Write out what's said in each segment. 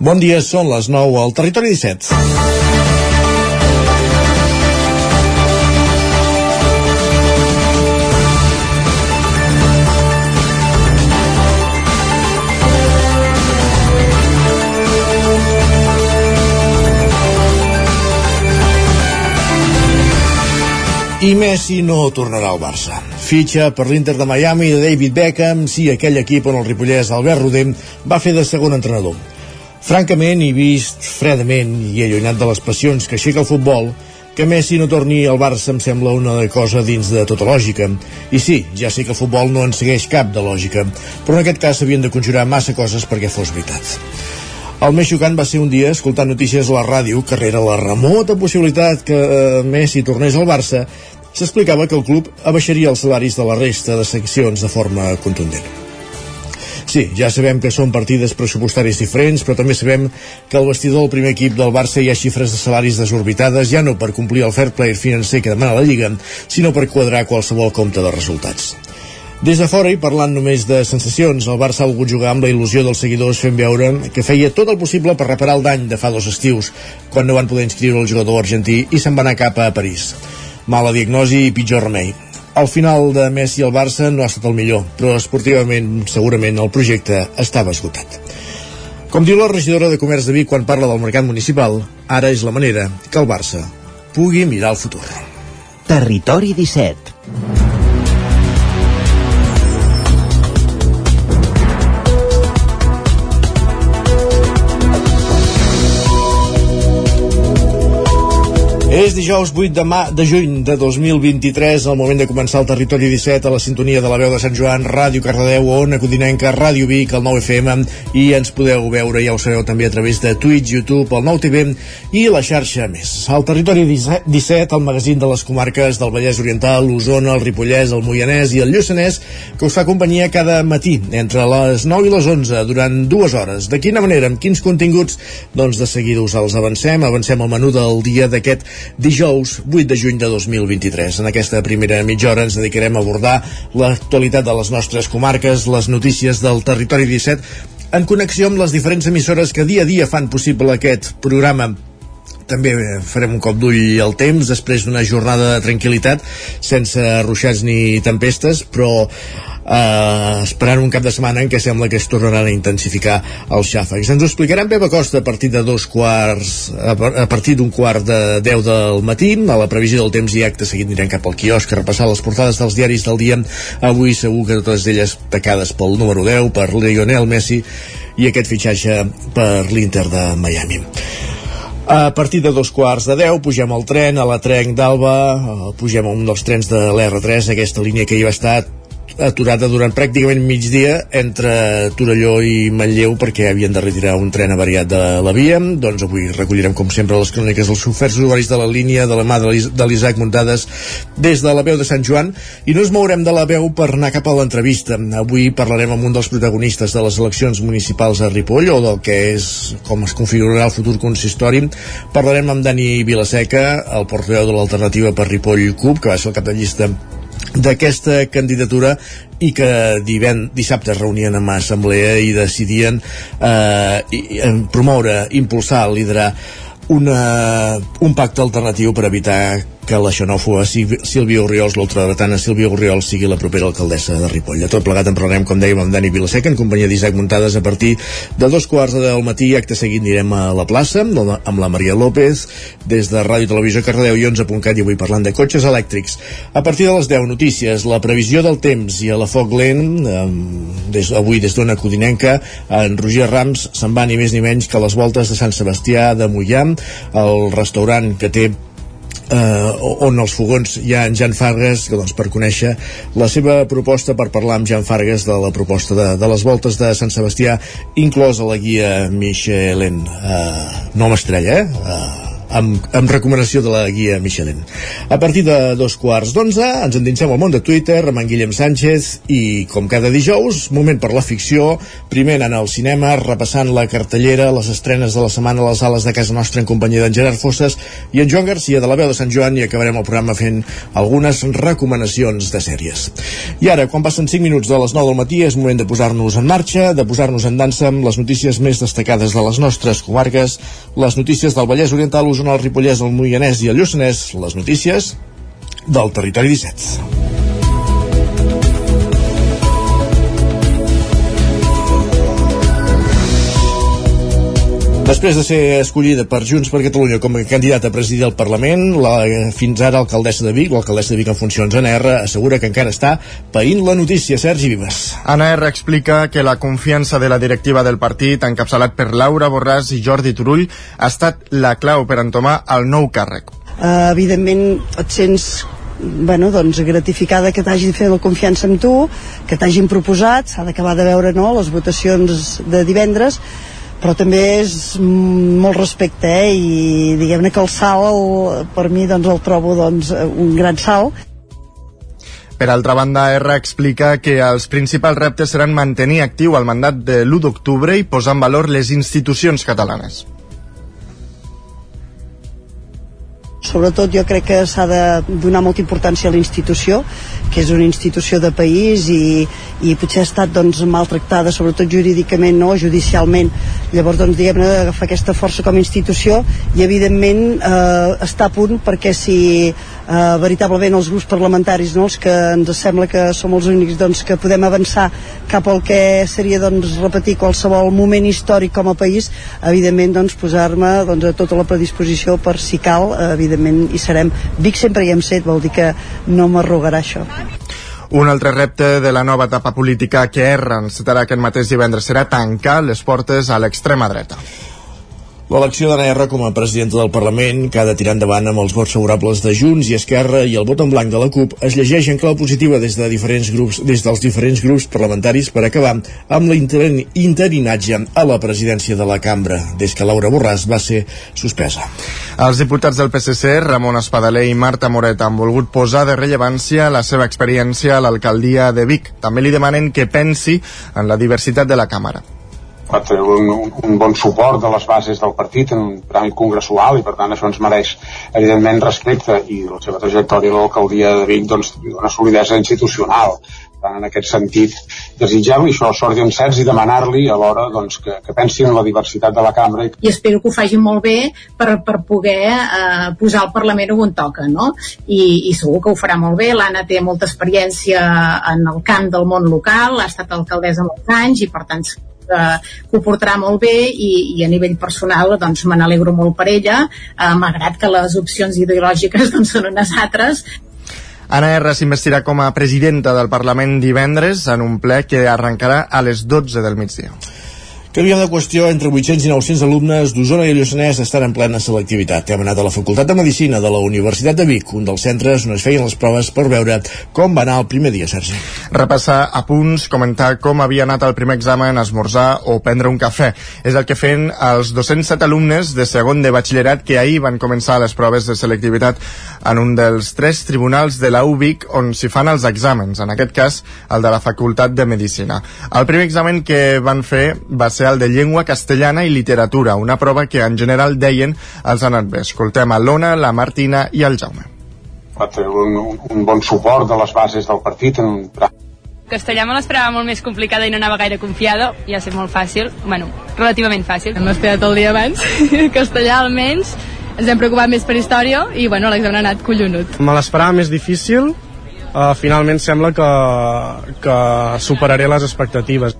Bon dia, són les 9 al Territori 17. I Messi no tornarà al Barça. Fitxa per l'Inter de Miami de David Beckham, sí, aquell equip on el ripollès Albert Rodem va fer de segon entrenador. Francament, i vist fredament i allunyat de les passions que aixeca el futbol, que Messi no torni al Barça em sembla una cosa dins de tota lògica. I sí, ja sé que el futbol no en segueix cap de lògica, però en aquest cas s'havien de conjurar massa coses perquè fos veritat. El més xocant va ser un dia escoltant notícies a la ràdio que rere la remota possibilitat que eh, Messi tornés al Barça s'explicava que el club abaixaria els salaris de la resta de seccions de forma contundent. Sí, ja sabem que són partides pressupostaris diferents, però també sabem que al vestidor del primer equip del Barça hi ha xifres de salaris desorbitades, ja no per complir el fair play financer que demana la Lliga, sinó per quadrar qualsevol compte de resultats. Des de fora i parlant només de sensacions, el Barça ha volgut jugar amb la il·lusió dels seguidors fent veure que feia tot el possible per reparar el dany de fa dos estius, quan no van poder inscriure el jugador argentí i se'n va anar cap a París mala diagnosi i pitjor remei. Al final de Messi al Barça no ha estat el millor, però esportivament segurament el projecte estava esgotat. Com diu la regidora de Comerç de Vic quan parla del mercat municipal, ara és la manera que el Barça pugui mirar el futur. Territori 17 És dijous 8 de, ma de juny de 2023, el moment de començar el Territori 17 a la sintonia de la veu de Sant Joan, Ràdio Cardedeu, Ona Codinenca, Ràdio Vic, el 9FM, i ens podeu veure, ja ho sabeu, també a través de Twitch, YouTube, el 9TV i la xarxa més. El Territori 17, el magazín de les comarques del Vallès Oriental, l'Osona, el Ripollès, el Moianès i el Lluçanès, que us fa companyia cada matí, entre les 9 i les 11, durant dues hores. De quina manera, amb quins continguts? Doncs de seguida us els avancem, avancem el menú del dia d'aquest dijous 8 de juny de 2023. En aquesta primera mitja hora ens dedicarem a abordar l'actualitat de les nostres comarques, les notícies del territori 17, en connexió amb les diferents emissores que dia a dia fan possible aquest programa també farem un cop d'ull al temps després d'una jornada de tranquil·litat sense ruixats ni tempestes però eh, esperant un cap de setmana en què sembla que es tornaran a intensificar els xàfecs. Ens ho explicaran Beba Costa a partir de dos quarts, a partir d'un quart de 10 del matí, a la previsió del temps i acte seguit anirem cap al quiosc a repassar les portades dels diaris del dia. Avui segur que totes elles tacades pel número 10, per Lionel Messi i aquest fitxatge per l'Inter de Miami. A partir de dos quarts de deu pugem al tren, a la Trenc d'Alba, eh, pugem a un dels trens de l'R3, aquesta línia que hi va estar aturada durant pràcticament migdia entre Torelló i Manlleu perquè havien de retirar un tren avariat de la via. Doncs avui recollirem, com sempre, les cròniques dels oferts usuaris de la línia de la mà de l'Isaac muntades des de la veu de Sant Joan i no ens mourem de la veu per anar cap a l'entrevista. Avui parlarem amb un dels protagonistes de les eleccions municipals a Ripoll o del que és com es configurarà el futur consistori. Parlarem amb Dani Vilaseca, el portaveu de l'alternativa per Ripoll CUP, que va ser el cap de llista d'aquesta candidatura i que divent, dissabte es reunien en assemblea i decidien eh, i, promoure, impulsar, liderar una, un pacte alternatiu per evitar que la xenòfoba Sílvia Oriols, l'ultradretana Sílvia Oriols, sigui la propera alcaldessa de Ripoll. A tot plegat en parlarem, com dèiem, amb Dani Vilaseca, en companyia d'Isaac Muntades, a partir de dos quarts del matí. Acte seguit anirem a la plaça amb la Maria López, des de Ràdio Televisió Cardedeu i 11.cat i avui parlant de cotxes elèctrics. A partir de les 10 notícies, la previsió del temps i a la Foc Lent, des, avui des d'Ona Codinenca, en Roger Rams se'n va ni més ni menys que a les voltes de Sant Sebastià de Mollà, el restaurant que té eh, on els fogons hi ha en Jan Fargas doncs, per conèixer la seva proposta per parlar amb Jan Fargas de la proposta de, de les voltes de Sant Sebastià inclosa la guia Michelin eh, nom estrella eh? eh amb, amb recomanació de la guia Michelin. A partir de dos quarts d'onze ens endinsem al món de Twitter amb en Guillem Sánchez i, com cada dijous, moment per la ficció, primer anant al cinema, repassant la cartellera, les estrenes de la setmana a les sales de casa nostra en companyia d'en Gerard Fosses i en Joan Garcia de la veu de Sant Joan i acabarem el programa fent algunes recomanacions de sèries. I ara, quan passen 5 minuts de les 9 del matí, és moment de posar-nos en marxa, de posar-nos en dansa amb les notícies més destacades de les nostres comarques, les notícies del Vallès Oriental, l'Osona, el Ripollès, el Moianès i el Lluçanès, les notícies del Territori 17. Després de ser escollida per Junts per Catalunya com a candidata a presidir el Parlament, la fins ara alcaldessa de Vic, l'alcaldessa de Vic en funcions, Anna R, assegura que encara està païnt la notícia. Sergi Vives. Anna R explica que la confiança de la directiva del partit, encapçalat per Laura Borràs i Jordi Turull, ha estat la clau per entomar el nou càrrec. Uh, evidentment et sents bueno, doncs, gratificada que t'hagi fet la confiança en tu, que t'hagin proposat, s'ha d'acabar de veure no, les votacions de divendres, però també és molt respecte eh? i diguem-ne que el salt per mi doncs, el trobo doncs, un gran salt per altra banda, R explica que els principals reptes seran mantenir actiu el mandat de l'1 d'octubre i posar en valor les institucions catalanes. Sobretot jo crec que s'ha de donar molta importància a la institució, que és una institució de país i, i potser ha estat doncs, maltractada, sobretot jurídicament, no, judicialment. Llavors, doncs, diguem-ne, agafar aquesta força com a institució i, evidentment, eh, està a punt perquè si eh, veritablement els grups parlamentaris, no, els que ens sembla que som els únics doncs, que podem avançar cap al que seria doncs, repetir qualsevol moment històric com a país, evidentment doncs, posar-me doncs, a tota la predisposició per si cal, eh, evidentment hi serem. Vic sempre hi hem set, vol dir que no m'arrogarà això. Un altre repte de la nova etapa política que encetarà aquest mateix divendres serà tancar les portes a l'extrema dreta. L'elecció d'Anna R com a presidenta del Parlament, que ha de tirar endavant amb els vots favorables de Junts i Esquerra i el vot en blanc de la CUP, es llegeix en clau positiva des de diferents grups des dels diferents grups parlamentaris per acabar amb l'interinatge a la presidència de la cambra, des que Laura Borràs va ser suspesa. Els diputats del PSC, Ramon Espadaler i Marta Moret, han volgut posar de rellevància la seva experiència a l'alcaldia de Vic. També li demanen que pensi en la diversitat de la Càmera tenir un, un, bon suport de les bases del partit en un tràmit congressual i per tant això ens mereix evidentment respecte i la seva trajectòria a l'alcaldia de Vic doncs una solidesa institucional tant en aquest sentit desitjar-li això sort i encerts i demanar-li alhora doncs, que, que pensi en la diversitat de la cambra. I espero que ho facin molt bé per, per poder eh, posar el Parlament on toca, no? I, I segur que ho farà molt bé. L'Anna té molta experiència en el camp del món local, ha estat alcaldessa molts anys i per tant que ho portarà molt bé i, i a nivell personal doncs me n'alegro molt per ella, eh, malgrat que les opcions ideològiques doncs, són unes altres, Anna R s'investirà com a presidenta del Parlament divendres en un ple que arrencarà a les 12 del migdia. Canviem de qüestió, entre 800 i 900 alumnes d'Osona i Lluçanès estan en plena selectivitat. Hem anat a la Facultat de Medicina de la Universitat de Vic, un dels centres on es feien les proves per veure com va anar el primer dia, Sergi. Repassar a punts, comentar com havia anat el primer examen, esmorzar o prendre un cafè. És el que feien els 207 alumnes de segon de batxillerat que ahir van començar les proves de selectivitat en un dels tres tribunals de la UBIC on s'hi fan els exàmens, en aquest cas el de la Facultat de Medicina. El primer examen que van fer va ser el de llengua castellana i literatura, una prova que en general deien els ha anat bé. Escoltem a l'Ona, la Martina i el Jaume. Va tenir un, un bon suport de les bases del partit en un castellà me l'esperava molt més complicada i no anava gaire confiada, i ha sigut molt fàcil, bueno, relativament fàcil. Hem esperat el dia abans, castellà almenys, ens hem preocupat més per història i bueno, l'examen ha anat collonut. Me l'esperava més difícil, uh, finalment sembla que, que superaré les expectatives.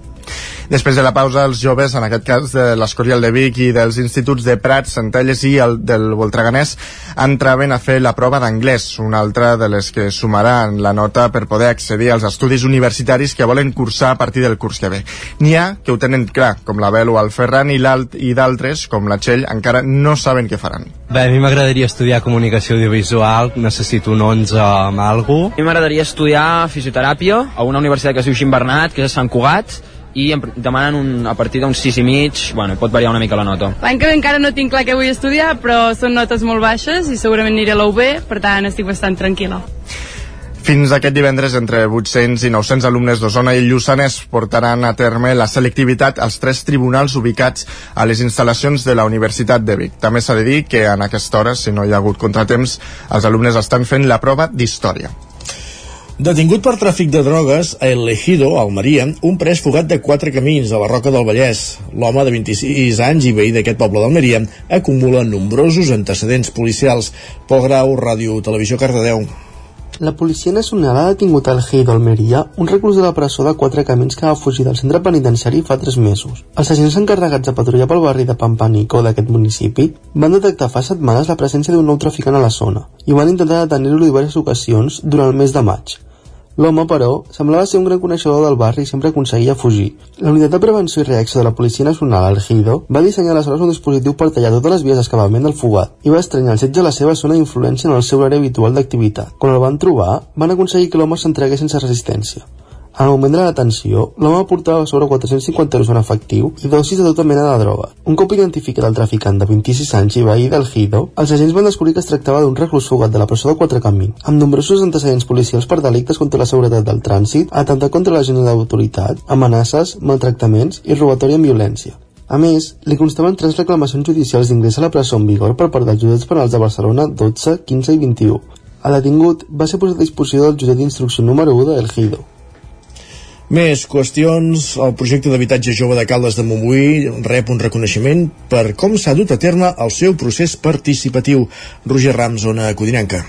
Després de la pausa, els joves, en aquest cas de l'Escorial de Vic i dels instituts de Prats, Centelles i el del Voltreganès, entraven a fer la prova d'anglès, una altra de les que sumaran la nota per poder accedir als estudis universitaris que volen cursar a partir del curs que ve. N'hi ha que ho tenen clar, com la Bel o el Ferran, i, i d'altres, com la Txell, encara no saben què faran. Bé, a mi m'agradaria estudiar comunicació audiovisual, necessito un 11 amb alguna A mi m'agradaria estudiar fisioteràpia a una universitat que es diu Ximbernat, que és a Sant Cugat, i em demanen un, a partir d'uns 6 i mig, bueno, pot variar una mica la nota. L'any que ve encara no tinc clar què vull estudiar, però són notes molt baixes i segurament aniré a la UB, per tant estic bastant tranquil·la. Fins aquest divendres, entre 800 i 900 alumnes d'Osona i Lluçanès portaran a terme la selectivitat als tres tribunals ubicats a les instal·lacions de la Universitat de Vic. També s'ha de dir que en aquesta hora, si no hi ha hagut contratemps, els alumnes estan fent la prova d'història. Detingut per tràfic de drogues a El Ejido, Almeria, un pres fugat de quatre camins a la Roca del Vallès. L'home de 26 anys i veí d'aquest poble d'Almeria acumula nombrosos antecedents policials. Pol Grau, Ràdio Televisió Cardedeu. La Policia Nacional ha detingut al Geido Almeria, un reclus de la presó de quatre camins que va fugir del centre penitenciari fa tres mesos. Els agents encarregats de patrullar pel barri de Pampanico d'aquest municipi van detectar fa setmanes la presència d'un nou traficant a la zona i van intentar detenir-lo diverses ocasions durant el mes de maig. L'home, però, semblava ser un gran coneixedor del barri i sempre aconseguia fugir. La unitat de prevenció i reacció de la Policia Nacional, al Gido, va dissenyar aleshores un dispositiu per tallar totes les vies d'escapament del fugat i va estranyar el setge a la seva zona d'influència en el seu àrea habitual d'activitat. Quan el van trobar, van aconseguir que l'home s'entregués sense resistència. En el moment de la detenció, l'home portava sobre 450 euros en efectiu i dosis de tota mena de droga. Un cop identificat el traficant de 26 anys i veí del Gido, els agents van descobrir que es tractava d'un reclus fugat de la presó de Quatre Camins, amb nombrosos antecedents policials per delictes contra la seguretat del trànsit, atemptat contra la gent d'autoritat, amenaces, maltractaments i robatori amb violència. A més, li constaven tres reclamacions judicials d'ingrés a la presó en vigor per part dels jutjats penals de Barcelona 12, 15 i 21. El detingut va ser posat a disposició del jutjat d'instrucció número 1 de El Gido. Més qüestions. El projecte d'habitatge jove de Caldes de Montbui rep un reconeixement per com s'ha dut a terme el seu procés participatiu. Roger Rams, zona Codinenca.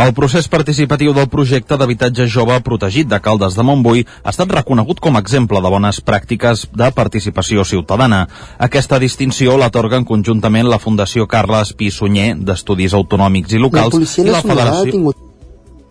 El procés participatiu del projecte d'habitatge jove protegit de Caldes de Montbui ha estat reconegut com a exemple de bones pràctiques de participació ciutadana. Aquesta distinció l'atorguen conjuntament la Fundació Carles Pi Sunyer d'Estudis Autonòmics i Locals la i la Federació tingut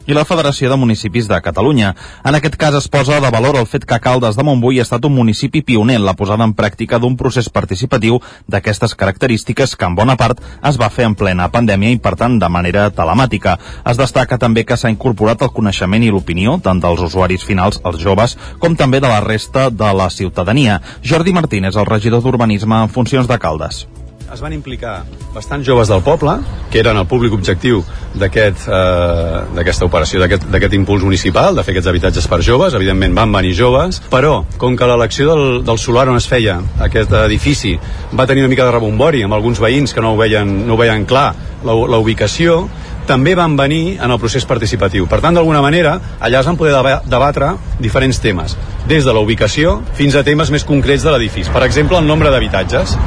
i la Federació de Municipis de Catalunya. En aquest cas es posa de valor el fet que Caldes de Montbui ha estat un municipi pioner en la posada en pràctica d'un procés participatiu d'aquestes característiques que en bona part es va fer en plena pandèmia i per tant de manera telemàtica. Es destaca també que s'ha incorporat el coneixement i l'opinió tant dels usuaris finals, els joves, com també de la resta de la ciutadania. Jordi Martínez, el regidor d'Urbanisme en funcions de Caldes es van implicar bastants joves del poble, que eren el públic objectiu d'aquesta aquest, eh, operació, d'aquest impuls municipal, de fer aquests habitatges per joves. Evidentment van venir joves, però com que l'elecció del, del solar on es feia aquest edifici va tenir una mica de rebombori amb alguns veïns que no ho veien, no ho veien clar, la, la ubicació, també van venir en el procés participatiu. Per tant, d'alguna manera, allà es van poder debatre diferents temes, des de la ubicació fins a temes més concrets de l'edifici. Per exemple, el nombre d'habitatges.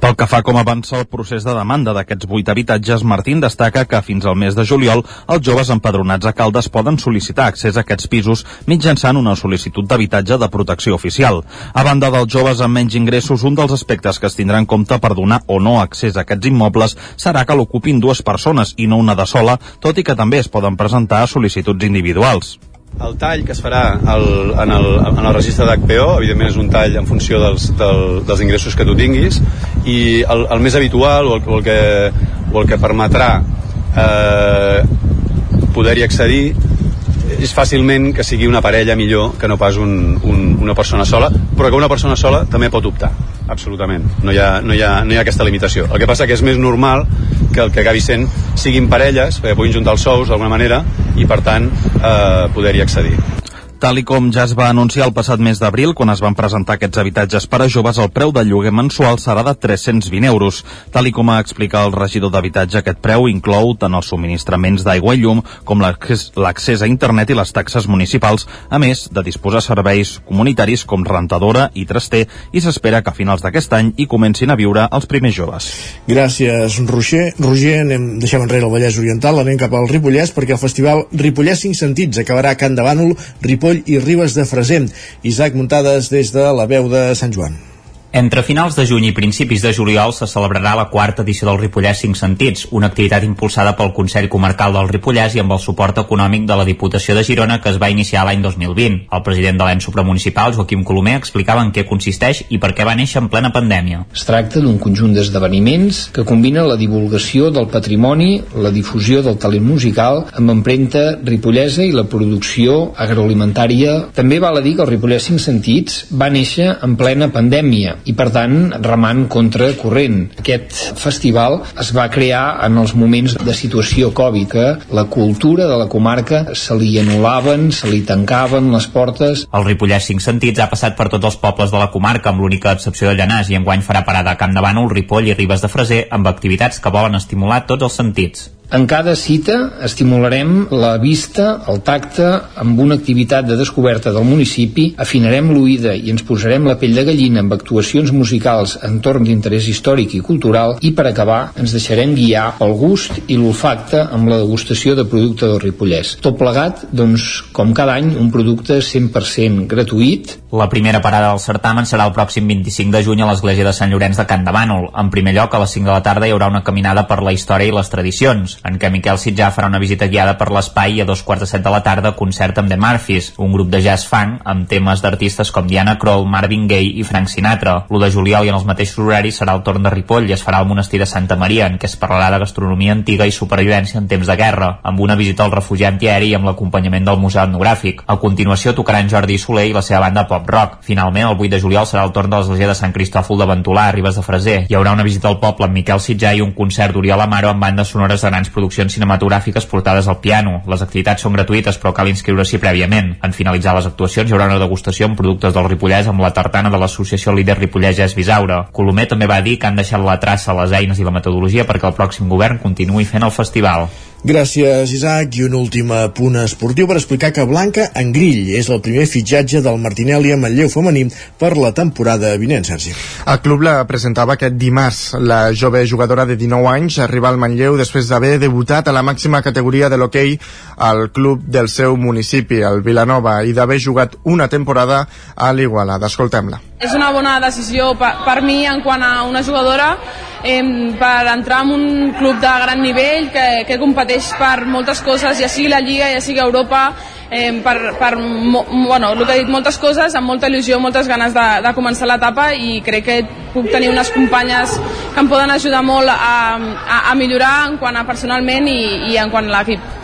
Pel que fa com avança el procés de demanda d'aquests vuit habitatges, Martín destaca que fins al mes de juliol els joves empadronats a Caldes poden sol·licitar accés a aquests pisos mitjançant una sol·licitud d'habitatge de protecció oficial. A banda dels joves amb menys ingressos, un dels aspectes que es tindrà en compte per donar o no accés a aquests immobles serà que l'ocupin dues persones i no una de sola, tot i que també es poden presentar sol·licituds individuals. El tall que es farà el, en, el, en el registre d'HPO, evidentment és un tall en funció dels, del, dels ingressos que tu tinguis, i el, el més habitual o el, o el, que, o el que permetrà eh, poder-hi accedir és fàcilment que sigui una parella millor que no pas un, un, una persona sola, però que una persona sola també pot optar, absolutament. No hi, ha, no, hi ha, no hi ha aquesta limitació. El que passa que és més normal que el que acabi sent siguin parelles, perquè puguin juntar els sous d'alguna manera i per tant eh, poder-hi accedir. Tal i com ja es va anunciar el passat mes d'abril, quan es van presentar aquests habitatges per a joves, el preu del lloguer mensual serà de 320 euros. Tal i com ha explicat el regidor d'habitatge, aquest preu inclou tant els subministraments d'aigua i llum com l'accés a internet i les taxes municipals, a més de disposar serveis comunitaris com rentadora i traster, i s'espera que a finals d'aquest any hi comencin a viure els primers joves. Gràcies, Roger. Roger, anem, deixem enrere el Vallès Oriental, anem cap al Ripollès, perquè el festival Ripollès 5 Sentits acabarà a Can de Bànol, Ripoll i Ribes de Freser. Isaac Muntades des de la veu de Sant Joan. Entre finals de juny i principis de juliol se celebrarà la quarta edició del Ripollès 5 Sentits, una activitat impulsada pel Consell Comarcal del Ripollès i amb el suport econòmic de la Diputació de Girona que es va iniciar l'any 2020. El president de l'ENS supramunicipal, Joaquim Colomer, explicava en què consisteix i per què va néixer en plena pandèmia. Es tracta d'un conjunt d'esdeveniments que combina la divulgació del patrimoni, la difusió del talent musical amb empremta ripollesa i la producció agroalimentària. També val a dir que el Ripollès 5 Sentits va néixer en plena pandèmia i per tant remant contra corrent. Aquest festival es va crear en els moments de situació Covid que la cultura de la comarca se li anul·laven, se li tancaven les portes. El Ripollès 5 Sentits ha passat per tots els pobles de la comarca amb l'única excepció de Llanàs i enguany farà parada a Camp de Bànol, Ripoll i Ribes de Freser amb activitats que volen estimular tots els sentits. En cada cita estimularem la vista, el tacte, amb una activitat de descoberta del municipi, afinarem l'oïda i ens posarem la pell de gallina amb actuacions musicals en torn d'interès històric i cultural i per acabar ens deixarem guiar pel gust i l'olfacte amb la degustació de producte del Ripollès. Tot plegat, doncs, com cada any, un producte 100% gratuït. La primera parada del certamen serà el pròxim 25 de juny a l'església de Sant Llorenç de Can de Bànol. En primer lloc, a les 5 de la tarda hi haurà una caminada per la història i les tradicions en què Miquel Sitjà farà una visita guiada per l'espai a dos quarts de set de la tarda concert amb The Murphys, un grup de jazz funk amb temes d'artistes com Diana Kroll, Marvin Gaye i Frank Sinatra. L'1 de juliol i en els mateixos horaris serà el torn de Ripoll i es farà al monestir de Santa Maria, en què es parlarà de gastronomia antiga i supervivència en temps de guerra, amb una visita al refugi antiaeri i amb l'acompanyament del Museu Etnogràfic. A continuació tocaran Jordi Soler i la seva banda Pop Rock. Finalment, el 8 de juliol serà el torn de l'església de Sant Cristòfol de Ventolà, a Ribes de Freser. Hi haurà una visita al poble amb Miquel Sitjà i un concert d'Oriol Amaro amb bandes sonores de grans produccions cinematogràfiques portades al piano. Les activitats són gratuïtes però cal inscriure-s'hi prèviament. En finalitzar les actuacions hi haurà una degustació amb productes del Ripollès amb la tartana de l'associació líder Ripollès és Bisaura. Colomer també va dir que han deixat la traça, les eines i la metodologia perquè el pròxim govern continuï fent el festival. Gràcies, Isaac. I un últim punt esportiu per explicar que Blanca Engrill és el primer fitxatge del Martinelli a Manlleu femení per la temporada vinent, Sergi. El club la presentava aquest dimarts. La jove jugadora de 19 anys arriba al Manlleu després d'haver debutat a la màxima categoria de l'hoquei al club del seu municipi, el Vilanova, i d'haver jugat una temporada a l'Igualada. Escoltem-la. És una bona decisió per, per mi en quant a una jugadora eh, per entrar en un club de gran nivell que, que competeix per moltes coses, ja sigui la Lliga, ja sigui Europa, eh, per, per bueno, el que he dit, moltes coses, amb molta il·lusió, moltes ganes de, de començar l'etapa i crec que puc tenir unes companyes que em poden ajudar molt a, a, a millorar en quant a personalment i, i en quant a l'equip.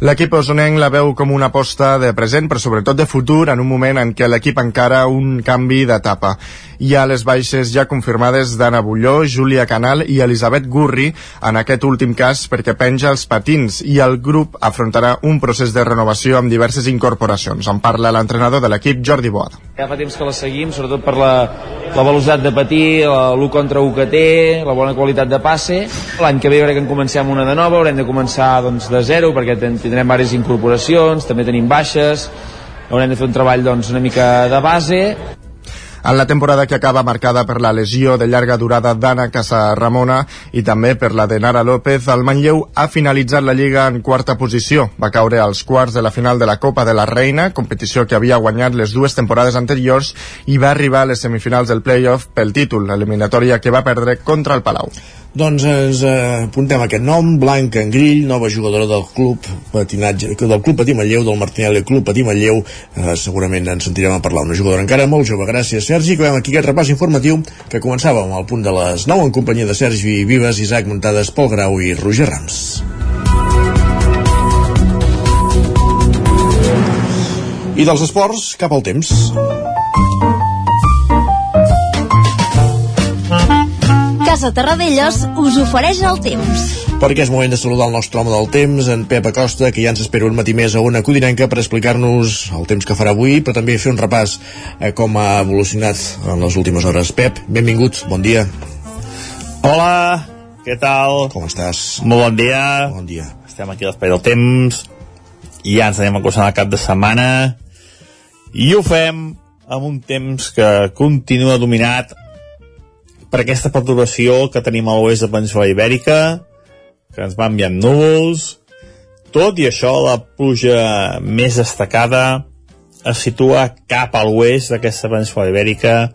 L'equip osonenc la veu com una aposta de present, però sobretot de futur, en un moment en què l'equip encara un canvi d'etapa. Hi ha les baixes ja confirmades d'Anna Bulló, Júlia Canal i Elisabet Gurri, en aquest últim cas perquè penja els patins, i el grup afrontarà un procés de renovació amb diverses incorporacions. En parla l'entrenador de l'equip, Jordi Boada. Ja fa temps que la seguim, sobretot per la, la velocitat de patir, l'1 contra 1 que té, la bona qualitat de passe. L'any que ve crec que en comencem una de nova, haurem de començar doncs, de zero, perquè tindrem diverses incorporacions, també tenim baixes, haurem de fer un treball doncs, una mica de base en la temporada que acaba marcada per la lesió de llarga durada d'Anna Ramona i també per la de Nara López, el Manlleu ha finalitzat la Lliga en quarta posició. Va caure als quarts de la final de la Copa de la Reina, competició que havia guanyat les dues temporades anteriors, i va arribar a les semifinals del playoff pel títol, l'eliminatòria que va perdre contra el Palau. Doncs ens eh, apuntem aquest nom, Blanca Engrill, nova jugadora del club patinatge, del club Patí Manlleu, del Martinelli Club Patí Manlleu, eh, segurament ens sentirem a parlar, una jugadora encara molt jove. Gràcies, Sergi. Acabem aquí aquest repàs informatiu que començàvem al punt de les 9 en companyia de Sergi Vives, Isaac Muntades, Pol Grau i Roger Rams. I dels esports, cap al temps. Casa Terradellos us ofereix el temps. Perquè és moment de saludar el nostre home del temps, en Pep Acosta, que ja ens espera un matí més a una codinenca per explicar-nos el temps que farà avui, però també fer un repàs a com ha evolucionat en les últimes hores. Pep, benvingut, bon dia. Hola, què tal? Com estàs? Molt bon dia. Bon dia. Estem aquí a l'espai del temps i ja ens anem acostant al cap de setmana i ho fem amb un temps que continua dominat per aquesta perturbació que tenim a l'oest de Península Ibèrica, que ens va enviant núvols. Tot i això, la pluja més destacada es situa cap a l'oest d'aquesta península ibèrica,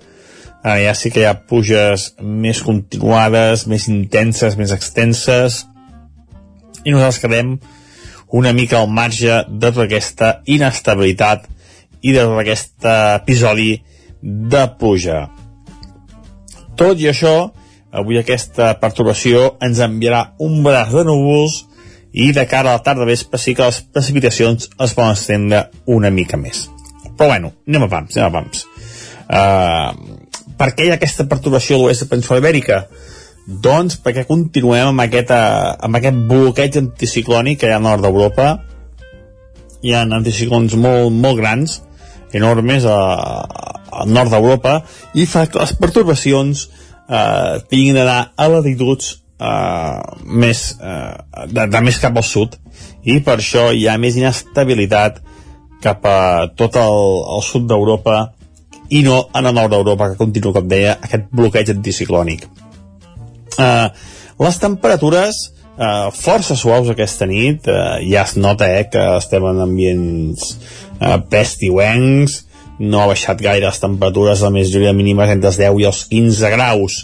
Ara ja sí que hi ha puges més continuades, més intenses, més extenses, i nosaltres quedem una mica al marge de tota aquesta inestabilitat i de tot aquest episodi de pluja. Tot i això, avui aquesta perturbació ens enviarà un braç de núvols i de cara a la tarda vespre sí que les precipitacions es poden estendre una mica més. Però bueno, anem a pams, anem a pams. Uh, per què hi ha aquesta perturbació a l'oest de Península Ibèrica? Doncs perquè continuem amb aquest, uh, amb aquest bloqueig anticiclònic que hi ha al nord d'Europa. Hi ha anticiclons molt, molt grans, enormes a, al nord d'Europa, i fa que les perturbacions eh, tinguin d'anar a latituds eh, més, eh, de, de més cap al sud, i per això hi ha més inestabilitat cap a tot el, el sud d'Europa i no en el nord d'Europa, que continua, com deia, aquest bloqueig anticiclònic. Uh, les temperatures uh, força suaus aquesta nit, uh, ja es nota eh, que estem en ambients uh, pestiuencs, no ha baixat gaire les temperatures, a més majoria mínimes entre els 10 i els 15 graus.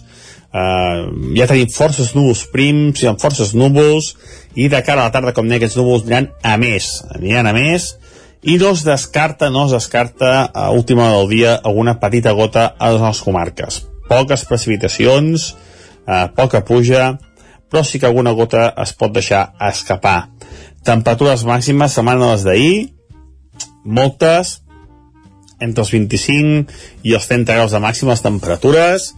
Uh, ja tenim forces núvols prims, hi ha forces núvols, i de cara a la tarda, com deia, aquests núvols aniran a més, aniran a més, i no es descarta, no es descarta a última del dia alguna petita gota a les comarques. Poques precipitacions, eh, poca puja, però sí que alguna gota es pot deixar escapar. Temperatures màximes setmana les d'ahir, moltes, entre els 25 i els 30 graus de màximes temperatures,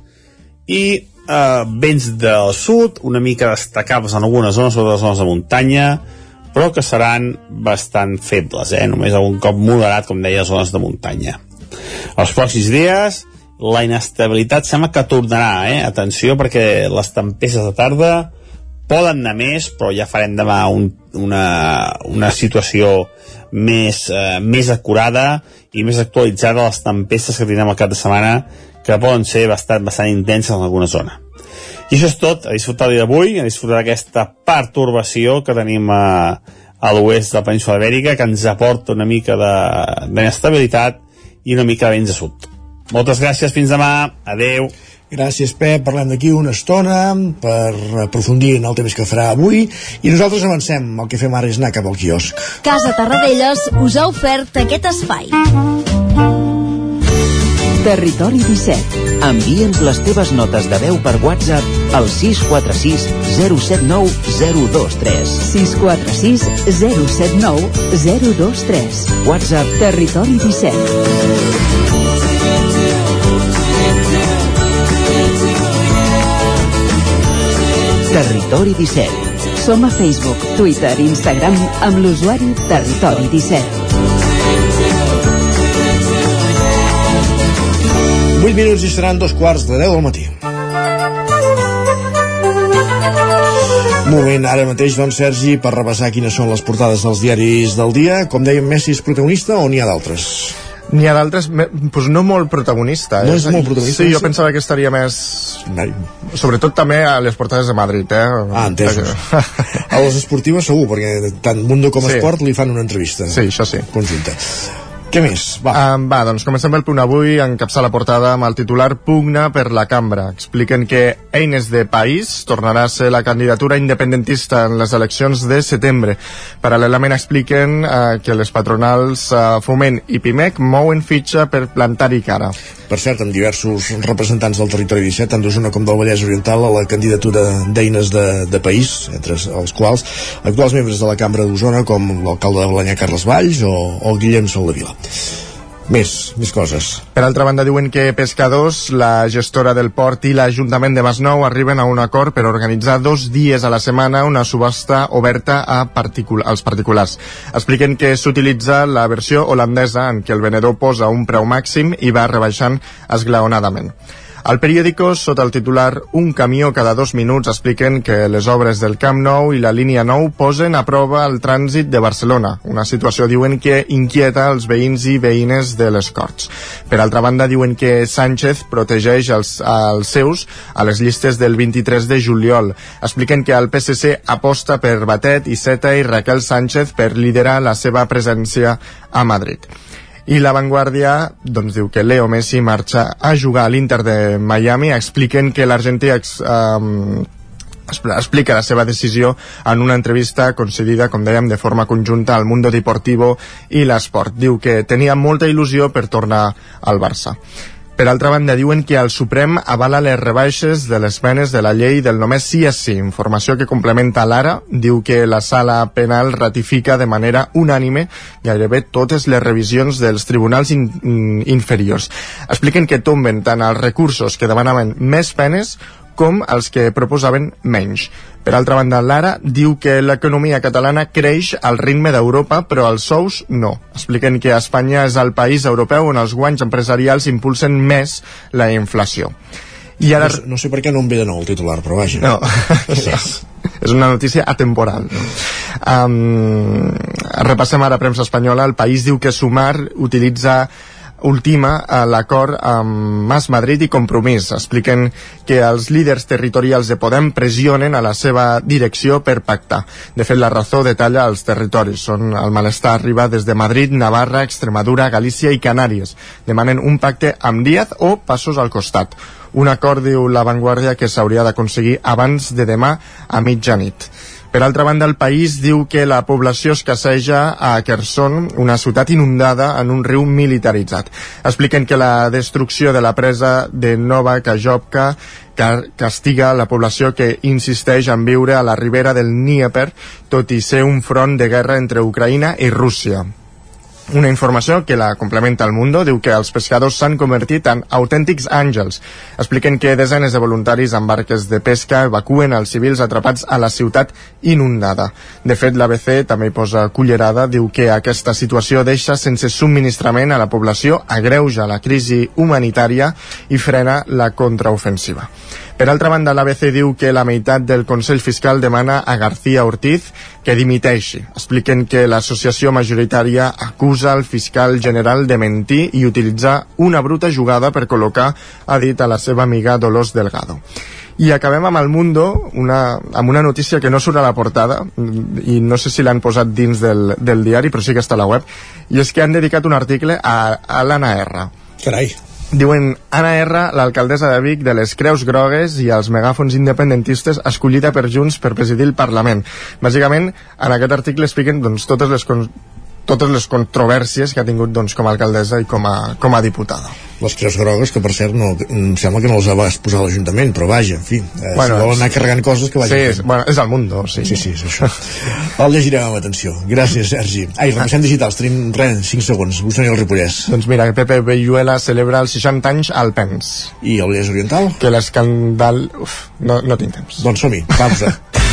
i eh, vents del sud, una mica destacables en algunes zones, sobretot les zones de muntanya, però que seran bastant febles, eh? només algun cop moderat, com deia, a zones de muntanya. Els pròxims dies, la inestabilitat sembla que tornarà, eh? atenció, perquè les tempestes de tarda poden anar més, però ja farem demà un, una, una situació més, eh, més acurada i més actualitzada les tempestes que tindrem al cap de setmana que poden ser bastant, bastant intenses en alguna zona. I això és tot, a disfrutar el dia d'avui, a disfrutar d'aquesta pertorbació que tenim a, a l'oest de la península Ibèrica, que ens aporta una mica d'inestabilitat i una mica de vents de sud. Moltes gràcies, fins demà, adeu. Gràcies, Pep. Parlem d'aquí una estona per aprofundir en el temps que farà avui i nosaltres avancem. El que fem ara és anar cap al quiosc. Casa Tarradellas us ha ofert aquest espai. Territori 17. Envia'ns les teves notes de veu per WhatsApp al 646 079 023. 646 079 023. WhatsApp Territori 17. Territori 17. Som a Facebook, Twitter i Instagram amb l'usuari Territori 17. 8 minuts i seran dos quarts de 10 del matí. Moment ara mateix, doncs, Sergi, per repassar quines són les portades dels diaris del dia. Com dèiem, Messi és protagonista o n'hi ha d'altres? N'hi ha d'altres, doncs no molt protagonista. No és molt protagonista? Sí, jo pensava que estaria més... Sobretot també a les portades de Madrid, eh? Ah, entesos. a les esportives segur, perquè tant Mundo com Sí. Esport li fan una entrevista. Sí, això sí. Conjunta. Què més? Va. Um, va, doncs comencem el punt avui, encapçar la portada amb el titular Pugna per la cambra. Expliquen que Eines de País tornarà a ser la candidatura independentista en les eleccions de setembre. Paral·lelament expliquen uh, que les patronals uh, Foment i Pimec mouen fitxa per plantar-hi cara. Per cert, amb diversos representants del territori 17, tant d'Osona com del Vallès Oriental, a la candidatura d'eines de, de país, entre els quals actuals membres de la Cambra d'Osona, com l'alcalde de Balanyà, Carles Valls, o, o Guillem Soldevila. Més, més coses. Per altra banda, diuen que Pescadors, la gestora del port i l'Ajuntament de Masnou arriben a un acord per organitzar dos dies a la setmana una subhasta oberta a particul als particulars. Expliquen que s'utilitza la versió holandesa en què el venedor posa un preu màxim i va rebaixant esglaonadament. Al periòdico, sota el titular Un camió cada dos minuts, expliquen que les obres del Camp Nou i la línia 9 posen a prova el trànsit de Barcelona, una situació, diuen, que inquieta els veïns i veïnes de les Corts. Per altra banda, diuen que Sánchez protegeix els, els seus a les llistes del 23 de juliol. Expliquen que el PSC aposta per Batet, Iceta i Raquel Sánchez per liderar la seva presència a Madrid. I La Vanguardia doncs, diu que Leo Messi marxa a jugar a l'Inter de Miami expliquen que l'argentí um, explica la seva decisió en una entrevista concedida, com dèiem, de forma conjunta al Mundo Deportivo i l'Esport. Diu que tenia molta il·lusió per tornar al Barça. Per altra banda, diuen que el Suprem avala les rebaixes de les penes de la llei del només sí és sí. Informació que complementa l'ara. Diu que la sala penal ratifica de manera unànime gairebé totes les revisions dels tribunals in, inferiors. Expliquen que tomben tant els recursos que demanaven més penes com els que proposaven menys. Per altra banda, l'Ara diu que l'economia catalana creix al ritme d'Europa, però els sous no. Expliquen que Espanya és el país europeu on els guanys empresarials impulsen més la inflació. I ara... No, no sé per què no em ve de nou el titular, però vaja. No, és una notícia atemporal. Um, repassem ara premsa espanyola. El país diu que Sumar utilitza ultima a l'acord amb Mas Madrid i Compromís. Expliquen que els líders territorials de Podem pressionen a la seva direcció per pactar. De fet, la raó detalla els territoris. Són el malestar arriba des de Madrid, Navarra, Extremadura, Galícia i Canàries. Demanen un pacte amb Díaz o passos al costat. Un acord, diu La Vanguardia, que s'hauria d'aconseguir abans de demà a mitjanit. Per altra banda, el país diu que la població escasseja a Kherson, una ciutat inundada en un riu militaritzat. Expliquen que la destrucció de la presa de Nova Kajovka castiga la població que insisteix en viure a la ribera del Dnieper, tot i ser un front de guerra entre Ucraïna i Rússia. Una informació que la complementa el Mundo diu que els pescadors s'han convertit en autèntics àngels. Expliquen que desenes de voluntaris amb barques de pesca evacuen els civils atrapats a la ciutat inundada. De fet, l'ABC també hi posa cullerada, diu que aquesta situació deixa sense subministrament a la població, agreuja la crisi humanitària i frena la contraofensiva. Per altra banda, l'ABC diu que la meitat del Consell Fiscal demana a García Ortiz que dimiteixi. Expliquen que l'associació majoritària acusa el fiscal general de mentir i utilitzar una bruta jugada per col·locar, ha dit a la seva amiga Dolors Delgado. I acabem amb el Mundo, una, amb una notícia que no surt a la portada, i no sé si l'han posat dins del, del diari, però sí que està a la web, i és que han dedicat un article a, a l'Anna R. Carai. Diuen Anna R, l'alcaldessa de Vic de les Creus Grogues i els megàfons independentistes escollida per Junts per presidir el Parlament. Bàsicament, en aquest article expliquen doncs, totes les totes les controvèrsies que ha tingut doncs, com a alcaldessa i com a, com a diputada. Les creus grogues, que per cert no, em sembla que no les va exposar l'Ajuntament, però vaja, en fi, eh, Bueno, si volen anar carregant coses que vagin Sí, fent. és, bueno, és el mundo, sí. Sí, sí, és això. El llegirem amb atenció. Gràcies, Sergi. Ai, repassem digitals, tenim res, 5 segons. I el Ripollès. Doncs mira, Pepe Belluela celebra els 60 anys al PENS. I el Vallès Oriental? Que l'escandal... Uf, no, no tinc temps. Doncs som-hi, pausa.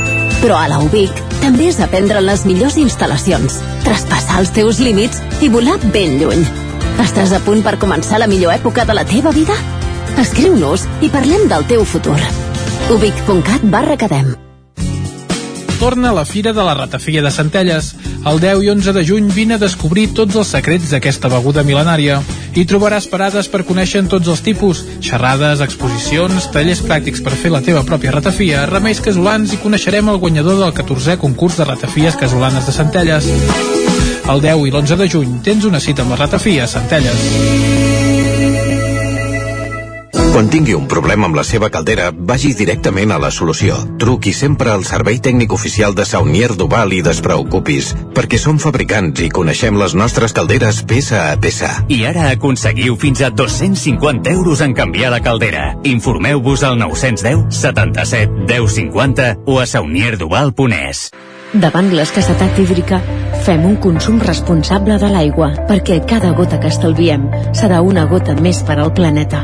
Però a la UBIC també és aprendre en les millors instal·lacions, traspassar els teus límits i volar ben lluny. Estàs a punt per començar la millor època de la teva vida? Escriu-nos i parlem del teu futur. ubic.cat barra academ. Torna la Fira de la Ratafia de Centelles. El 10 i 11 de juny vine a descobrir tots els secrets d'aquesta beguda mil·lenària. Hi trobaràs parades per conèixer tots els tipus, xerrades, exposicions, tallers pràctics per fer la teva pròpia ratafia, remeis casolans i coneixerem el guanyador del 14è concurs de ratafies casolanes de Centelles. El 10 i l'11 de juny tens una cita amb la ratafia a Centelles. Quan tingui un problema amb la seva caldera, vagi directament a la solució. Truqui sempre al servei tècnic oficial de Saunier Duval i despreocupis, perquè som fabricants i coneixem les nostres calderes peça a peça. I ara aconseguiu fins a 250 euros en canviar la caldera. Informeu-vos al 910 77 10 50 o a saunierduval.es. Davant l'escassetat hídrica, fem un consum responsable de l'aigua, perquè cada gota que estalviem serà una gota més per al planeta.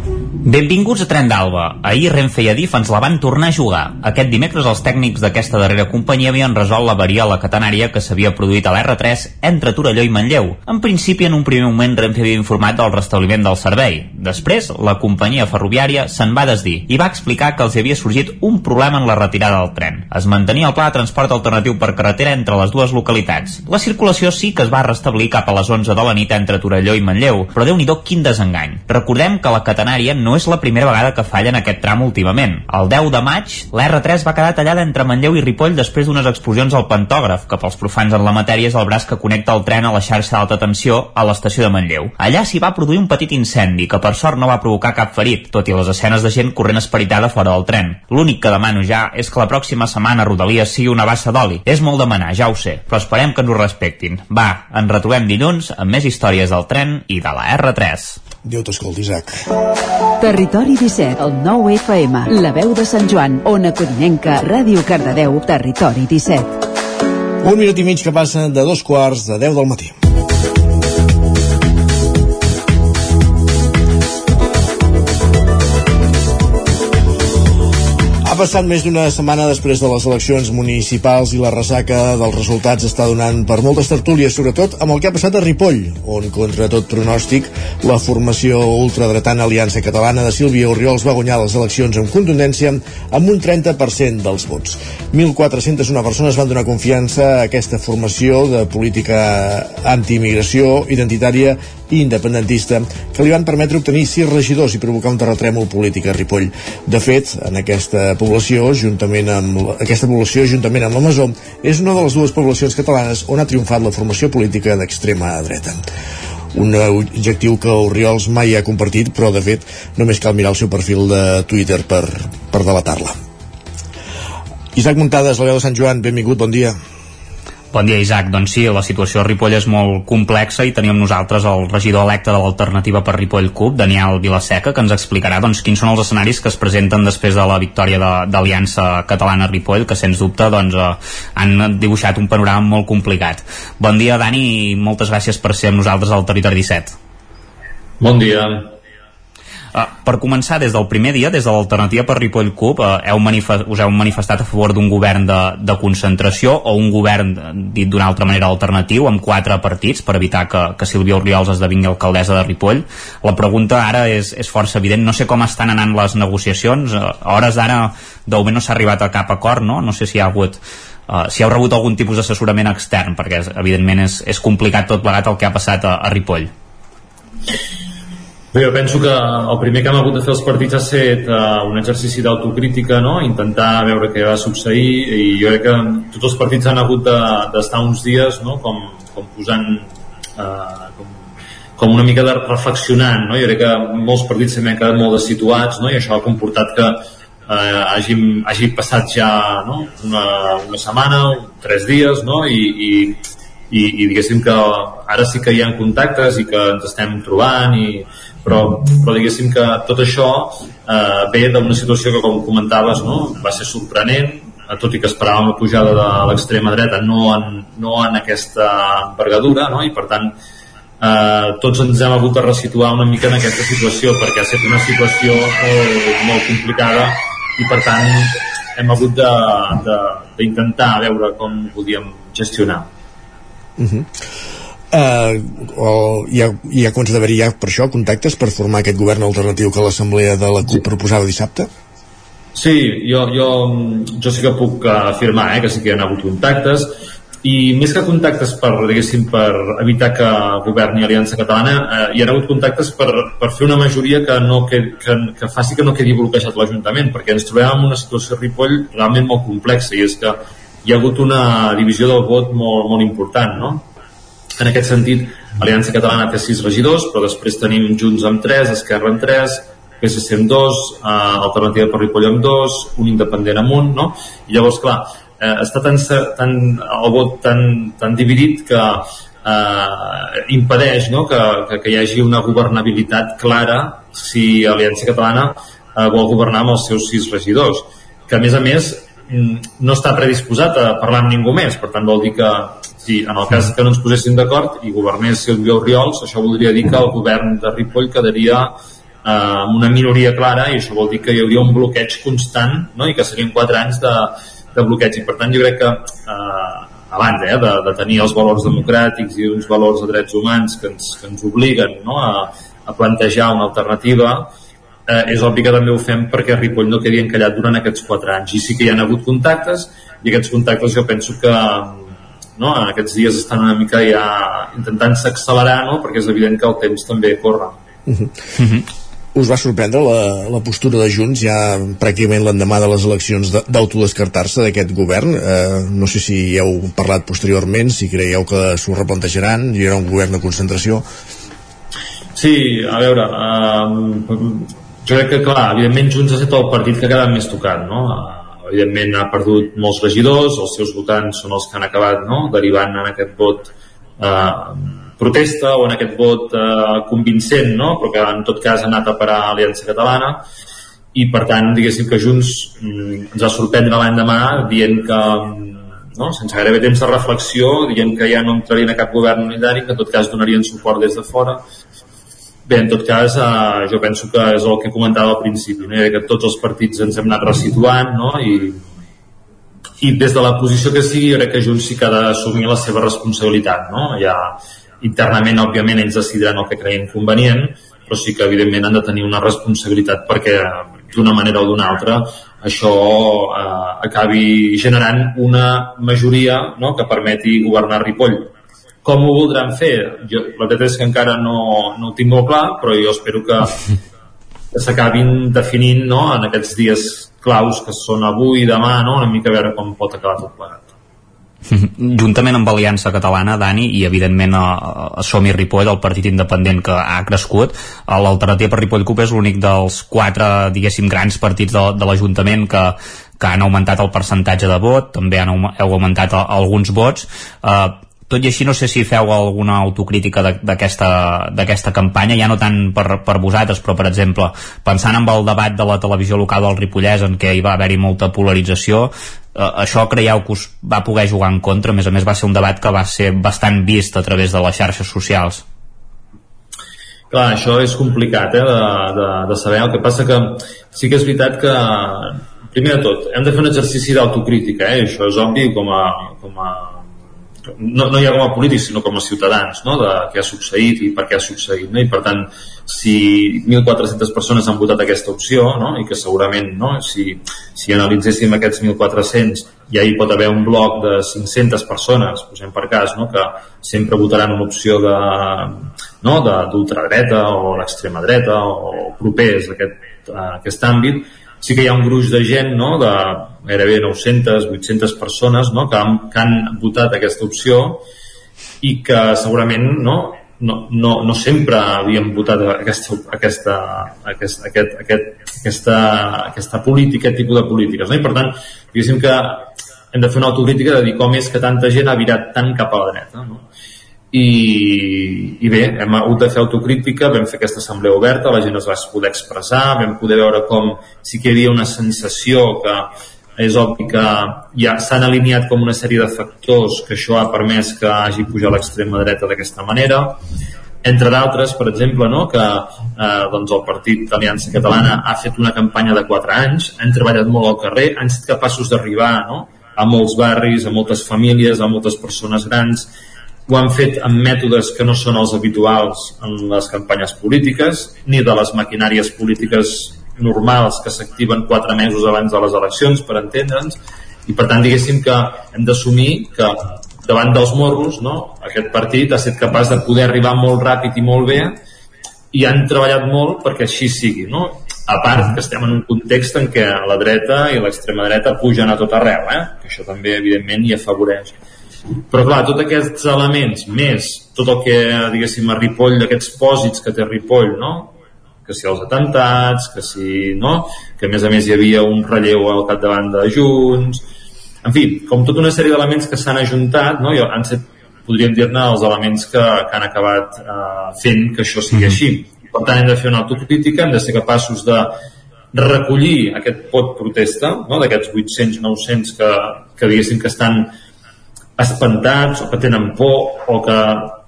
Benvinguts a Tren d'Alba. Ahir Renfe i Adif ens la van tornar a jugar. Aquest dimecres els tècnics d'aquesta darrera companyia havien resolt l'averia a la catenària que s'havia produït a l'R3 entre Torelló i Manlleu. En principi, en un primer moment, Renfe havia informat del restabliment del servei. Després, la companyia ferroviària se'n va desdir i va explicar que els havia sorgit un problema en la retirada del tren. Es mantenia el pla de transport alternatiu per carretera entre les dues localitats. La circulació sí que es va restablir cap a les 11 de la nit entre Torelló i Manlleu, però déu nhi quin desengany. Recordem que la catenària no és la primera vegada que falla en aquest tram últimament. El 10 de maig, l'R3 va quedar tallada entre Manlleu i Ripoll després d'unes explosions al pantògraf, que pels profans en la matèria és el braç que connecta el tren a la xarxa d'alta tensió a l'estació de Manlleu. Allà s'hi va produir un petit incendi que per sort no va provocar cap ferit, tot i les escenes de gent corrent esperitada fora del tren. L'únic que demano ja és que la pròxima setmana Rodalies sigui una bassa d'oli. És molt demanar, ja ho sé, però esperem que ens ho respectin. Va, ens retrobem dilluns amb més històries del tren i de la R3. Déu t'escolti, Isaac. Territori 17, el 9 FM, la veu de Sant Joan, Ona Codinenca, Ràdio Cardedeu, Territori 17. Un minut i mig que passa de dos quarts de 10 del matí. Passat més d'una setmana després de les eleccions municipals i la ressaca dels resultats està donant per moltes tertúlies, sobretot amb el que ha passat a Ripoll, on, contra tot pronòstic, la formació ultradretana Aliança Catalana de Sílvia Oriols va guanyar les eleccions amb contundència amb un 30% dels vots. 1.401 persones van donar confiança a aquesta formació de política anti-immigració identitària i independentista que li van permetre obtenir sis regidors i provocar un terratrèmol polític a Ripoll. De fet, en aquesta població, juntament amb aquesta població, juntament amb la Masó, és una de les dues poblacions catalanes on ha triomfat la formació política d'extrema dreta un objectiu que Oriols mai ha compartit, però de fet només cal mirar el seu perfil de Twitter per, per delatar-la. Isaac Muntades, la veu de Sant Joan, benvingut, bon dia. Bon dia, Isaac. Doncs sí, la situació a Ripoll és molt complexa i teníem nosaltres el regidor electe de l'alternativa per Ripoll CUP, Daniel Vilaseca, que ens explicarà doncs, quins són els escenaris que es presenten després de la victòria d'Aliança Catalana Ripoll, que sens dubte doncs, eh, han dibuixat un panorama molt complicat. Bon dia, Dani, i moltes gràcies per ser amb nosaltres al Territori 17. Bon dia. Uh, per començar, des del primer dia, des de l'alternativa per Ripoll CUP, uh, heu us heu manifestat a favor d'un govern de, de concentració o un govern, dit d'una altra manera, alternatiu, amb quatre partits, per evitar que, que Sílvia Oriols esdevingui alcaldessa de Ripoll. La pregunta ara és, és força evident. No sé com estan anant les negociacions. Uh, a hores d'ara, de moment no s'ha arribat a cap acord, no? No sé si hi ha hagut Uh, si heu rebut algun tipus d'assessorament extern, perquè evidentment és, és complicat tot plegat el que ha passat a, a Ripoll. Bé, jo penso que el primer que hem hagut de fer els partits ha estat uh, un exercici d'autocrítica, no? intentar veure què va succeir i jo crec que tots els partits han hagut d'estar de, uns dies no? com, com posant uh, com, com una mica de reflexionant no? jo crec que molts partits també han quedat molt desituats no? i això ha comportat que uh, hàgim, hagi passat ja no? una, una setmana, tres dies no? I, i, i, i diguéssim que ara sí que hi ha contactes i que ens estem trobant i, però, però diguéssim que tot això eh, ve d'una situació que com comentaves no? va ser sorprenent eh, tot i que esperàvem la pujada de l'extrema dreta no en, no en aquesta envergadura no? i per tant eh, tots ens hem hagut de resituar una mica en aquesta situació perquè ha estat una situació molt, molt complicada i per tant hem hagut d'intentar veure com podíem gestionar Uh -huh. Uh, o hi ha, hi ha començat a haver ja per això contactes per formar aquest govern alternatiu que l'Assemblea de la CUP proposava dissabte? Sí, jo, jo, jo sí que puc afirmar eh, que sí que hi ha hagut contactes i més que contactes per, diguéssim, per evitar que governi Aliança Catalana, eh, hi ha hagut contactes per, per fer una majoria que, no, que, que, que faci que no quedi bloquejat l'Ajuntament, perquè ens trobem en una situació a Ripoll realment molt complexa, i és que hi ha hagut una divisió del vot molt, molt important, no? En aquest sentit, Aliança Catalana té sis regidors, però després tenim Junts amb 3, Esquerra amb 3, PSC amb 2, eh, Alternativa per Ripoll amb 2, un independent amb un, no? I llavors, clar, eh, està tan, tan, el vot tan, tan dividit que eh, impedeix no? que, que, que hi hagi una governabilitat clara si Aliança Catalana eh, vol governar amb els seus sis regidors que a més a més no està predisposat a parlar amb ningú més, per tant vol dir que si en el cas que no ens posessin d'acord i governés Silvio Oriols, això voldria dir que el govern de Ripoll quedaria eh, amb una minoria clara i això vol dir que hi hauria un bloqueig constant no? i que serien quatre anys de, de bloqueig i per tant jo crec que eh, abans eh, de, de tenir els valors democràtics i uns valors de drets humans que ens, que ens obliguen no? a, a plantejar una alternativa eh, és obvi que també ho fem perquè Ripoll no quedi encallat durant aquests 4 anys i sí que hi han hagut contactes i aquests contactes jo penso que no, en aquests dies estan una mica ja intentant-se accelerar no? perquè és evident que el temps també corre uh -huh. Uh -huh. Us va sorprendre la, la postura de Junts ja pràcticament l'endemà de les eleccions d'autodescartar-se d'aquest govern? Eh, no sé si hi heu parlat posteriorment, si creieu que s'ho replantejaran, hi haurà un govern de concentració? Sí, a veure, eh, crec que, clar, evidentment Junts ha estat el partit que ha quedat més tocat, no? Evidentment ha perdut molts regidors, els seus votants són els que han acabat no? derivant en aquest vot eh, protesta o en aquest vot eh, convincent, no? però que en tot cas ha anat a parar a Aliança Catalana i per tant, diguéssim que Junts mm, ens va sorprendre l'endemà dient que no? sense gairebé temps de reflexió, dient que ja no entrarien a cap govern unitari, que en tot cas donarien suport des de fora Bé, en tot cas, eh, jo penso que és el que comentava al principi, no? que tots els partits ens hem anat resituant no? I, i des de la posició que sigui, jo crec que Junts sí que ha d'assumir la seva responsabilitat. No? Ja, internament, òbviament, ells decidiran el que creien convenient, però sí que, evidentment, han de tenir una responsabilitat perquè, d'una manera o d'una altra, això eh, acabi generant una majoria no? que permeti governar Ripoll com ho voldran fer? Jo, la veritat és que encara no, no ho tinc molt clar, però jo espero que, que s'acabin definint no? en aquests dies claus que són avui i demà, no? una mica a veure com pot acabar tot plegat. Juntament amb Aliança Catalana, Dani, i evidentment a, a Som i Ripoll, el partit independent que ha crescut, l'alternativa per Ripoll Cup és l'únic dels quatre, diguéssim, grans partits de, de l'Ajuntament que, que han augmentat el percentatge de vot, també han, heu augmentat alguns vots. Eh, tot i així no sé si feu alguna autocrítica d'aquesta campanya, ja no tant per, per vosaltres, però per exemple, pensant en el debat de la televisió local del Ripollès en què hi va haver-hi molta polarització, eh, això creieu que us va poder jugar en contra? A més a més va ser un debat que va ser bastant vist a través de les xarxes socials. Clar, això és complicat eh, de, de, de saber. El que passa que sí que és veritat que primer de tot, hem de fer un exercici d'autocrítica, eh? això és obvi com a, com a no, no ja com a polítics sinó com a ciutadans no? de què ha succeït i per què ha succeït no? i per tant si 1.400 persones han votat aquesta opció no? i que segurament no? si, si analitzéssim aquests 1.400 ja hi pot haver un bloc de 500 persones posem per cas no? que sempre votaran una opció de no? d'ultradreta o l'extrema dreta o propers a aquest, a aquest àmbit sí que hi ha un gruix de gent, no?, de gairebé 900, 800 persones, no?, que han, que han votat aquesta opció i que segurament, no?, no, no, no sempre havien votat aquesta, aquesta, aquest, aquest, aquest, aquesta, aquesta política, aquest tipus de polítiques. No? I per tant, diguéssim que hem de fer una autocrítica de dir com és que tanta gent ha virat tant cap a la dreta. No? I, i bé, hem hagut de fer autocrítica, vam fer aquesta assemblea oberta, la gent es va poder expressar, vam poder veure com sí que hi havia una sensació que és obvi que ja s'han alineat com una sèrie de factors que això ha permès que hagi pujat l'extrema dreta d'aquesta manera. Entre d'altres, per exemple, no, que eh, doncs el partit d'Aliança Catalana ha fet una campanya de 4 anys, han treballat molt al carrer, han estat capaços d'arribar no, a molts barris, a moltes famílies, a moltes persones grans, ho han fet amb mètodes que no són els habituals en les campanyes polítiques, ni de les maquinàries polítiques normals que s'activen quatre mesos abans de les eleccions, per entendre'ns, i per tant diguéssim que hem d'assumir que davant dels morros no? aquest partit ha estat capaç de poder arribar molt ràpid i molt bé i han treballat molt perquè així sigui no? a part que estem en un context en què la dreta i l'extrema dreta pugen a tot arreu eh? que això també evidentment hi afavoreix però clar, tots aquests elements més tot el que diguéssim a Ripoll d'aquests pòsits que té Ripoll no? que si els atentats que si, no? que a més a més hi havia un relleu al capdavant de Junts en fi, com tota una sèrie d'elements que s'han ajuntat, no? I han set, podríem dir-ne els elements que, que han acabat eh, fent que això sigui així. Per tant, hem de fer una autocrítica, hem de ser capaços de recollir aquest pot protesta, no? d'aquests 800-900 que, que diguéssim que estan espantats o que tenen por o que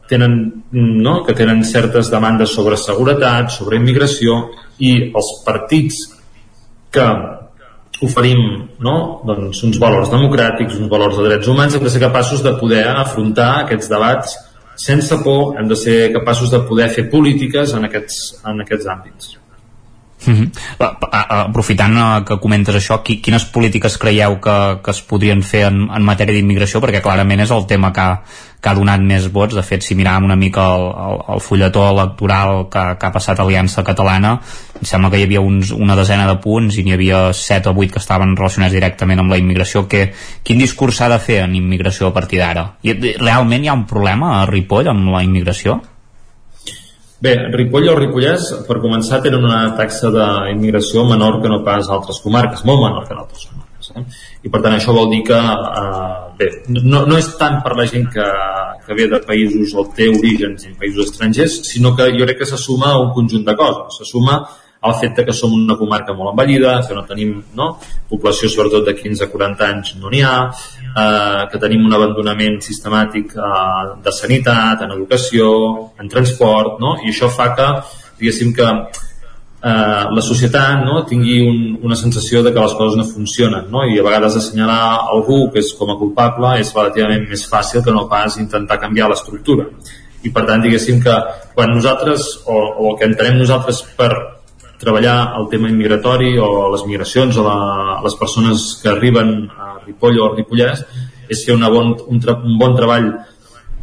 tenen, no? que tenen certes demandes sobre seguretat, sobre immigració i els partits que oferim no? doncs uns valors democràtics, uns valors de drets humans, hem de ser capaços de poder afrontar aquests debats sense por, hem de ser capaços de poder fer polítiques en aquests, en aquests àmbits. Mm -hmm. Aprofitant eh, que comentes això, quines polítiques creieu que, que es podrien fer en, en matèria d'immigració? Perquè clarament és el tema que ha, que ha donat més vots. De fet, si miràvem una mica el, el, el fulletó electoral que, que ha passat Aliança Catalana, em sembla que hi havia uns, una desena de punts i n'hi havia 7 o 8 que estaven relacionats directament amb la immigració. Que, quin discurs s'ha de fer en immigració a partir d'ara? Realment hi ha un problema a Ripoll amb la immigració? Bé, Ripoll o Ripollès, per començar, tenen una taxa d'immigració menor que no pas altres comarques, molt menor que altres comarques. Eh? I per tant això vol dir que, eh, bé, no, no és tant per la gent que, que ve de països o té orígens en països estrangers, sinó que jo crec que se suma a un conjunt de coses. Se suma el fet que som una comarca molt envellida, que no tenim no? població sobretot de 15 a 40 anys no n'hi ha, eh, que tenim un abandonament sistemàtic eh, de sanitat, en educació, en transport, no? i això fa que, diguéssim que eh, la societat no, tingui un, una sensació de que les coses no funcionen no? i a vegades assenyalar algú que és com a culpable és relativament més fàcil que no pas intentar canviar l'estructura i per tant diguéssim que quan nosaltres o, o el que entenem nosaltres per treballar el tema immigratori o les migracions o la, les persones que arriben a Ripoll o a Ripollès és fer una bon, un, tra, un bon treball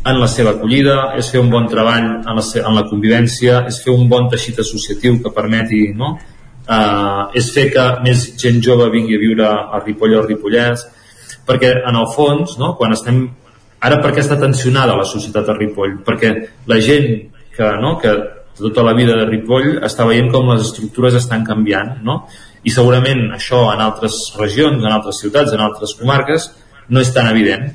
en la seva acollida, és fer un bon treball en la, en la convivència, és fer un bon teixit associatiu que permeti no? Uh, és fer que més gent jove vingui a viure a Ripoll o a Ripollès perquè en el fons no, quan estem ara per què està tensionada la societat a Ripoll? perquè la gent que, no, que tota la vida de Ripoll està veient com les estructures estan canviant no? i segurament això en altres regions, en altres ciutats, en altres comarques no és tan evident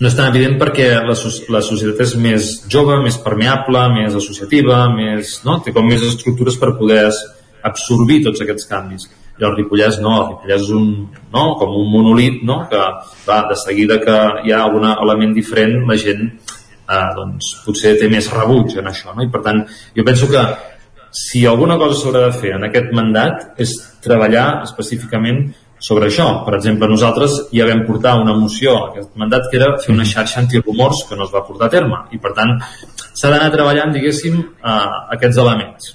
no és tan evident perquè la, la societat és més jove, més permeable, més associativa, més, no? té com més estructures per poder absorbir tots aquests canvis. I el Ripollès no, el Ripollès és un, no? com un monolit no? que va, de seguida que hi ha algun element diferent la gent eh, doncs, potser té més rebuig en això. No? I per tant, jo penso que si alguna cosa s'haurà de fer en aquest mandat és treballar específicament sobre això. Per exemple, nosaltres ja vam portar una moció a aquest mandat que era fer una xarxa antirumors que no es va portar a terme i per tant s'ha d'anar treballant, diguéssim, eh, aquests elements.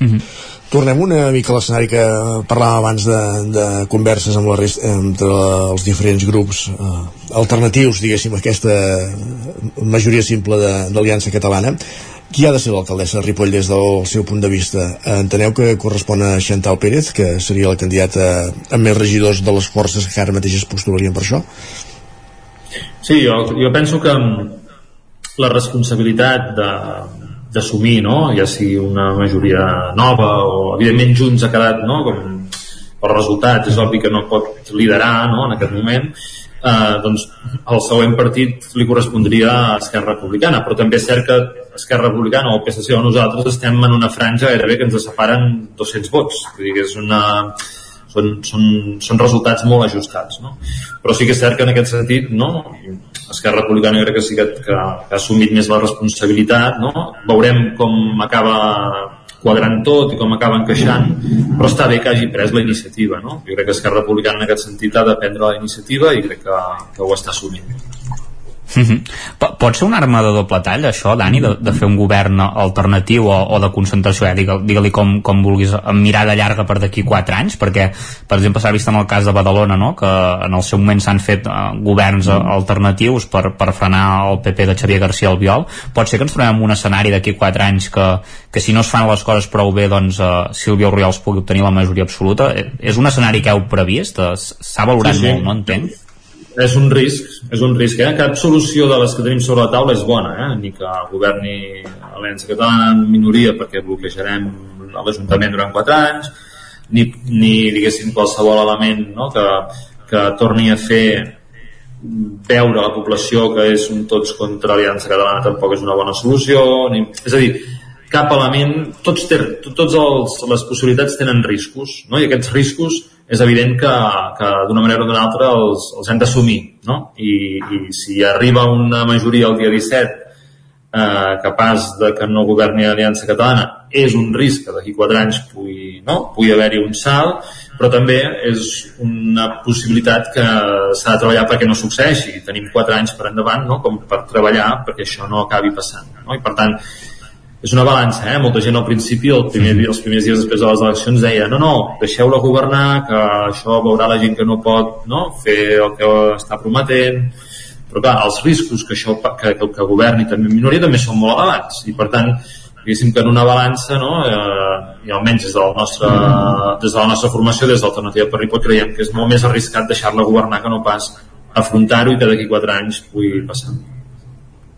Mm -hmm. Tornem una mica a l'escenari que parlàvem abans de, de converses amb la resta, entre els diferents grups eh, alternatius, diguéssim, a aquesta majoria simple d'Aliança Catalana. Qui ha de ser l'alcaldessa de Ripoll des del seu punt de vista? Enteneu que correspon a Xantal Pérez, que seria la candidata amb més regidors de les forces que ara mateix es postularien per això? Sí, jo, jo penso que la responsabilitat de, d'assumir, no? ja sigui una majoria nova o evidentment Junts ha quedat no? com els resultats, és obvi que no pot liderar no? en aquest moment eh, doncs el següent partit li correspondria a Esquerra Republicana, però també és cert que Esquerra Republicana o el PSC o nosaltres estem en una franja gairebé que ens separen 200 vots, vull dir que és una són, són, són resultats molt ajustats no? però sí que és cert que en aquest sentit no? Esquerra Republicana crec que sí que, que, que ha assumit més la responsabilitat no? veurem com acaba quadrant tot i com acaba encaixant però està bé que hagi pres la iniciativa no? jo crec que Esquerra Republicana en aquest sentit ha de prendre la iniciativa i crec que, que ho està assumint Mm -hmm. Pot ser una arma de doble tall, això, Dani, de, de fer un govern alternatiu o, o de concentració, eh? digue-li digue com, com vulguis, amb mirada llarga per d'aquí 4 anys, perquè, per exemple, s'ha vist en el cas de Badalona, no?, que en el seu moment s'han fet uh, governs uh, alternatius per, per frenar el PP de Xavier García Albiol. Pot ser que ens trobem un escenari d'aquí 4 anys que, que si no es fan les coses prou bé, doncs uh, Sílvia Oriols pugui obtenir la majoria absoluta. És un escenari que heu previst? S'ha valorat sí, sí. molt, no entenc? És un risc, és un risc, eh? Cap solució de les que tenim sobre la taula és bona, eh? Ni que governi l'Aliança Catalana en minoria perquè bloquejarem l'Ajuntament durant 4 anys, ni, ni diguéssim qualsevol element no? que, que torni a fer veure a la població que és un tots contra l'Aliança Catalana tampoc és una bona solució, ni... és a dir, cap element, tots, ter, tots els, les possibilitats tenen riscos, no? i aquests riscos és evident que, que d'una manera o d'una altra els, els hem d'assumir, no? I, I si arriba una majoria el dia 17 eh, capaç de que no governi l'Aliança Catalana, és un risc que d'aquí quatre anys pugui, no? pugui haver-hi un salt, però també és una possibilitat que s'ha de treballar perquè no succeeixi. Tenim quatre anys per endavant no? com per treballar perquè això no acabi passant. No? I per tant, és una balança, eh? Molta gent al principi, el primer, els primers dies després de les eleccions deia no, no, deixeu-la governar, que això veurà la gent que no pot no? fer el que està prometent, però clar, els riscos que això que, que, que governi també en minoria també són molt elevats i per tant, diguéssim que en una balança no, eh, i almenys des, del nostre, des de la nostra formació des d'Alternativa per Ripoll creiem que és molt més arriscat deixar-la governar que no pas afrontar-ho i que d'aquí quatre anys pugui passar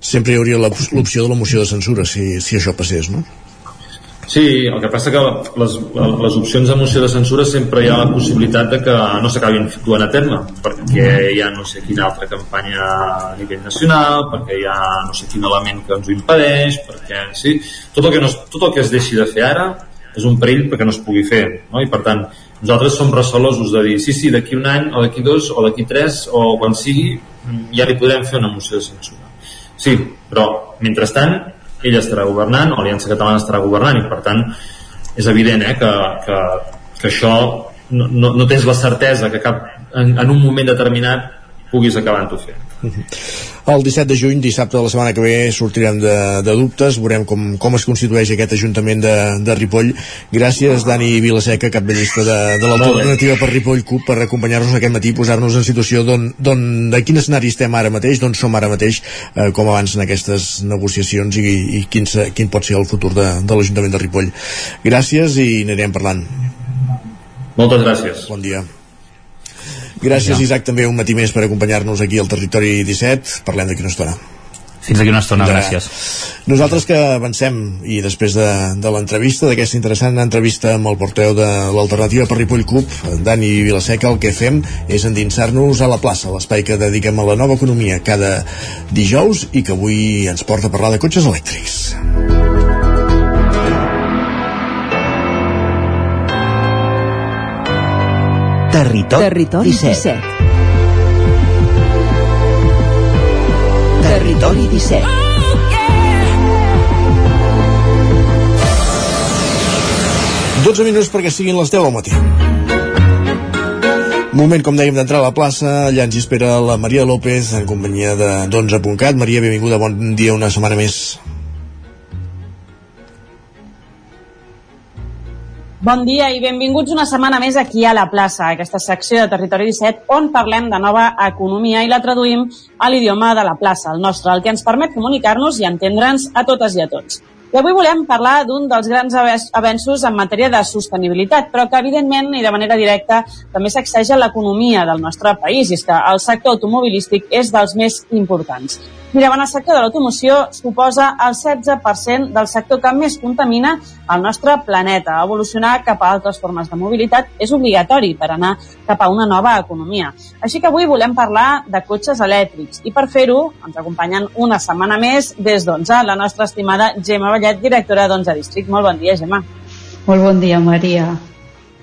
sempre hi hauria l'opció de la moció de censura si, si això passés, no? Sí, el que passa que les, les opcions de moció de censura sempre hi ha la possibilitat de que no s'acabin duent a terme, perquè hi ha no sé quina altra campanya a nivell nacional, perquè hi ha no sé quin element que ens ho impedeix, perquè sí, tot el que, no, tot el que es deixi de fer ara és un perill perquè no es pugui fer, no? i per tant nosaltres som recelosos de dir sí, sí, d'aquí un any o d'aquí dos o d'aquí tres o quan sigui ja li podrem fer una moció de censura Sí, però mentrestant ella estarà governant o l'Aliança Catalana estarà governant i per tant és evident eh, que, que, que això no, no, no tens la certesa que cap, en, en un moment determinat puguis acabar-ho fent. El 17 de juny, dissabte de la setmana que ve, sortirem de, de dubtes, veurem com, com es constitueix aquest Ajuntament de, de Ripoll. Gràcies, Dani Vilaseca, capbellista de, de l'Alternativa per Ripoll CUP, per acompanyar-nos aquest matí, posar-nos en situació d'on, de quin escenari estem ara mateix, d'on som ara mateix, eh, com avancen aquestes negociacions i, i quin, quin pot ser el futur de, de l'Ajuntament de Ripoll. Gràcies i anirem parlant. Moltes gràcies. Bon dia. Gràcies, Isaac, també un matí més per acompanyar-nos aquí al Territori 17. Parlem d'aquí una estona. Fins aquí una estona, de... gràcies. Nosaltres que avancem, i després de, de l'entrevista, d'aquesta interessant entrevista amb el porteu de l'Alternativa per Ripoll Club, Dani Vilaseca, el que fem és endinsar-nos a la plaça, l'espai que dediquem a la nova economia cada dijous i que avui ens porta a parlar de cotxes elèctrics. Territori, Territori 17. 17. Territori 17. Oh, 12 minuts perquè siguin les 10 del matí. Moment, com dèiem, d'entrar a la plaça. Allà ens espera la Maria López en companyia de d'11.cat. Maria, benvinguda, bon dia, una setmana més. Bon dia i benvinguts una setmana més aquí a la plaça, aquesta secció de Territori 17 on parlem de nova economia i la traduïm a l'idioma de la plaça, el nostre, el que ens permet comunicar-nos i entendre'ns a totes i a tots. I avui volem parlar d'un dels grans avenços en matèria de sostenibilitat, però que evidentment i de manera directa també sacseja l'economia del nostre país, i és que el sector automobilístic és dels més importants. Mira, en el sector de l'automoció suposa el 16% del sector que més contamina el nostre planeta. Evolucionar cap a altres formes de mobilitat és obligatori per anar cap a una nova economia. Així que avui volem parlar de cotxes elèctrics i per fer-ho ens acompanyen una setmana més des d'Onze la nostra estimada Gemma Vallet, directora d'Onze District. Molt bon dia, Gemma. Molt bon dia, Maria.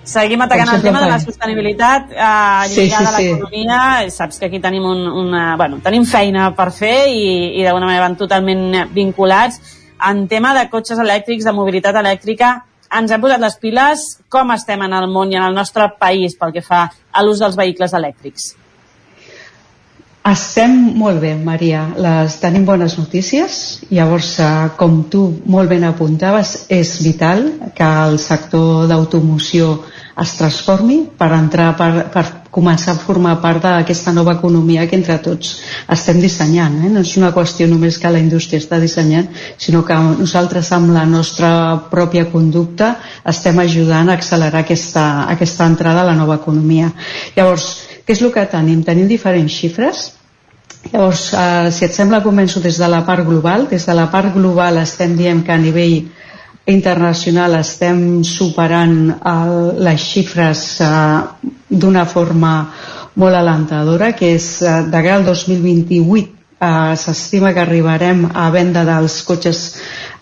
Seguim atacant el tema de la sostenibilitat eh, lligada sí, sí, sí. a l'economia. Saps que aquí tenim, un, una, bueno, tenim feina per fer i, i d'alguna manera van totalment vinculats. En tema de cotxes elèctrics, de mobilitat elèctrica, ens hem posat les piles. Com estem en el món i en el nostre país pel que fa a l'ús dels vehicles elèctrics? Estem molt bé, Maria. Les tenim bones notícies. Llavors, eh, com tu molt ben apuntaves, és vital que el sector d'automoció es transformi per entrar, per, per començar a formar part d'aquesta nova economia que entre tots estem dissenyant. Eh? No és una qüestió només que la indústria està dissenyant, sinó que nosaltres amb la nostra pròpia conducta estem ajudant a accelerar aquesta, aquesta entrada a la nova economia. Llavors, què és el que tenim? Tenim diferents xifres. Llavors, eh, si et sembla, començo des de la part global. Des de la part global estem dient que a nivell internacional estem superant el, les xifres eh, d'una forma molt alentadora, que és eh, de al 2028 eh, s'estima que arribarem a venda dels cotxes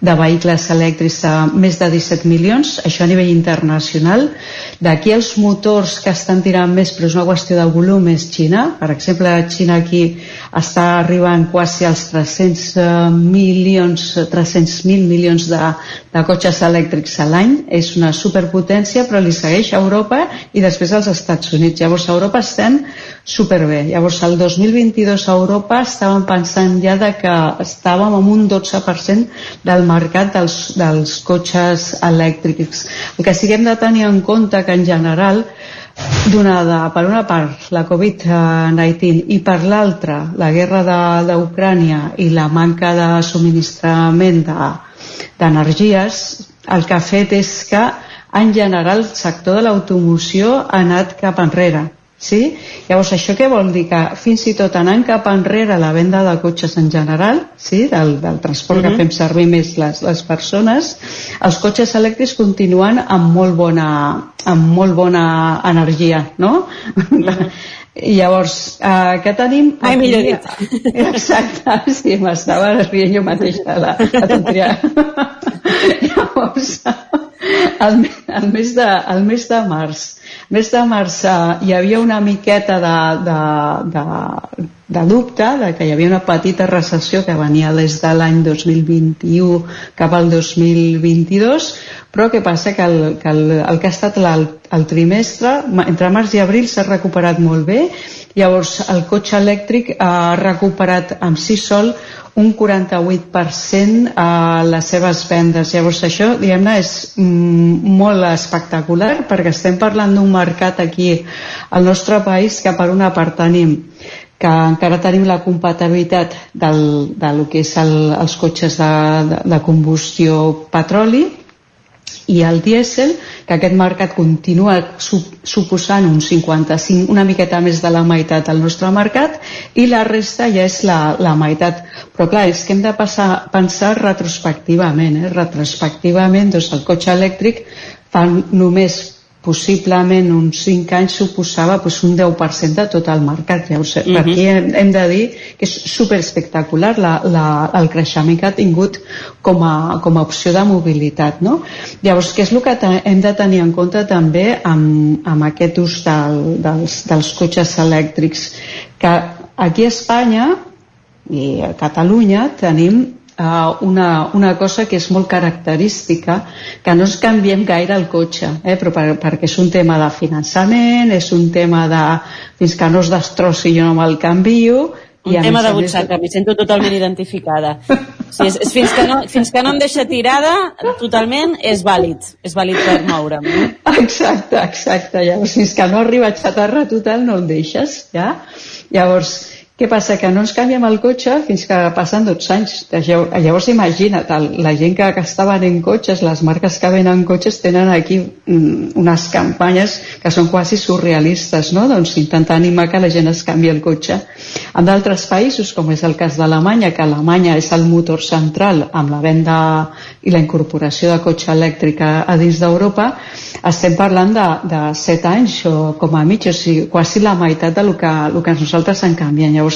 de vehicles elèctrics a més de 17 milions, això a nivell internacional. D'aquí els motors que estan tirant més, però és una qüestió de volum, és Xina. Per exemple, Xina aquí està arribant quasi als 300 eh, milions, 300.000 milions de, de cotxes elèctrics a l'any. És una superpotència, però li segueix a Europa i després als Estats Units. Llavors, a Europa estem superbé. Llavors, el 2022 a Europa estàvem pensant ja de que estàvem amb un 12% del mercat dels, dels cotxes elèctrics. El que sí que de tenir en compte que en general donada per una part la Covid-19 i per l'altra la guerra d'Ucrània i la manca de subministrament d'energies, de, el que ha fet és que en general el sector de l'automoció ha anat cap enrere Sí? Llavors, això què vol dir? Que fins i tot anant cap enrere la venda de cotxes en general, sí? del, del transport uh -huh. que mhm. fem servir més les, les persones, els cotxes elèctrics continuen amb molt bona, amb molt bona energia, no? Uh mhm. -huh. Llavors, eh, què tenim? Ai, millor dit. Exacte, sí, m'estava rient jo mateixa la, la tonteria. Llavors, el, el, mes de, el mes de març mes de març eh, hi havia una miqueta de, de, de, de dubte de que hi havia una petita recessió que venia des de l'any 2021 cap al 2022 però què passa? Que el que, el, el que ha estat el, el trimestre entre març i abril s'ha recuperat molt bé llavors el cotxe elèctric ha recuperat amb si sol un 48% a les seves vendes. Llavors això, diguem-ne, és mm, molt espectacular perquè estem parlant d'un mercat aquí al nostre país que per una part tenim que encara tenim la compatibilitat del, de lo que és el, els cotxes de, de, de combustió petroli i el dièsel, que aquest mercat continua suposant un 55, una miqueta més de la meitat del nostre mercat, i la resta ja és la, la meitat. Però clar, és que hem de passar, pensar retrospectivament. Eh? Retrospectivament, doncs el cotxe elèctric fa només possiblement uns 5 anys suposava pues, un 10% de tot el mercat. Llavors, uh -huh. aquí hem, hem de dir que és superespectacular la, la, el creixement que ha tingut com a, com a opció de mobilitat. No? Llavors, què és el que hem de tenir en compte també amb, amb aquest ús del, dels, dels cotxes elèctrics? Que aquí a Espanya i a Catalunya tenim una, una cosa que és molt característica, que no ens canviem gaire el cotxe, eh? però per, perquè és un tema de finançament, és un tema de fins que no es destrossi jo no me'l canvio, un tema de butxaca, m'hi sento totalment identificada. Sí, és, és fins, que no, fins que no em deixa tirada, totalment és vàlid, és vàlid per moure'm. No? Exacte, exacte. Llavors, fins que no arriba a xatarra total no el deixes, ja? Llavors, què passa? Que no ens canviem el cotxe fins que passen 12 anys. Llavors imagina't, la gent que, que venent cotxes, les marques que venen cotxes tenen aquí mm, unes campanyes que són quasi surrealistes, no? Doncs intentar animar que la gent es canvi el cotxe. En d'altres països, com és el cas d'Alemanya, que Alemanya és el motor central amb la venda i la incorporació de cotxe elèctric a, a dins d'Europa, estem parlant de, de 7 anys o com a mig, o sigui, quasi la meitat del que, el que nosaltres en canviem. Llavors,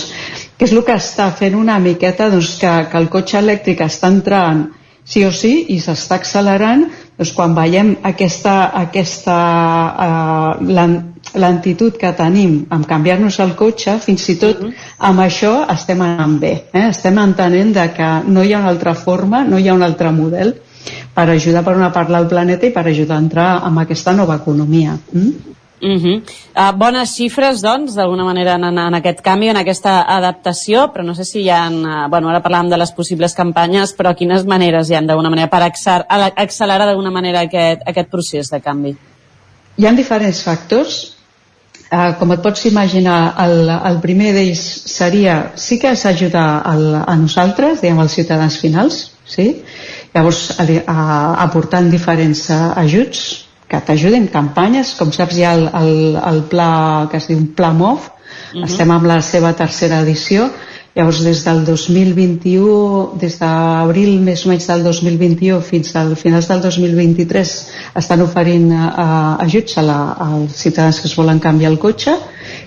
què és el que està fent una miqueta doncs, que, que el cotxe elèctric està entrant sí o sí i s'està accelerant doncs quan veiem aquesta, aquesta uh, lentitud que tenim en canviar-nos el cotxe, fins i tot amb això estem anant bé. Eh? Estem entenent de que no hi ha una altra forma, no hi ha un altre model per ajudar per una part al planeta i per ajudar a entrar en aquesta nova economia. Mm? Uh -huh. uh, bones xifres, doncs, d'alguna manera en, en aquest canvi, en aquesta adaptació, però no sé si hi ha... Uh, bueno, ara parlàvem de les possibles campanyes, però quines maneres hi han d'alguna manera per accelerar d'alguna manera aquest, aquest procés de canvi? Hi ha diferents factors. Uh, com et pots imaginar, el, el primer d'ells seria, sí que és ajudar el, a nosaltres, diguem, als ciutadans finals, sí? Llavors, uh, aportant diferents uh, ajuts, que t'ajuden campanyes, com saps hi ha el, el, el pla que es diu Pla MOV, uh mhm. -huh. estem amb la seva tercera edició, llavors des del 2021, des d'abril més o menys del 2021 fins al finals del 2023 estan oferint uh, ajuts a la, als ciutadans que es volen canviar el cotxe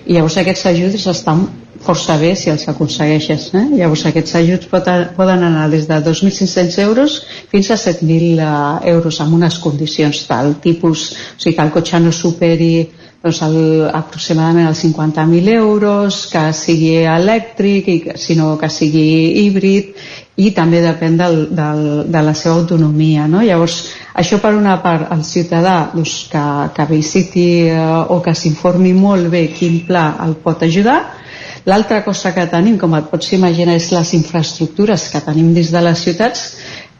i llavors aquests ajuts estan força bé si els aconsegueixes. Eh? Llavors aquests ajuts poden anar des de 2.500 euros fins a 7.000 eh, euros amb unes condicions tal tipus, o sigui que el cotxe no superi doncs el, aproximadament els 50.000 euros, que sigui elèctric, i, sinó que sigui híbrid i també depèn del, del, de la seva autonomia. No? Llavors, això per una part, el ciutadà doncs, que, que visiti eh, o que s'informi molt bé quin pla el pot ajudar L'altra cosa que tenim, com et pots imaginar, és les infraestructures que tenim dins de les ciutats.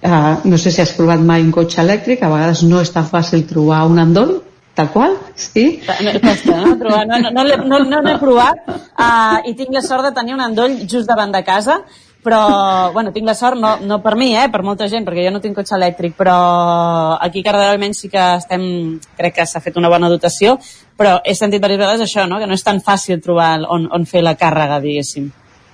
Eh, no sé si has provat mai un cotxe elèctric, a vegades no és tan fàcil trobar un endoll, tal qual, sí? No, no, no, no, no, no, no l'he provat uh, i tinc la sort de tenir un endoll just davant de casa però, bueno, tinc la sort, no, no per mi, eh, per molta gent, perquè jo no tinc cotxe elèctric, però aquí a Cardedeu almenys sí que estem, crec que s'ha fet una bona dotació, però he sentit diverses vegades això, no? que no és tan fàcil trobar on, on fer la càrrega, diguéssim.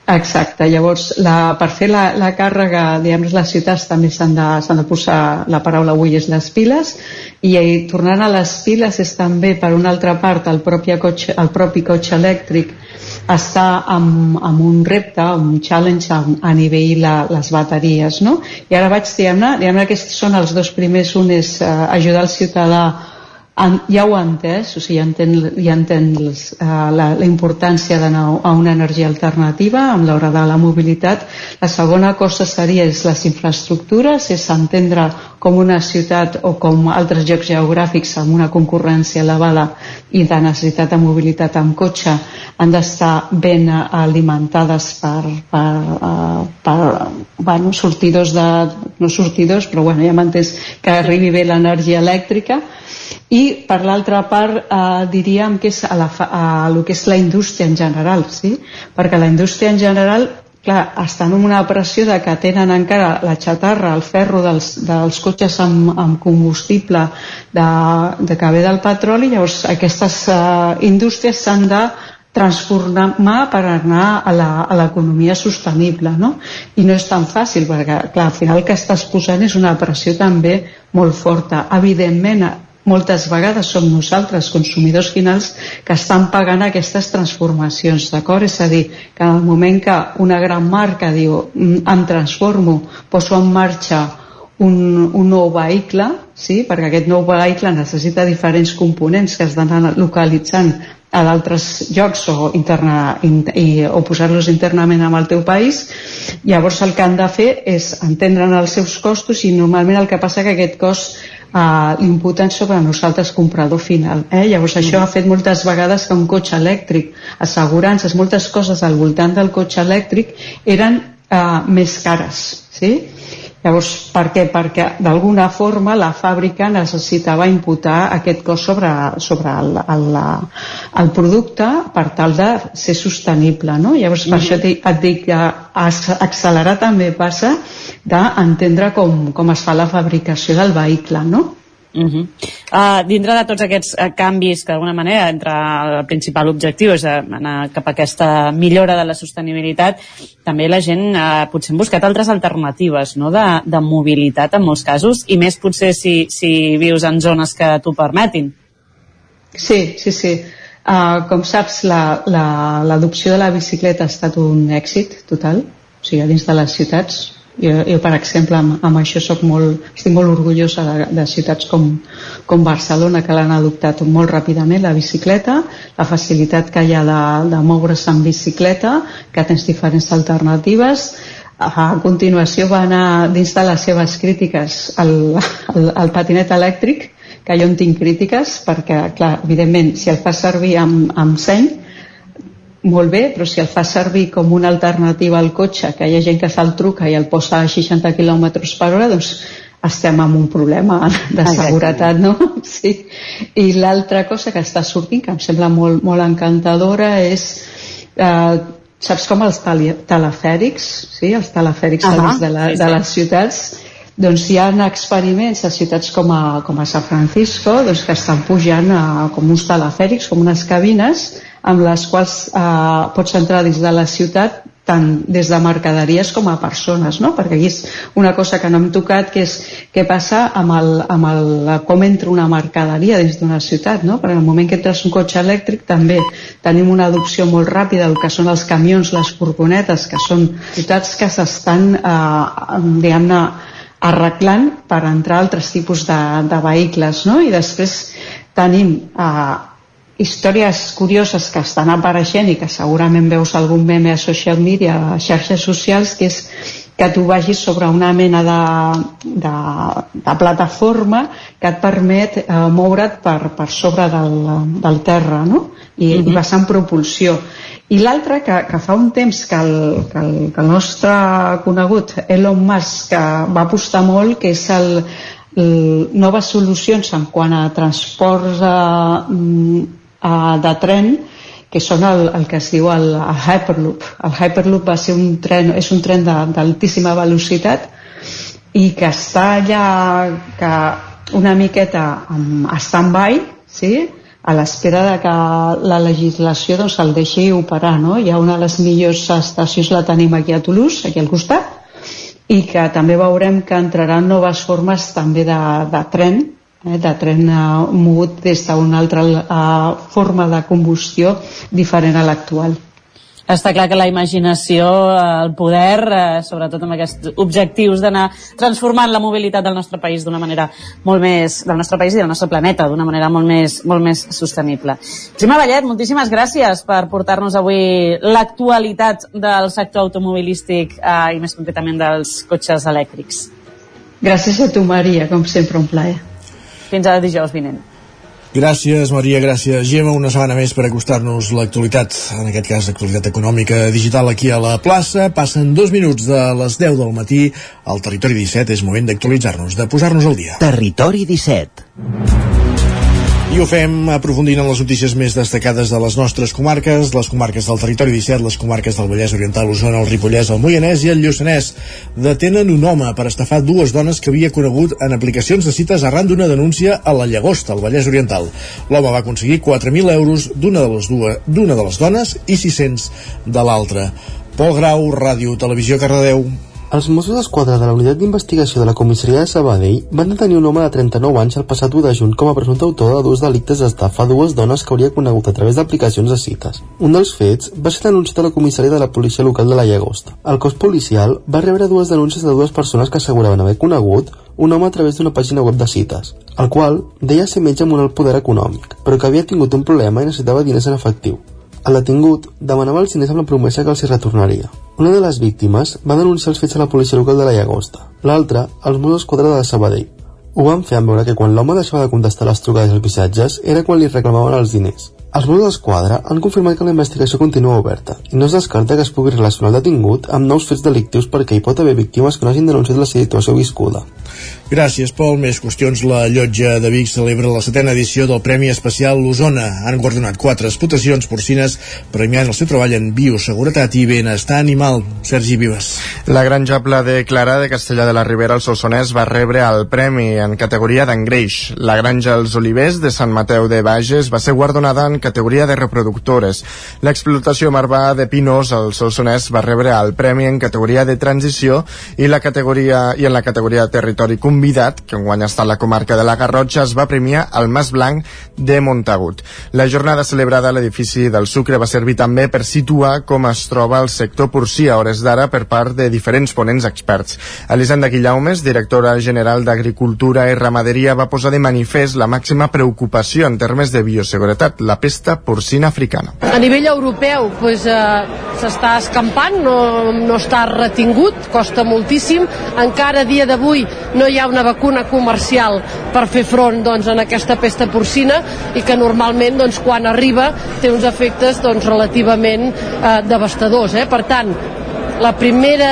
Exacte, llavors la, per fer la, la càrrega, diguem les ciutats també s'han de, de posar, la paraula avui és les piles, i, i tornant a les piles és també per una altra part el propi cotxe, el propi cotxe elèctric està amb, amb un repte, un challenge a, a nivell la, les bateries, no? I ara vaig, diguem-ne, diguem aquests són els dos primers, un és eh, ajudar el ciutadà ja ho ha entès, o sigui, ja entén, ja entén les, uh, la, la importància d'anar a una energia alternativa amb l'hora de la mobilitat. La segona cosa seria és les infraestructures, és entendre com una ciutat o com altres llocs geogràfics amb una concurrència elevada i de necessitat de mobilitat amb cotxe han d'estar ben alimentades per, per, uh, per bueno, sortidors de... no sortidors, però bueno, ja m'entens que arribi bé l'energia elèctrica i per l'altra part eh, diríem que és a, la, a el que és la indústria en general sí? perquè la indústria en general clar, estan en una pressió de que tenen encara la xatarra, el ferro dels, dels cotxes amb, amb combustible de, de que ve del petroli, llavors aquestes uh, indústries s'han de transformar per anar a l'economia sostenible no? i no és tan fàcil perquè clar, al final el que estàs posant és una pressió també molt forta evidentment moltes vegades som nosaltres, consumidors finals, que estan pagant aquestes transformacions, d'acord? És a dir, que en el moment que una gran marca diu mm, em transformo, poso en marxa un, un nou vehicle, sí? perquè aquest nou vehicle necessita diferents components que es d'anar localitzant a d'altres llocs o, interna, in, i, o posar-los internament en el teu país llavors el que han de fer és entendre els seus costos i normalment el que passa que aquest cost eh, l'imputen sobre nosaltres comprador final. Eh? Llavors mm. això ha fet moltes vegades que un cotxe elèctric, assegurances, moltes coses al voltant del cotxe elèctric eren eh, més cares. Sí? Llavors, per què? Perquè d'alguna forma la fàbrica necessitava imputar aquest cost sobre, sobre el, el, el producte per tal de ser sostenible. No? Llavors, per mm -hmm. això et dic que accelerar també passa d'entendre com, com es fa la fabricació del vehicle. No? Uh -huh. uh, dintre de tots aquests uh, canvis que d'alguna manera entre el principal objectiu és uh, anar cap a aquesta millora de la sostenibilitat també la gent uh, potser hem buscat altres alternatives no? de, de mobilitat en molts casos i més potser si, si vius en zones que t'ho permetin Sí, sí, sí uh, com saps l'adopció la, la, de la bicicleta ha estat un èxit total o sigui, dins de les ciutats jo, jo per exemple, amb, amb això soc molt, estic molt orgullosa de, de ciutats com, com Barcelona, que l'han adoptat molt ràpidament, la bicicleta, la facilitat que hi ha de, de moure's en bicicleta, que tens diferents alternatives, a continuació va anar dins de les seves crítiques al, al, al patinet elèctric, que jo en tinc crítiques, perquè, clar, evidentment, si el fas servir amb, amb seny, molt bé, però si el fa servir com una alternativa al cotxe, que hi ha gent que fa el truca i el posa a 60 km per hora, doncs estem amb un problema de seguretat, no? Sí. I l'altra cosa que està sortint, que em sembla molt, molt encantadora, és eh, saps com els telefèrics, sí? els telefèrics uh -huh. de, la, de les ciutats, doncs hi ha experiments a ciutats com a, com a San Francisco doncs, que estan pujant a, com uns telefèrics, com unes cabines amb les quals eh, pots entrar dins de la ciutat tant des de mercaderies com a persones, no? perquè aquí és una cosa que no hem tocat, que és què passa amb, el, amb el, com entra una mercaderia dins d'una ciutat, no? perquè en el moment que entres un cotxe elèctric també tenim una adopció molt ràpida del que són els camions, les furgonetes, que són ciutats que s'estan, eh, diguem-ne, arreglant per entrar altres tipus de, de vehicles, no? i després tenim eh, històries curioses que estan apareixent i que segurament veus algun meme a social media, a xarxes socials, que és que tu vagis sobre una mena de, de, de plataforma que et permet eh, moure't per, per sobre del, del terra no? I, mm -hmm. i vas en propulsió i l'altre que, que fa un temps que el, que, el, que el nostre conegut Elon Musk que va apostar molt que és el, el noves solucions en quant a transports eh, uh, de tren que són el, el que es diu el, el Hyperloop. El Hyperloop va ser un tren, és un tren d'altíssima velocitat i que està allà que una miqueta en stand-by, sí? A l'espera de que la legislació doncs, el deixi operar. No? Hi ha una de les millors estacions, la tenim aquí a Toulouse, aquí al costat, i que també veurem que entraran noves formes també de, de tren eh, de tren eh, mogut des d'una altra eh, forma de combustió diferent a l'actual. Està clar que la imaginació, eh, el poder, eh, sobretot amb aquests objectius d'anar transformant la mobilitat del nostre país d'una manera molt més, del nostre país i del nostre planeta, d'una manera molt més, molt més sostenible. Gemma Vallet, moltíssimes gràcies per portar-nos avui l'actualitat del sector automobilístic eh, i més concretament dels cotxes elèctrics. Gràcies a tu, Maria, com sempre un plaer. Fins a dijous vinent. Gràcies, Maria, gràcies, Gemma. Una setmana més per acostar-nos l'actualitat, en aquest cas l'actualitat econòmica digital aquí a la plaça. Passen dos minuts de les 10 del matí al Territori 17. És moment d'actualitzar-nos, de posar-nos al dia. Territori 17. I ho fem aprofundint en les notícies més destacades de les nostres comarques, les comarques del territori 17, les comarques del Vallès Oriental, Osona, el Ripollès, el Moianès i el Lluçanès. Detenen un home per estafar dues dones que havia conegut en aplicacions de cites arran d'una denúncia a la Llagosta, al Vallès Oriental. L'home va aconseguir 4.000 euros d'una de, les dues, de les dones i 600 de l'altra. Pol Grau, Ràdio, Televisió, Cardedeu. Els Mossos d'Esquadra de la Unitat d'Investigació de la Comissaria de Sabadell van detenir un home de 39 anys el passat 1 de juny com a presumpte autor de dos delictes d'estafa a dues dones que hauria conegut a través d'aplicacions de cites. Un dels fets va ser denunciat a la comissaria de la policia local de la Llagosta. El cos policial va rebre dues denúncies de dues persones que asseguraven haver conegut un home a través d'una pàgina web de cites, el qual deia ser metge amb un alt poder econòmic, però que havia tingut un problema i necessitava diners en efectiu. El detingut demanava els diners amb la promesa que els hi retornaria. Una de les víctimes va denunciar els fets a la policia local de la Llagosta, l'altra als Mossos d'Esquadra de Sabadell. Ho van fer en veure que quan l'home deixava de contestar les trucades i els missatges era quan li reclamaven els diners. Els Mossos d'Esquadra han confirmat que la investigació continua oberta i no es descarta que es pugui relacionar el detingut amb nous fets delictius perquè hi pot haver víctimes que no hagin denunciat la situació viscuda. Gràcies, Pol. Més qüestions. La llotja de Vic celebra la setena edició del Premi Especial L'Osona. Han guardonat quatre explotacions porcines premiant el seu treball en bioseguretat i benestar animal. Sergi Vives. La granja Pla de Clara de Castellà de la Ribera al Solsonès va rebre el premi en categoria d'engreix. La granja Els Olivers de Sant Mateu de Bages va ser guardonada en categoria de reproductores. L'explotació Marvà de Pinos al Solsonès va rebre el premi en categoria de transició i la categoria i en la categoria territori convidat, que enguany està a la comarca de la Garrotxa, es va premiar el Mas Blanc de Montagut. La jornada celebrada a l'edifici del Sucre va servir també per situar com es troba el sector porcí a hores d'ara per part de diferents ponents experts. Elisenda Guillaumes, directora general d'Agricultura i Ramaderia, va posar de manifest la màxima preocupació en termes de bioseguretat, la pesta porcina africana. A nivell europeu pues, eh, s'està escampant, no, no està retingut, costa moltíssim. Encara dia d'avui no hi ha una vacuna comercial per fer front doncs, en aquesta pesta porcina i que normalment doncs, quan arriba té uns efectes doncs, relativament eh, devastadors. Eh? Per tant, la primera,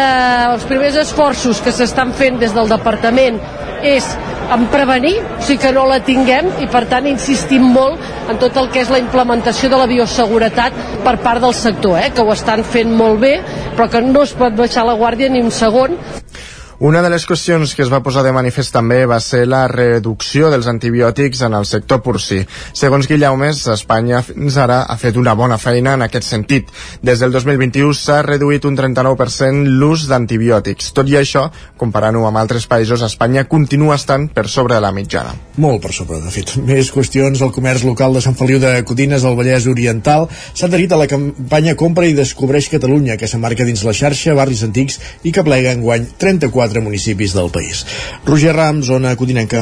els primers esforços que s'estan fent des del departament és en prevenir, o sigui que no la tinguem i per tant insistim molt en tot el que és la implementació de la bioseguretat per part del sector, eh, que ho estan fent molt bé però que no es pot baixar la guàrdia ni un segon una de les qüestions que es va posar de manifest també va ser la reducció dels antibiòtics en el sector porcí. Segons Guillaumes, Espanya fins ara ha fet una bona feina en aquest sentit. Des del 2021 s'ha reduït un 39% l'ús d'antibiòtics. Tot i això, comparant-ho amb altres països, Espanya continua estant per sobre de la mitjana. Molt per sobre, de fet. Més qüestions. El comerç local de Sant Feliu de Codines, al Vallès Oriental, s'ha adherit a la campanya Compra i Descobreix Catalunya, que s'emmarca dins la xarxa Barris Antics i que plega enguany 34 quatre municipis del país. Roger Rams, zona Codinenca.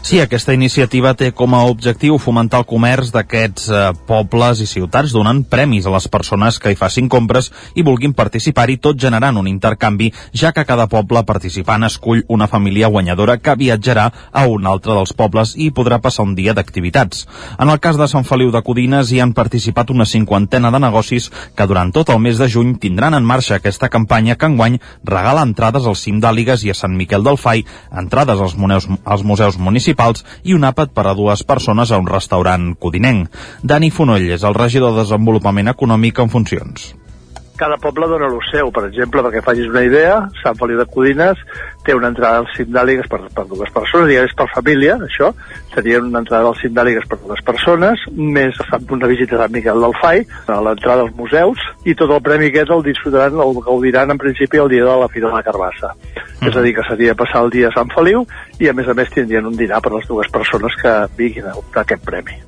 Sí, aquesta iniciativa té com a objectiu fomentar el comerç d'aquests eh, pobles i ciutats donant premis a les persones que hi facin compres i vulguin participar-hi tot generant un intercanvi, ja que cada poble participant escull una família guanyadora que viatjarà a un altre dels pobles i podrà passar un dia d'activitats. En el cas de Sant Feliu de Codines hi han participat una cinquantena de negocis que durant tot el mes de juny tindran en marxa aquesta campanya que enguany regala entrades al cim d'Àligues i a Sant Miquel del Fai, entrades als museus, als museus municipals municipals i un àpat per a dues persones a un restaurant codinenc. Dani Fonoll és el regidor de Desenvolupament Econòmic en funcions cada poble dona el seu. Per exemple, perquè facis una idea, Sant Feliu de Codines té una entrada al cim d'àligues per, per dues persones, ja és per família, això, seria una entrada al cim d'àligues per dues persones, més una visita a Sant Miquel del Fai, a l'entrada als museus, i tot el premi aquest el disfrutaran, el gaudiran en principi el dia de la Fira de la Carbassa. Mm. És a dir, que seria passar el dia a Sant Feliu i a més a més tindrien un dinar per les dues persones que vinguin a optar aquest premi.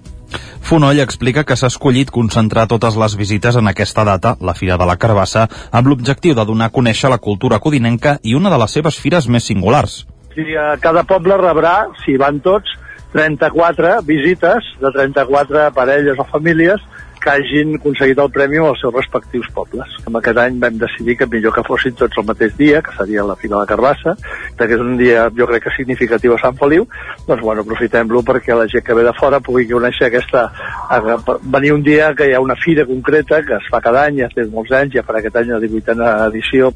Fonoll explica que s'ha escollit concentrar totes les visites en aquesta data, la Fira de la Carbassa, amb l'objectiu de donar a conèixer la cultura codinenca i una de les seves fires més singulars. Sí, cada poble rebrà, si van tots, 34 visites de 34 parelles o famílies que hagin aconseguit el premi als seus respectius pobles. En aquest any vam decidir que millor que fossin tots el mateix dia, que seria la Fira de la Carbassa, que és un dia jo crec que significatiu a Sant Feliu, doncs bueno, aprofitem-lo perquè la gent que ve de fora pugui conèixer aquesta... venir un dia que hi ha una fira concreta que es fa cada any, ja té molts anys, ja farà aquest any la 18a edició,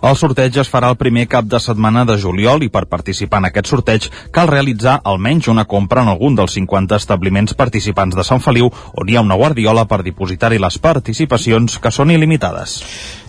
el sorteig es farà el primer cap de setmana de juliol i per participar en aquest sorteig cal realitzar almenys una compra en algun dels 50 establiments participants de Sant Feliu on hi ha una guardiola per dipositar-hi les participacions que són il·limitades.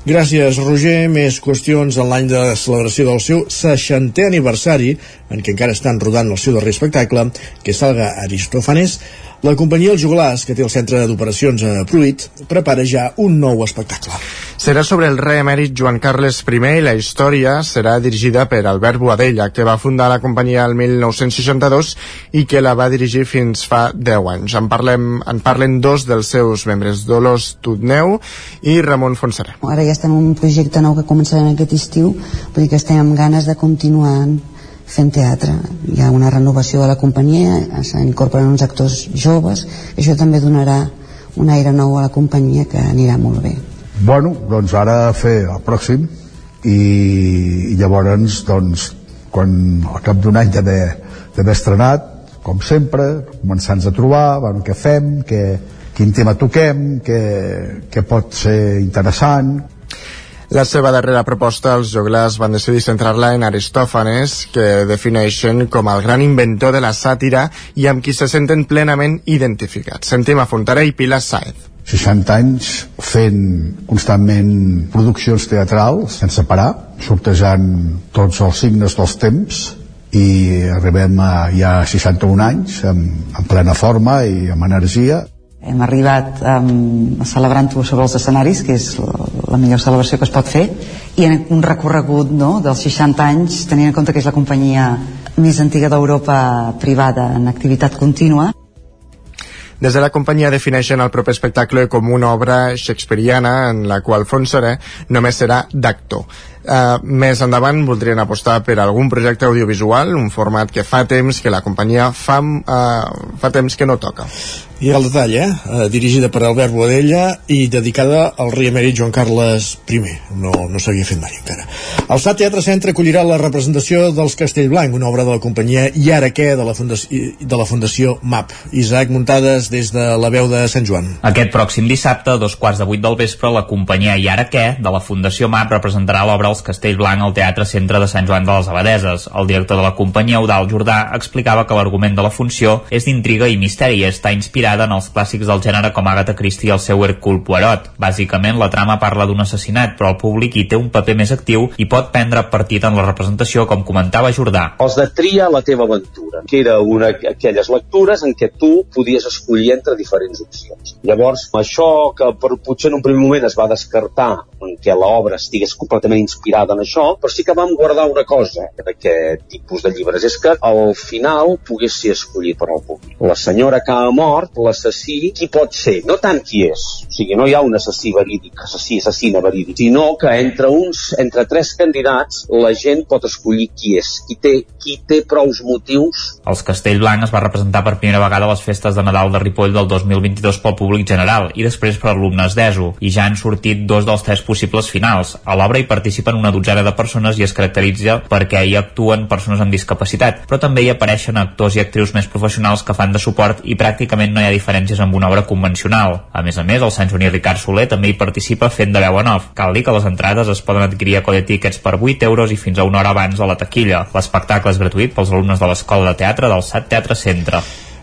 Gràcies, Roger. Més qüestions en l'any de celebració del seu 60è aniversari, en què encara estan rodant el seu darrer espectacle, que salga Aristofanes, la companyia Els Joglars, que té el centre d'operacions a Pruit, prepara ja un nou espectacle. Serà sobre el rei emèrit Joan Carles I i la història serà dirigida per Albert Boadella, que va fundar la companyia el 1962 i que la va dirigir fins fa 10 anys. En, parlem, en parlen dos dels seus membres, Dolors Tutneu i Ramon Fonseré. Ara ja estem en un projecte nou que començarem aquest estiu, vull dir que estem amb ganes de continuar fent teatre. Hi ha una renovació de la companyia, s'incorporen uns actors joves, i això també donarà un aire nou a la companyia que anirà molt bé. Bueno, doncs ara fer el pròxim i, i llavors doncs quan al cap d'un any d'haver estrenat com sempre, començant a trobar, bueno, què fem, què, quin tema toquem, què, què pot ser interessant. La seva darrera proposta, els joglars van decidir centrar-la en Aristòfanes, que defineixen com el gran inventor de la sàtira i amb qui se senten plenament identificats. Sentim a Fontaré i Pilar Saez. 60 anys fent constantment produccions teatrals sense parar, sortejant tots els signes dels temps i arribem a ja 61 anys amb, amb plena forma i amb energia hem arribat um, celebrant-ho sobre els escenaris, que és la, millor celebració que es pot fer, i en un recorregut no, dels 60 anys, tenint en compte que és la companyia més antiga d'Europa privada en activitat contínua, des de la companyia defineixen el proper espectacle com una obra shakespeariana en la qual Fonseré només serà d'actor. Uh, més endavant voldrien apostar per algun projecte audiovisual, un format que fa temps que la companyia fa, uh, fa temps que no toca. I el detall, eh? Uh, dirigida per Albert Boadella i dedicada al rei emèrit Joan Carles I. No, no s'havia fet mai encara. El SAT Teatre Centre acollirà la representació dels Castellblanc, una obra de la companyia I ara què de la Fundació, de la Fundació MAP. Isaac Muntades des de la veu de Sant Joan. Aquest pròxim dissabte, a dos quarts de vuit del vespre, la companyia I ara què de la Fundació MAP representarà l'obra als Castellblanc al Teatre Centre de Sant Joan de les Abadeses. El director de la companyia, Eudal Jordà, explicava que l'argument de la funció és d'intriga i misteri i està inspirada en els clàssics del gènere com Agatha Christie i el seu Hercule Poirot. Bàsicament, la trama parla d'un assassinat, però el públic hi té un paper més actiu i pot prendre partit en la representació, com comentava Jordà. Els de tria la teva aventura, que era una aquelles lectures en què tu podies escollir entre diferents opcions. Llavors, això que per, potser en un primer moment es va descartar en què l'obra estigués completament inspirada en això, però sí que vam guardar una cosa en aquest tipus de llibres, és que al final pogués ser escollit per al públic. La senyora que ha mort, l'assassí, qui pot ser? No tant qui és, sigui, no hi ha un assassí verídic, assassí, assassina verídic, sinó que entre uns, entre tres candidats, la gent pot escollir qui és, qui té, qui té prous motius. Els Castellblanc es va representar per primera vegada a les festes de Nadal de Ripoll del 2022 pel públic general i després per alumnes d'ESO, i ja han sortit dos dels tres possibles finals. A l'obra hi participen una dotzena de persones i es caracteritza perquè hi actuen persones amb discapacitat, però també hi apareixen actors i actrius més professionals que fan de suport i pràcticament no hi ha diferències amb una obra convencional. A més a més, el Sant Joaní Ricard Soler també hi participa fent de veu en off. Cal dir que les entrades es poden adquirir a Code Tickets per 8 euros i fins a una hora abans a la taquilla. L'espectacle és gratuït pels alumnes de l'Escola de Teatre del SAT Teatre Centre.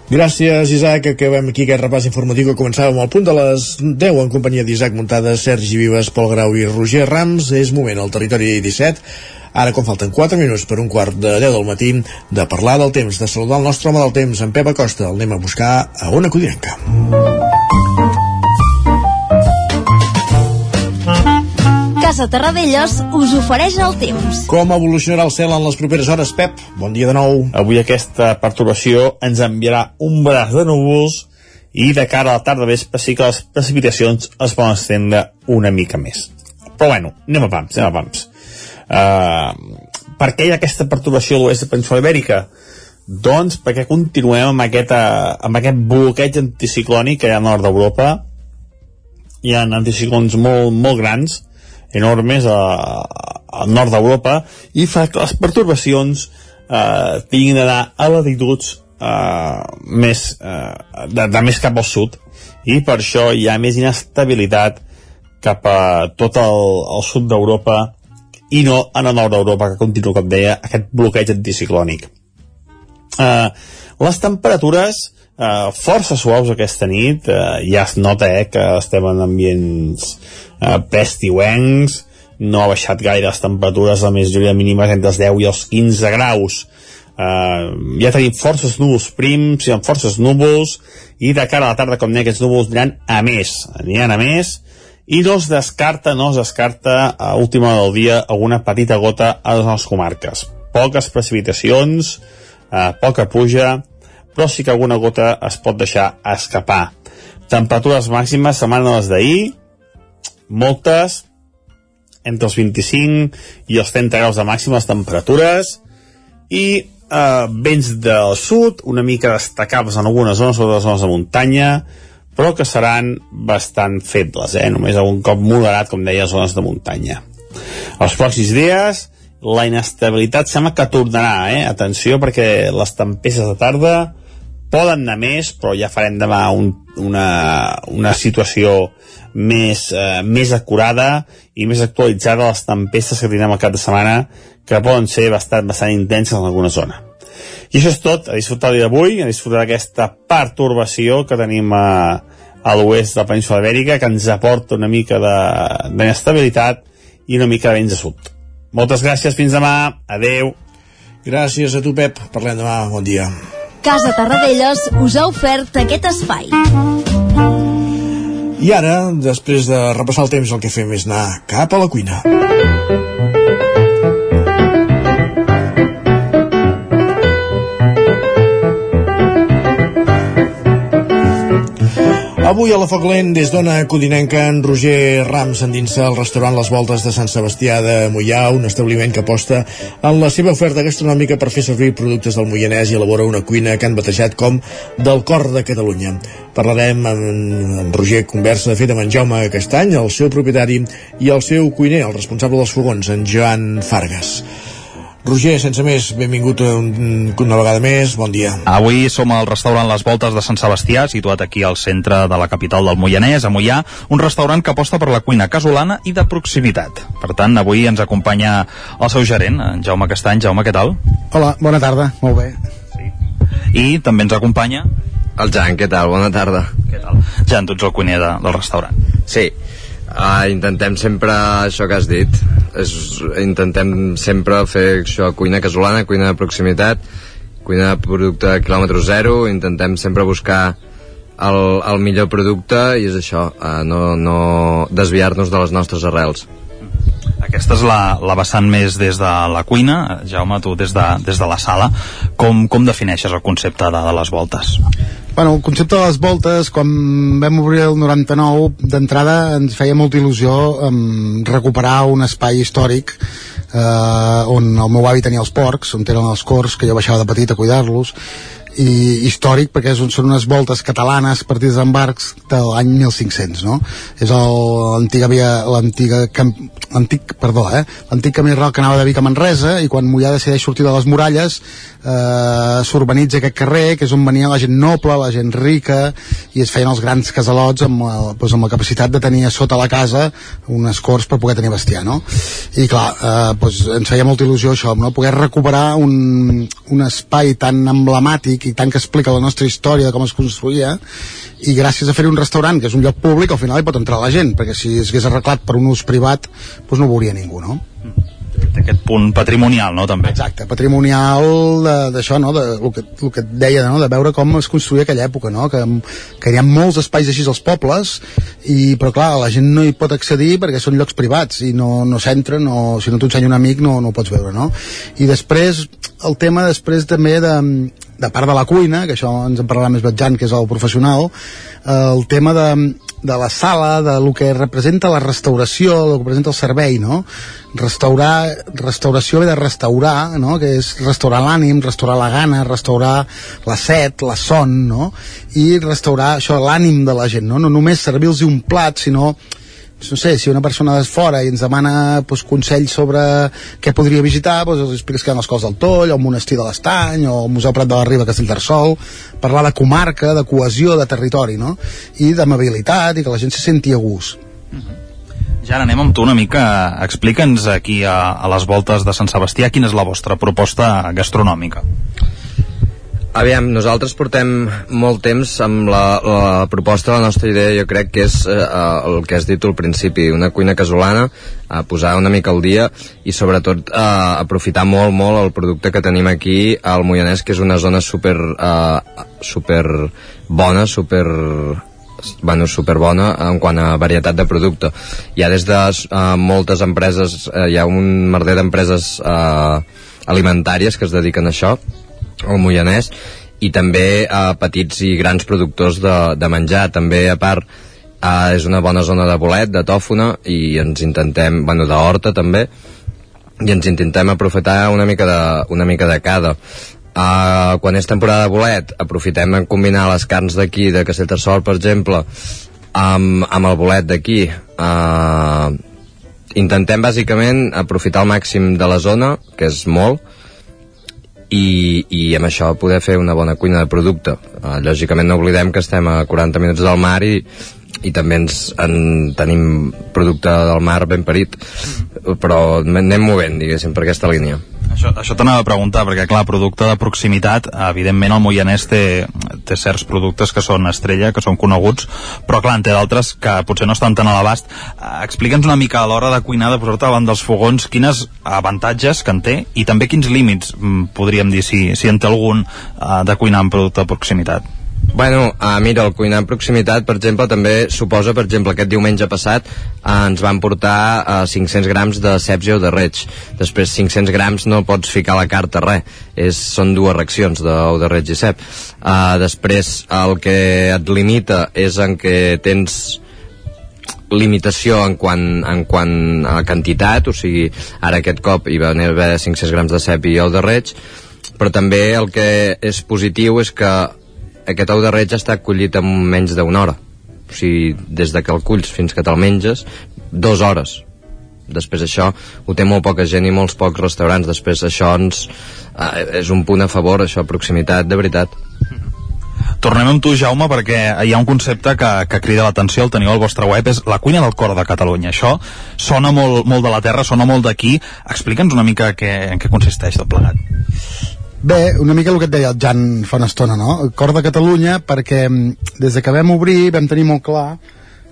Gràcies, Isaac. Acabem aquí aquest repàs informatiu que començàvem al punt de les 10 en companyia d'Isaac Muntada, Sergi Vives, Pol Grau i Roger Rams. És moment al territori 17. Ara, com falten 4 minuts per un quart de 10 del matí, de parlar del temps, de saludar el nostre home del temps, en Pep Acosta. El anem a buscar a una codinenca. Casa Terradellos us ofereix el temps. Com evolucionarà el cel en les properes hores, Pep? Bon dia de nou. Avui aquesta perturbació ens enviarà un braç de núvols i de cara a la tarda vespre sí que les precipitacions es poden estendre una mica més. Però bueno, anem a pams, anem a pams. Uh, per què hi ha aquesta perturbació a l'oest de Península Ibèrica? Doncs perquè continuem amb, aquesta, amb aquest bloqueig anticiclònic que hi ha al nord d'Europa. Hi ha anticiclons molt, molt grans, enormes a, al nord d'Europa i fa que les pertorbacions eh, tinguin d'anar a latituds eh, més, eh, de, de més cap al sud i per això hi ha més inestabilitat cap a tot el, el sud d'Europa i no en el nord d'Europa que continua, com deia, aquest bloqueig anticiclònic. Eh, les temperatures eh, força suaus aquesta nit, eh, ja es nota eh, que estem en ambients eh, prestiuencs, no ha baixat gaire les temperatures, la majoria mínimes entre els 10 i els 15 graus. Uh, ja tenim forces núvols prims, hi ha forces núvols, i de cara a la tarda, com deia, aquests núvols aniran a més, aniran a més, i no es descarta, no es descarta a última del dia alguna petita gota a les comarques. Poques precipitacions, uh, poca puja, però sí que alguna gota es pot deixar escapar. Temperatures màximes setmana les d'ahir, moltes, entre els 25 i els 30 graus de màximes temperatures i eh, vents del sud, una mica destacables en algunes zones, sobretot les zones de muntanya, però que seran bastant febles, eh? només algun cop moderat, com deia, zones de muntanya. Els pròxims dies, la inestabilitat sembla que tornarà, eh? atenció, perquè les tempestes de tarda poden anar més, però ja farem demà un, una, una situació més, eh, més acurada i més actualitzada de les tempestes que tindrem al cap de setmana que poden ser bastant, bastant intenses en alguna zona. I això és tot, a disfrutar dia d'avui, a disfrutar d'aquesta pertorbació que tenim a, a l'oest de la península ibèrica, que ens aporta una mica d'inestabilitat i una mica de vents de sud. Moltes gràcies, fins demà, adeu. Gràcies a tu, Pep. Parlem demà, bon dia. Casa Tarradellas us ha ofert aquest espai. I ara, després de repassar el temps, el que fem és anar cap a la cuina. Avui a la Foc Lent, des d'Ona Codinenca, en Roger Ram s'endinsa al restaurant Les Voltes de Sant Sebastià de Mollà, un establiment que aposta en la seva oferta gastronòmica per fer servir productes del Moianès i elabora una cuina que han batejat com del cor de Catalunya. Parlarem amb en Roger Conversa, de fet, amb en Jaume Castany, el seu propietari, i el seu cuiner, el responsable dels fogons, en Joan Fargas. Roger, sense més, benvingut un, una vegada més, bon dia. Avui som al restaurant Les Voltes de Sant Sebastià, situat aquí al centre de la capital del Moianès, a Moià, un restaurant que aposta per la cuina casolana i de proximitat. Per tant, avui ens acompanya el seu gerent, en Jaume Castany. Jaume, què tal? Hola, bona tarda, molt bé. Sí. I també ens acompanya... El Jan, què tal? Bona tarda. Què tal? Jan, tu ets el cuiner de, del restaurant. Sí, Uh, intentem sempre això que has dit és, intentem sempre fer això, cuina casolana, cuina de proximitat cuina de producte de quilòmetre zero intentem sempre buscar el, el millor producte i és això uh, no, no desviar-nos de les nostres arrels aquesta és la, la vessant més des de la cuina Jaume, tu des de, des de la sala com, com defineixes el concepte de, de les voltes? Bueno, el concepte de les voltes, quan vam obrir el 99, d'entrada ens feia molta il·lusió um, recuperar un espai històric eh, on el meu avi tenia els porcs, on eren els cors, que jo baixava de petit a cuidar-los, i històric perquè és, són unes voltes catalanes partides d'embarcs de l'any 1500 no? és l'antiga via l'antiga l'antic, perdó, eh? l'antic camí ral que anava de Vic a Manresa i quan Mollà decideix sortir de les muralles eh, s'urbanitza aquest carrer que és on venia la gent noble, la gent rica i es feien els grans casalots amb, el, doncs amb la capacitat de tenir a sota la casa unes corts per poder tenir bestiar no? i clar, eh, doncs ens feia molta il·lusió això, no? poder recuperar un, un espai tan emblemàtic i tant que explica la nostra història de com es construïa i gràcies a fer un restaurant que és un lloc públic al final hi pot entrar la gent perquè si es hagués arreglat per un ús privat doncs no ho veuria ningú no? Aquest punt patrimonial, no, també? Exacte, patrimonial d'això, no, de, el, que, el que et deia, no, de veure com es construïa aquella època, no, que, que hi ha molts espais així als pobles, i, però clar, la gent no hi pot accedir perquè són llocs privats i no, no s'entren, o si no t'ho un amic no, no ho pots veure, no? I després, el tema després també de, de part de la cuina, que això ens en parlarà més Batjan, que és el professional, eh, el tema de, de la sala, de lo que representa la restauració, el que representa el servei, no? Restaurar, restauració ve de restaurar, no? Que és restaurar l'ànim, restaurar la gana, restaurar la set, la son, no? I restaurar això, l'ànim de la gent, no? No només servir-los un plat, sinó no sé, si una persona de fora i ens demana pues, consells sobre què podria visitar, pues, els expliques que hi ha les coses del Toll, el monestir de l'Estany, o el Museu Prat de la Riba, Castellterçol, parlar de comarca, de cohesió, de territori, no? I d'amabilitat, i que la gent se senti a gust. Ja anem amb tu una mica. Explica'ns aquí a, a les voltes de Sant Sebastià quina és la vostra proposta gastronòmica. Aviam, nosaltres portem molt temps amb la, la proposta, la nostra idea jo crec que és eh, el que has dit al principi, una cuina casolana, a posar una mica al dia i sobretot eh, aprofitar molt, molt el producte que tenim aquí al Moianès, que és una zona super, eh, super bona, super bueno, superbona en quant a varietat de producte. Hi ha des de uh, moltes empreses, uh, hi ha un merder d'empreses uh, alimentàries que es dediquen a això, al Moianès i també a petits i grans productors de, de menjar. També a part eh, és una bona zona de bolet, de tòfona i ens intentem, bueno, d'horta també i ens intentem aprofitar una mica de, una mica de cada. Uh, quan és temporada de bolet aprofitem en combinar les carns d'aquí de Castellterçol per exemple amb, amb el bolet d'aquí. Uh, intentem bàsicament aprofitar al màxim de la zona que és molt i, i amb això poder fer una bona cuina de producte. Uh, lògicament no oblidem que estem a 40 minuts del mar i, i també ens en tenim producte del mar ben parit però anem movent diguéssim per aquesta línia això, això t'anava a preguntar, perquè clar, producte de proximitat, evidentment el Moianès té, té certs productes que són estrella, que són coneguts, però clar, en té d'altres que potser no estan tan a l'abast. Eh, Explica'ns una mica a l'hora de cuinar, de posar-te davant dels fogons, quines avantatges que en té i també quins límits, mm, podríem dir, si, si en té algun, eh, de cuinar amb producte de proximitat. Bueno, uh, mira, el cuinar en proximitat, per exemple, també suposa, per exemple, aquest diumenge passat uh, ens van portar uh, 500 grams de ceps o de reig. Després 500 grams no pots ficar a la carta res, és, són dues racions d'ou de reig i cep. Uh, després el que et limita és en què tens limitació en quant, en quant a quantitat, o sigui, ara aquest cop hi va haver 500 grams de cep i ou de reig, però també el que és positiu és que aquest ou de reig està collit en menys d'una hora o sigui, des de que el culls fins que te'l menges, dues hores després això ho té molt poca gent i molts pocs restaurants després això ens, eh, és un punt a favor això, proximitat, de veritat Tornem amb tu, Jaume, perquè hi ha un concepte que, que crida l'atenció, el teniu al vostre web, és la cuina del cor de Catalunya. Això sona molt, molt de la terra, sona molt d'aquí. Explica'ns una mica què, en què consisteix tot plegat. Bé, una mica el que et deia el Jan fa una estona, no? El cor de Catalunya, perquè mm, des de que vam obrir vam tenir molt clar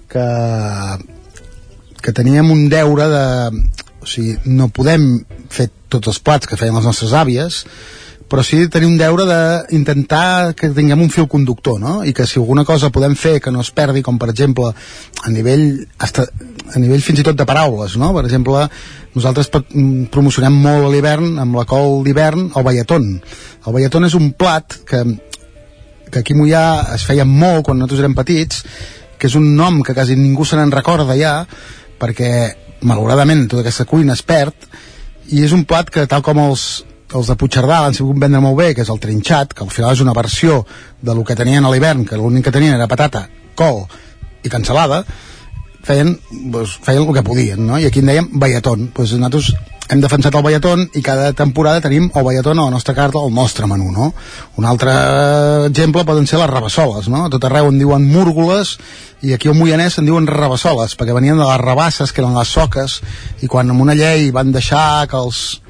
que, que teníem un deure de... O sigui, no podem fer tots els plats que feien les nostres àvies, però sí tenir un deure d'intentar que tinguem un fil conductor, no? I que si alguna cosa podem fer que no es perdi, com per exemple a nivell, hasta, a nivell fins i tot de paraules, no? Per exemple, nosaltres mm, promocionem molt a l'hivern, amb la col d'hivern, el balletón. El balletón és un plat que, que aquí a Mollà es feia molt quan nosaltres érem petits, que és un nom que quasi ningú se n'en recorda ja, perquè malauradament tota aquesta cuina es perd, i és un plat que tal com els, els de Puigcerdà l'han sabut vendre molt bé, que és el trinxat, que al final és una versió de lo que tenien a l'hivern, que l'únic que tenien era patata, col i cansalada, feien, doncs, feien el que podien, no? I aquí en dèiem balletón. Doncs nosaltres hem defensat el balletón i cada temporada tenim el balletón a la nostra carta, al nostre menú, no? Un altre exemple poden ser les rabassoles, no? A tot arreu en diuen múrgoles i aquí al Moianès en diuen rabassoles, perquè venien de les rabasses, que eren les soques, i quan amb una llei van deixar que els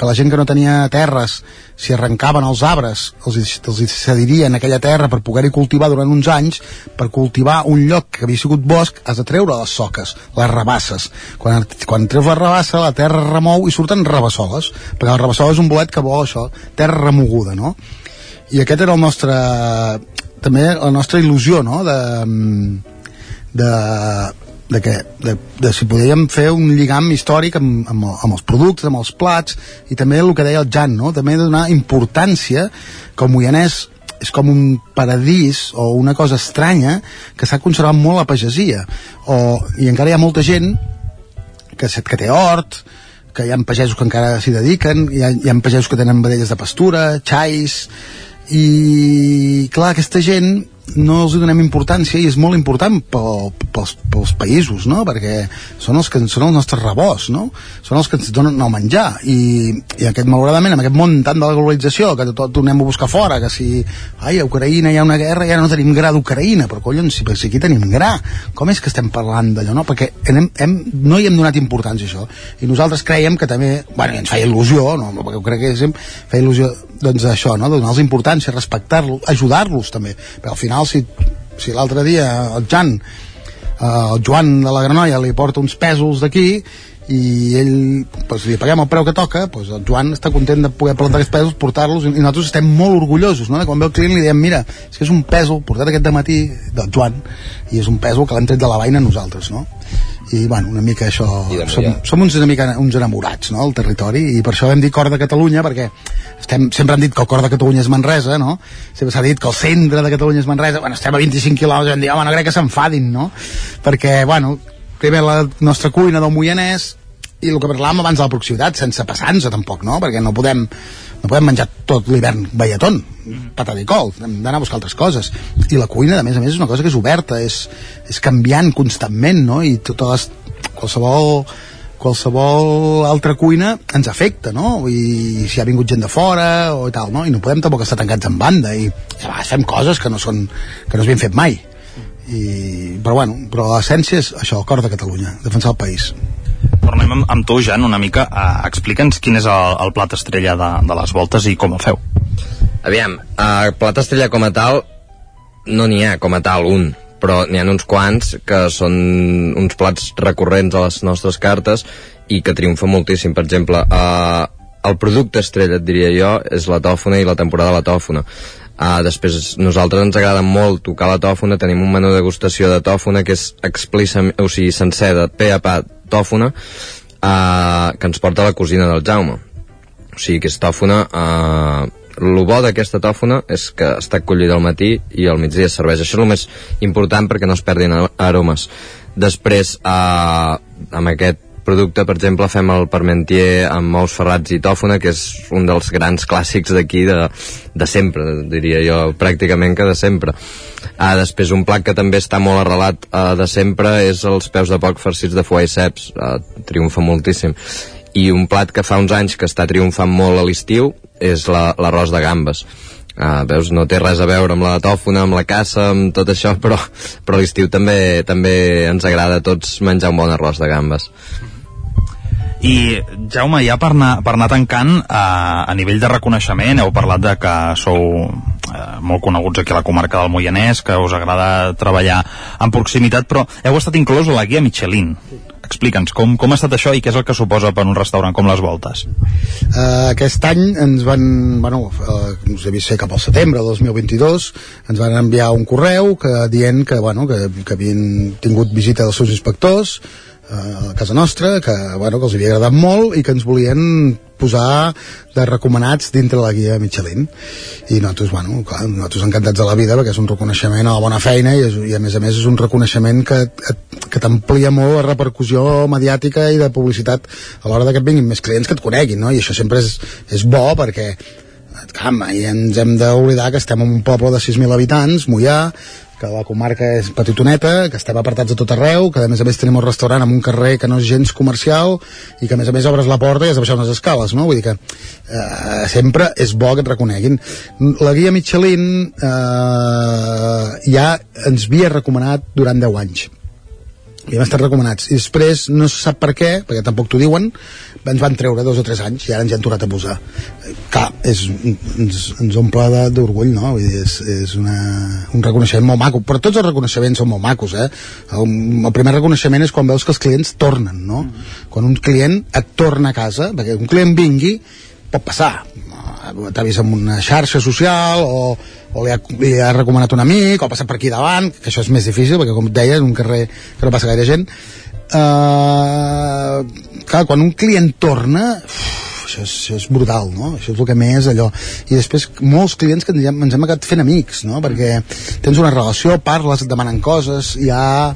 que la gent que no tenia terres, si arrencaven els arbres, els, els cedirien aquella terra per poder-hi cultivar durant uns anys, per cultivar un lloc que havia sigut bosc, has de treure les soques, les rabasses. Quan, quan treus la rabassa, la terra remou i surten rabassoles, perquè la rabassola és un bolet que vol això, terra remoguda, no? I aquest era el nostre... també la nostra il·lusió, no?, de, de de, que, de, de si podíem fer un lligam històric amb, amb, amb els productes, amb els plats i també el que deia el Jan, no? també de donar importància que el Moianès és com un paradís o una cosa estranya que s'ha conservat molt la pagesia o, i encara hi ha molta gent que, que té hort que hi ha pagesos que encara s'hi dediquen hi ha, hi ha pagesos que tenen vedelles de pastura xais i clar, aquesta gent no els donem importància i és molt important pel, pels, pels països, no? perquè són els que són els nostres rebots, no? són els que ens donen el menjar i, i aquest, malauradament, en aquest món tant de la globalització que tot ho anem a buscar fora que si ai, a Ucraïna hi ha una guerra ara no tenim gra d'Ucraïna però collons, si, si aquí tenim gra com és que estem parlant d'allò, no? perquè hem, hem, no hi hem donat importància això i nosaltres creiem que també, bueno, ens feia il·lusió no? perquè ho crec que sempre feia il·lusió doncs això, no? donar-los importància, respectar-los, ajudar-los també, perquè al final si, si l'altre dia el Jan eh, el Joan de la Granoia li porta uns pèsols d'aquí i ell, pues, li paguem el preu que toca pues, el Joan està content de poder plantar aquests pèsols, portar-los i nosaltres estem molt orgullosos no? de quan ve el client li diem, mira, és que és un pèsol portat aquest matí del Joan i és un pèsol que l'hem tret de la vaina nosaltres no? I bueno, una mica això som, som uns, una mica uns enamorats no, del territori i per això vam dir cor de Catalunya perquè estem, sempre han dit que el cor de Catalunya és Manresa no? sempre s'ha dit que el centre de Catalunya és Manresa bueno, estem a 25 quilòmetres i vam dir, home, no crec que s'enfadin no? perquè, bueno, primer la nostra cuina del Moianès i el que parlàvem abans de la proximitat sense passar-nos tampoc, no? perquè no podem no podem menjar tot l'hivern balletón patata i col, hem d'anar a buscar altres coses i la cuina, a més a més, és una cosa que és oberta és, és canviant constantment no? i totes les, qualsevol qualsevol altra cuina ens afecta, no? I si ha vingut gent de fora o tal, no? I no podem tampoc estar tancats en banda i a vegades fem coses que no són que no s'havien fet mai. I, però bueno, però l'essència és això, el cor de Catalunya, defensar el país. Tornem amb, amb tu, Jan, una mica. Uh, Explica'ns quin és el, el plat estrella de, de les voltes i com el feu. Aviam, uh, plat estrella com a tal, no n'hi ha com a tal un, però n'hi ha uns quants que són uns plats recurrents a les nostres cartes i que triomfen moltíssim. Per exemple, uh, el producte estrella, et diria jo, és la tòfona i la temporada de la tòfona. Uh, després, nosaltres ens agrada molt tocar la tòfona, tenim un menú de degustació de tòfona que és explícit, o sigui, sencer, de pe a pa tòfona, uh, que ens porta la cosina del Jaume. O sigui, que és tòfona... El bo d'aquesta tòfona és que està collida al matí i al migdia es serveix. Això és el més important perquè no es perdin aromes. Després, eh, amb aquest producte, per exemple, fem el parmentier amb ous ferrats i tòfona, que és un dels grans clàssics d'aquí de, de sempre, diria jo, pràcticament que de sempre. Ah, després, un plat que també està molt arrelat uh, de sempre és els peus de poc farcits de foie i ceps, uh, triomfa moltíssim. I un plat que fa uns anys que està triomfant molt a l'estiu és l'arròs la, de gambes. Uh, veus, no té res a veure amb la tòfona, amb la caça, amb tot això, però, però a l'estiu també, també ens agrada a tots menjar un bon arròs de gambes. I, Jaume, ja per anar, per anar tancant, eh, a nivell de reconeixement, heu parlat de que sou eh, molt coneguts aquí a la comarca del Moianès, que us agrada treballar en proximitat, però heu estat inclòs a la guia Michelin. Explica'ns, com, com ha estat això i què és el que suposa per un restaurant com Les Voltes? Uh, aquest any ens van, bueno, uh, he vist ser cap al setembre del 2022, ens van enviar un correu que dient que, bueno, que, que havien tingut visita dels seus inspectors, a casa nostra, que, bueno, que els havia agradat molt i que ens volien posar de recomanats dintre la guia Michelin i nosaltres, bueno, clar, nosaltres encantats de la vida perquè és un reconeixement a la bona feina i, és, i a més a més és un reconeixement que, que t'amplia molt la repercussió mediàtica i de publicitat a l'hora que et vinguin més clients que et coneguin, no? I això sempre és, és bo perquè clar, mai ens hem d'oblidar que estem en un poble de 6.000 habitants, Mollà, que la comarca és petitoneta, que estem apartats a tot arreu, que a més a més tenim un restaurant en un carrer que no és gens comercial i que a més a més obres la porta i has de baixar unes escales, no? Vull dir que eh, sempre és bo que et reconeguin. La guia Michelin eh, ja ens havia recomanat durant 10 anys i hem estat recomanats i després no se sap per què perquè tampoc t'ho diuen ens van treure dos o tres anys i ara ens han tornat a posar clar, és, ens, ens omple d'orgull no? Vull dir, és, és una, un reconeixement molt maco però tots els reconeixements són molt macos eh? el, el primer reconeixement és quan veus que els clients tornen no? Mm. quan un client et torna a casa perquè un client vingui pot passar t'ha vist en una xarxa social o, o li, ha, li ha recomanat un amic o ha passat per aquí davant, que això és més difícil perquè com et deia, és un carrer que no passa gaire gent uh, clar, quan un client torna uf, això és, això és brutal, no? Això és el que més allò... I després molts clients que ens hem, acabat fent amics, no? Perquè tens una relació, parles, et demanen coses, hi ha...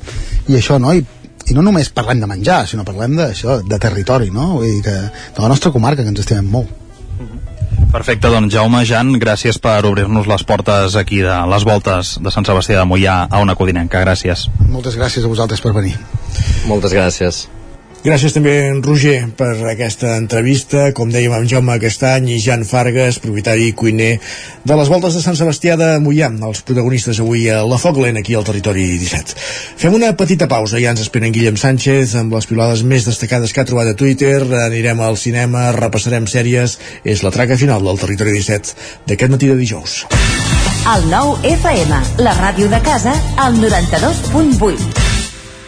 i això, no? I, i no només parlem de menjar, sinó parlem d'això, de territori, no? Vull dir que de la nostra comarca, que ens estimem molt. Perfecte, doncs Jaume, Jan, gràcies per obrir-nos les portes aquí de les voltes de Sant Sebastià de Mollà a una codinenca. Gràcies. Moltes gràcies a vosaltres per venir. Moltes gràcies. Gràcies també, Roger, per aquesta entrevista. Com dèiem, amb Jaume Castany i Jan Fargues, propietari i cuiner de les voltes de Sant Sebastià de Mollà, els protagonistes avui a la Foc Lent, aquí al territori 17. Fem una petita pausa, ja ens esperen Guillem Sánchez amb les pilades més destacades que ha trobat a Twitter, anirem al cinema, repassarem sèries, és la traca final del territori 17 d'aquest matí de dijous. El nou FM, la ràdio de casa, al 92.8.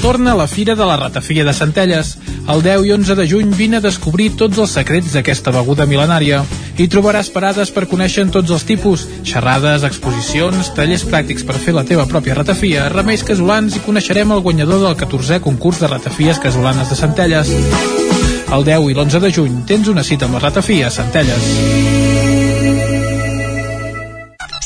Torna a la Fira de la Ratafia de Centelles. El 10 i 11 de juny vine a descobrir tots els secrets d'aquesta beguda mil·lenària. Hi trobaràs parades per conèixer tots els tipus, xerrades, exposicions, tallers pràctics per fer la teva pròpia ratafia, remeis casolans i coneixerem el guanyador del 14è concurs de ratafies casolanes de Centelles. El 10 i l'11 de juny tens una cita amb la ratafia a Centelles.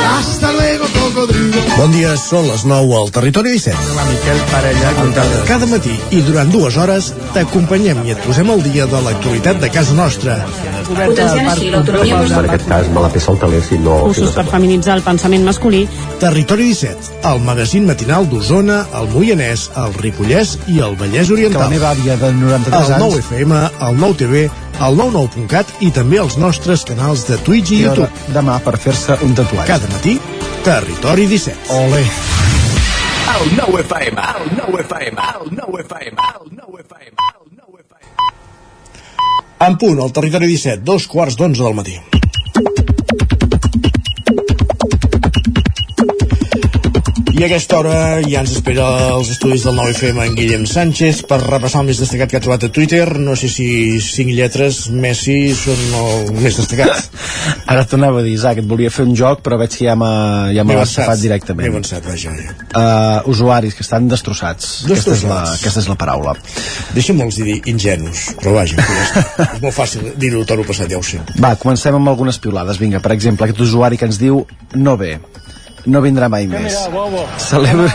Hasta luego, cocodrilo. Bon dia, són les 9 al Territori 17. La Miquel Parella. Cada matí i durant dues hores t'acompanyem i et posem al dia de l'actualitat de casa nostra. Potenciant així l'autonomia En aquest cas me la peça el teler si no... Cursos per feminitzar el pensament masculí. Territori 17, el magazín matinal d'Osona, el Moianès, el Ripollès i el Vallès Oriental. Que la meva àvia de 93 el anys... 9 FM, el 9 TV, el 99.cat i també els nostres canals de Twitch i I YouTube. demà per fer-se un tatuatge. Cada matí, Territori 17. Ole. El 9 FM, el 9 FM, el 9 FM, el 9 FM. En punt, al Territori 17, dos quarts d'onze del matí. I a aquesta hora ja ens espera els estudis del 9FM en Guillem Sánchez per repassar el més destacat que ha trobat a Twitter. No sé si cinc lletres Messi són el més destacat. Ara t'anava a dir, Isaac, et volia fer un joc, però veig que ja m'ha ja M'he agafat M'he directament. avançat, vaja. Ja. Uh, usuaris que estan destrossats. Aquesta és, la, Destrossats. aquesta és la paraula. Deixa'm-los dir ingenus, però vaja, és molt fàcil dir-ho toro passat, ja ho sé. Va, comencem amb algunes piulades. Vinga, per exemple, aquest usuari que ens diu no ve, no vindrà mai més. Celebro,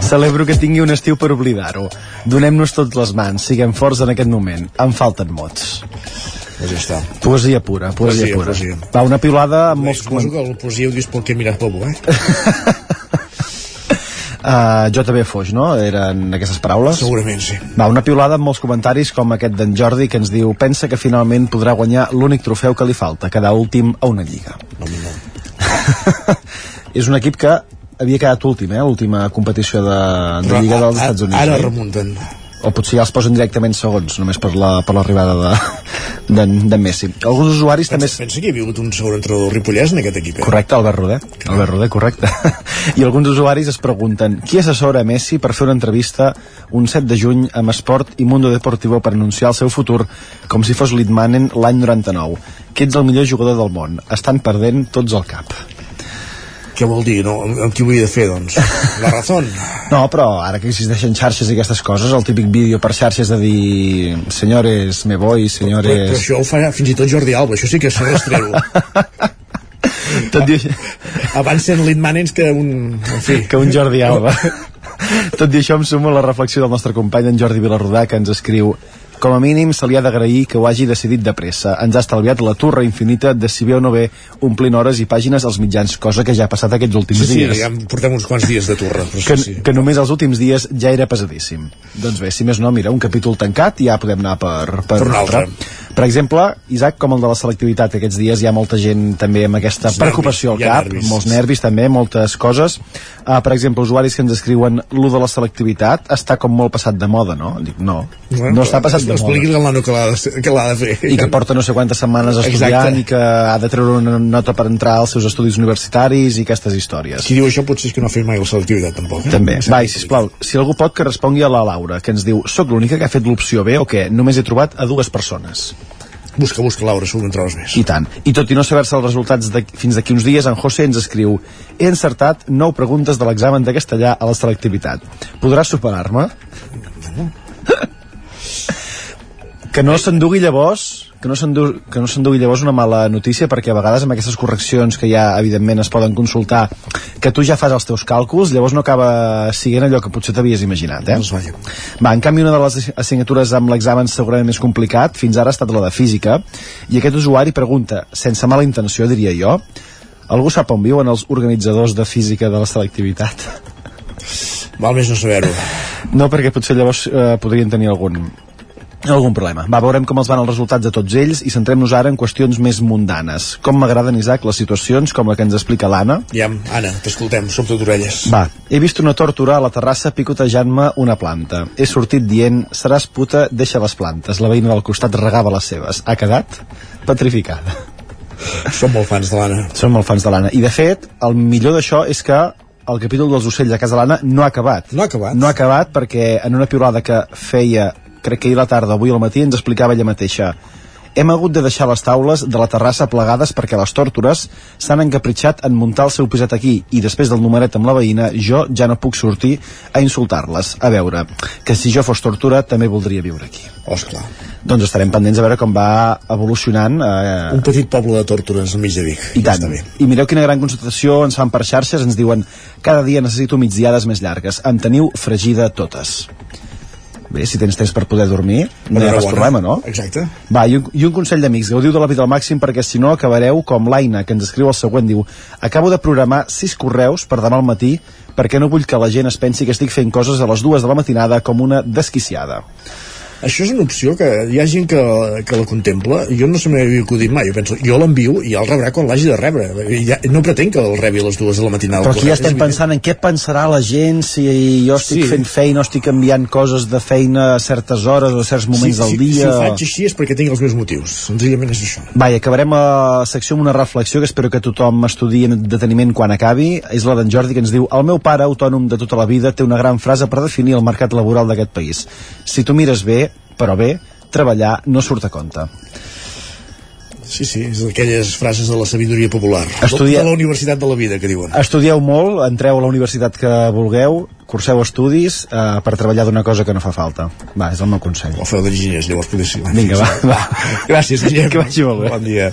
celebro que tingui un estiu per oblidar-ho. Donem-nos tots les mans, siguem forts en aquest moment. Em falten mots. Pues ja està. Poesia pura, poesia, Poesia, pura. poesia. Va, una piulada amb molts Suposo que el poesia ho dius pel que he mirat Bobo, eh? Uh, JB Foix, no? Eren aquestes paraules? Segurament, sí. Va, una piulada amb molts comentaris com aquest d'en Jordi que ens diu pensa que finalment podrà guanyar l'únic trofeu que li falta, quedar últim a una lliga. No, no. És un equip que havia quedat últim, eh? L'última competició de, de Lliga dels a- Estats Units. ara oi? remunten. O potser ja els posen directament segons, només per la- per l'arribada la, de, de, de Messi. Alguns usuaris també... Pensa que hi havia hagut un segon entrenador ripollès en aquest equip, eh? Correcte, Albert Roder. Albert Roder, correcte. I alguns usuaris es pregunten qui assessora Messi per fer una entrevista un 7 de juny amb Esport i Mundo Deportivo per anunciar el seu futur com si fos Litmanen l'any 99. Que ets el millor jugador del món. Estan perdent tots el cap. Què vol dir? No? Amb qui ho havia de fer, doncs? La razón. No, però ara que existeixen xarxes i aquestes coses, el típic vídeo per xarxes de dir senyores, me voy, Però, senyores... però això ho fa fins i tot Jordi Alba, això sí que és rastrero. Tot i... Abans sent Litmanens que un... En fi. que un Jordi Alba. Tot i això em sumo a la reflexió del nostre company en Jordi Vilarrodà que ens escriu com a mínim se li ha d'agrair que ho hagi decidit de pressa. Ens ha estalviat la turra infinita de si bé o no bé omplint hores i pàgines als mitjans, cosa que ja ha passat aquests últims Sí, sí, dies. ja portem uns quants dies de turra. Però que, sí, sí. que només els últims dies ja era pesadíssim. Doncs bé, si més no, mira, un capítol tancat i ja podem anar per, per, Per un altre. Per exemple, Isaac, com el de la selectivitat, aquests dies hi ha molta gent també amb aquesta Els preocupació nervis, al cap, nervis. molts nervis també, moltes coses. Uh, per exemple, usuaris que ens escriuen lo de la selectivitat està com molt passat de moda, no? Dic, no, no està passat de moda. Expliqui'l al nano que l'ha de, que de fer. I que porta no sé quantes setmanes estudiant Exacte. i que ha de treure una nota per entrar als seus estudis universitaris i aquestes històries. Qui diu això potser és que no ha fet mai la selectivitat, tampoc. Eh? També. Va, i sisplau, si algú pot que respongui a la Laura, que ens diu soc l'única que ha fet l'opció B o què? Només he trobat a dues persones. Busca, busca, Laura, segur que en trobes més. I tant. I tot i no saber-se els resultats de, fins d'aquí uns dies, en José ens escriu he encertat 9 preguntes de l'examen de castellà a la selectivitat. Podràs superar-me? Que no s'endugui llavors que no s'endugui que no llavors una mala notícia perquè a vegades amb aquestes correccions que ja evidentment es poden consultar que tu ja fas els teus càlculs llavors no acaba siguent allò que potser t'havies imaginat eh? Doncs vaja. Va, en canvi una de les assignatures amb l'examen segurament més complicat fins ara ha estat la de física i aquest usuari pregunta, sense mala intenció diria jo algú sap on viuen els organitzadors de física de la selectivitat? Val més no saber-ho. No, perquè potser llavors eh, podrien tenir algun, algun problema. Va, veurem com els van els resultats de tots ells i centrem-nos ara en qüestions més mundanes. Com m'agraden, Isaac, les situacions com la que ens explica l'Anna. Ja, Anna, t'escoltem, som tot orelles. Va, he vist una tórtora a la terrassa picotejant-me una planta. He sortit dient, seràs puta, deixa les plantes. La veïna del costat regava les seves. Ha quedat petrificada. Som molt fans de l'Anna. Som molt fans de l'Anna. I de fet, el millor d'això és que el capítol dels ocells a casa l'Anna no ha acabat. No ha acabat? No ha acabat perquè en una piulada que feia crec que ahir la tarda, avui al matí, ens explicava ella mateixa hem hagut de deixar les taules de la terrassa plegades perquè les tòrtores s'han encapritxat en muntar el seu piset aquí i després del numeret amb la veïna jo ja no puc sortir a insultar-les. A veure, que si jo fos tortura també voldria viure aquí. Esclar. Doncs estarem pendents a veure com va evolucionant. Eh... Un petit poble de tòrtores al mig de Vic. I tant. I mireu quina gran constatació ens fan per xarxes, ens diuen cada dia necessito migdiades més llargues. Em teniu fregida totes bé, si tens temps per poder dormir, no hi ha pas problema, no? Exacte. Va, i un, i un consell d'amics, gaudiu de la vida al màxim perquè si no acabareu com l'Aina, que ens escriu el següent, diu acabo de programar sis correus per demà al matí perquè no vull que la gent es pensi que estic fent coses a les dues de la matinada com una desquiciada això és una opció que hi ha gent que, que la contempla. Jo no se m'havia acudit mai, jo penso, jo l'envio i ja el rebrà quan l'hagi de rebre. Ja, no pretenc que el rebi a les dues de la matinada però aquí ja estem pensant en què pensarà la gent si jo estic sí. fent feina o estic enviant coses de feina a certes hores o a certs moments sí, del sí, dia. si ho faig així és perquè tinc els meus motius. Senzillament és això. Vai, acabarem a la secció amb una reflexió que espero que tothom estudi en deteniment quan acabi. És la d'en Jordi que ens diu el meu pare, autònom de tota la vida, té una gran frase per definir el mercat laboral d'aquest país. Si tu mires bé, però bé, treballar no surt a compte. Sí, sí, és d'aquelles frases de la sabidoria popular. Estudia... De la universitat de la vida, que diuen. Estudieu molt, entreu a la universitat que vulgueu, curseu estudis eh, per treballar d'una cosa que no fa falta. Va, és el meu consell. O feu d'enginyers, llavors potser sí. Vinga, va, va. Gràcies, Guillem. Que vagi molt bé. Bon dia.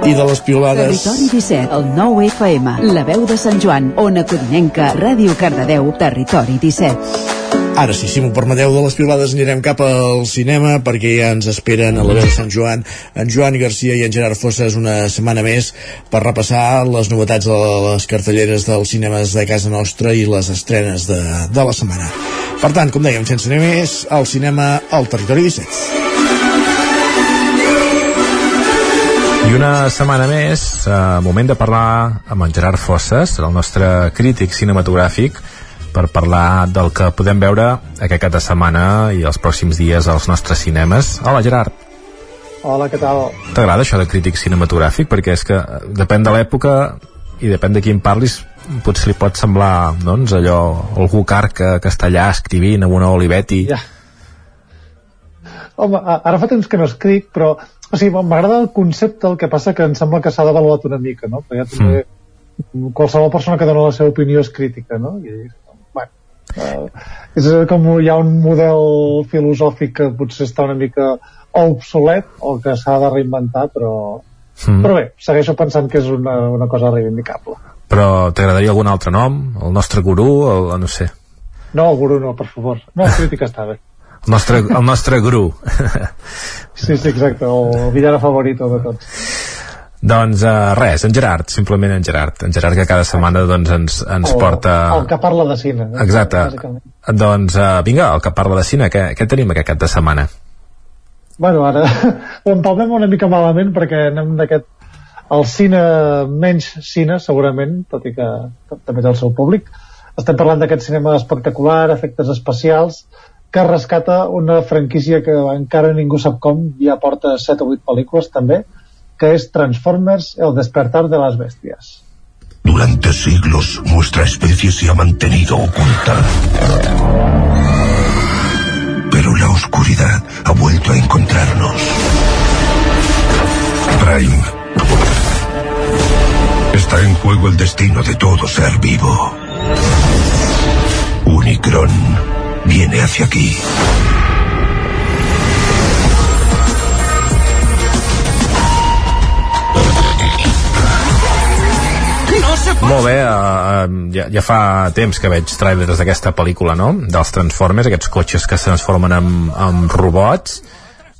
I de les piolades... Territori 17, el 9 FM, la veu de Sant Joan, Ona Codinenca, Ràdio Cardedeu, Territori 17. Ara sí, si m'ho permeteu, de les pilades anirem cap al cinema perquè ja ens esperen a la veu de Sant Joan en Joan Garcia i en Gerard Fossas una setmana més per repassar les novetats de les cartelleres dels cinemes de casa nostra i les estrenes de, de la setmana. Per tant, com dèiem, sense anar més, al cinema al Territori 17. I una setmana més, eh, moment de parlar amb en Gerard Fosses, el nostre crític cinematogràfic, per parlar del que podem veure aquest cap de setmana i els pròxims dies als nostres cinemes. Hola, Gerard. Hola, què tal? T'agrada això de crític cinematogràfic? Perquè és que depèn de l'època i depèn de qui en parlis potser li pot semblar doncs, allò, algú car que, que està allà escrivint amb una Olivetti ja. home, ara fa temps que no escric però o sigui, m'agrada el concepte el que passa que em sembla que s'ha d'avaluar una mica no? perquè també mm. qualsevol persona que dona la seva opinió és crítica no? i Uh, és com hi ha un model filosòfic que potser està una mica obsolet o que s'ha de reinventar però, mm. però bé, segueixo pensant que és una, una cosa reivindicable però t'agradaria algun altre nom? El nostre gurú? El, no sé no, el gurú no, per favor no, la crítica està bé el nostre, el nostre gurú sí, sí, exacte, el villano favorito de tots doncs uh, res, en Gerard, simplement en Gerard. En Gerard que cada setmana doncs, ens, ens el, porta... El que parla de cine. Eh? Exacte. Doncs uh, vinga, el que parla de cine, què, què tenim aquest cap de setmana? Bueno, ara ho empalmem una mica malament perquè anem d'aquest el cine, menys cine segurament, tot i que també té el seu públic. Estem parlant d'aquest cinema espectacular, efectes especials, que rescata una franquícia que encara ningú sap com, ja porta 7 o 8 pel·lícules també, que es Transformers, el despertar de las bestias. Durante siglos nuestra especie se ha mantenido oculta. Pero la oscuridad ha vuelto a encontrarnos. Prime. Está en juego el destino de todo ser vivo. Unicron viene hacia aquí. Molt bé, uh, ja, ja fa temps que veig trailers d'aquesta pel·lícula, no?, dels Transformers, aquests cotxes que es transformen en, en robots,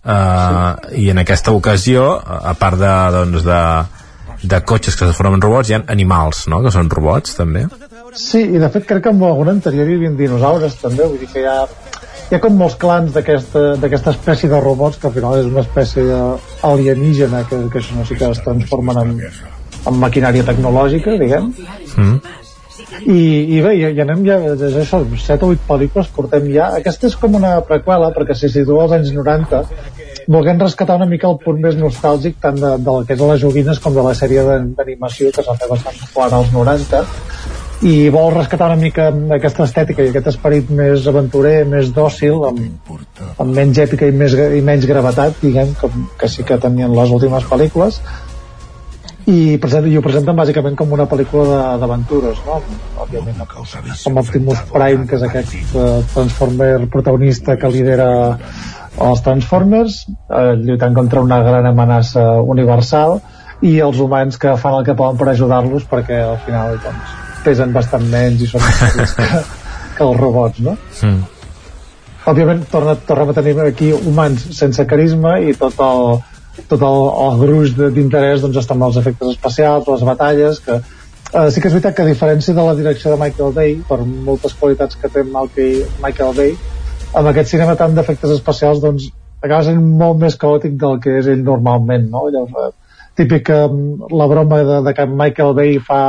uh, i en aquesta ocasió, a part de, doncs, de, de cotxes que es transformen en robots, hi ha animals, no?, que són robots, també. Sí, i de fet crec que en algun anterior hi havia dinosaures també, vull dir que hi ha, hi ha com molts clans d'aquesta espècie de robots que al final és una espècie alienígena que, que això no sé que es transformen en, en maquinària tecnològica, diguem. Mm. I, i bé, i, i anem ja, des d'això, 7 o 8 pel·lícules portem ja. Aquesta és com una preqüela, perquè se situa als anys 90, volent rescatar una mica el punt més nostàlgic tant de, de que és les joguines com de la sèrie d'animació que s'ha fet bastant popular als 90 i vol rescatar una mica aquesta estètica i aquest esperit més aventurer, més dòcil, amb, amb menys èpica i, més, i menys gravetat, diguem, que, que sí que tenien les últimes pel·lícules, i, present, i ho presenten bàsicament com una pel·lícula d'aventures, no? Òbviament, com Optimus Prime, que és aquest uh, Transformer protagonista que lidera els Transformers, eh, lluitant contra una gran amenaça universal, i els humans que fan el que poden per ajudar-los perquè al final doncs, pesen bastant menys i són més que, que els robots, no? Mm. Òbviament torna, tornem a tenir aquí humans sense carisma i tot el, tot el, el gruix d'interès doncs, està amb els efectes especials, les batalles, que eh, sí que és veritat que a diferència de la direcció de Michael Bay, per moltes qualitats que té Michael Bay, amb aquest cinema tant d'efectes especials doncs acaba sent molt més caòtic del que és ell normalment, no? Llavors, eh, típic que la broma de, de que Michael Bay fa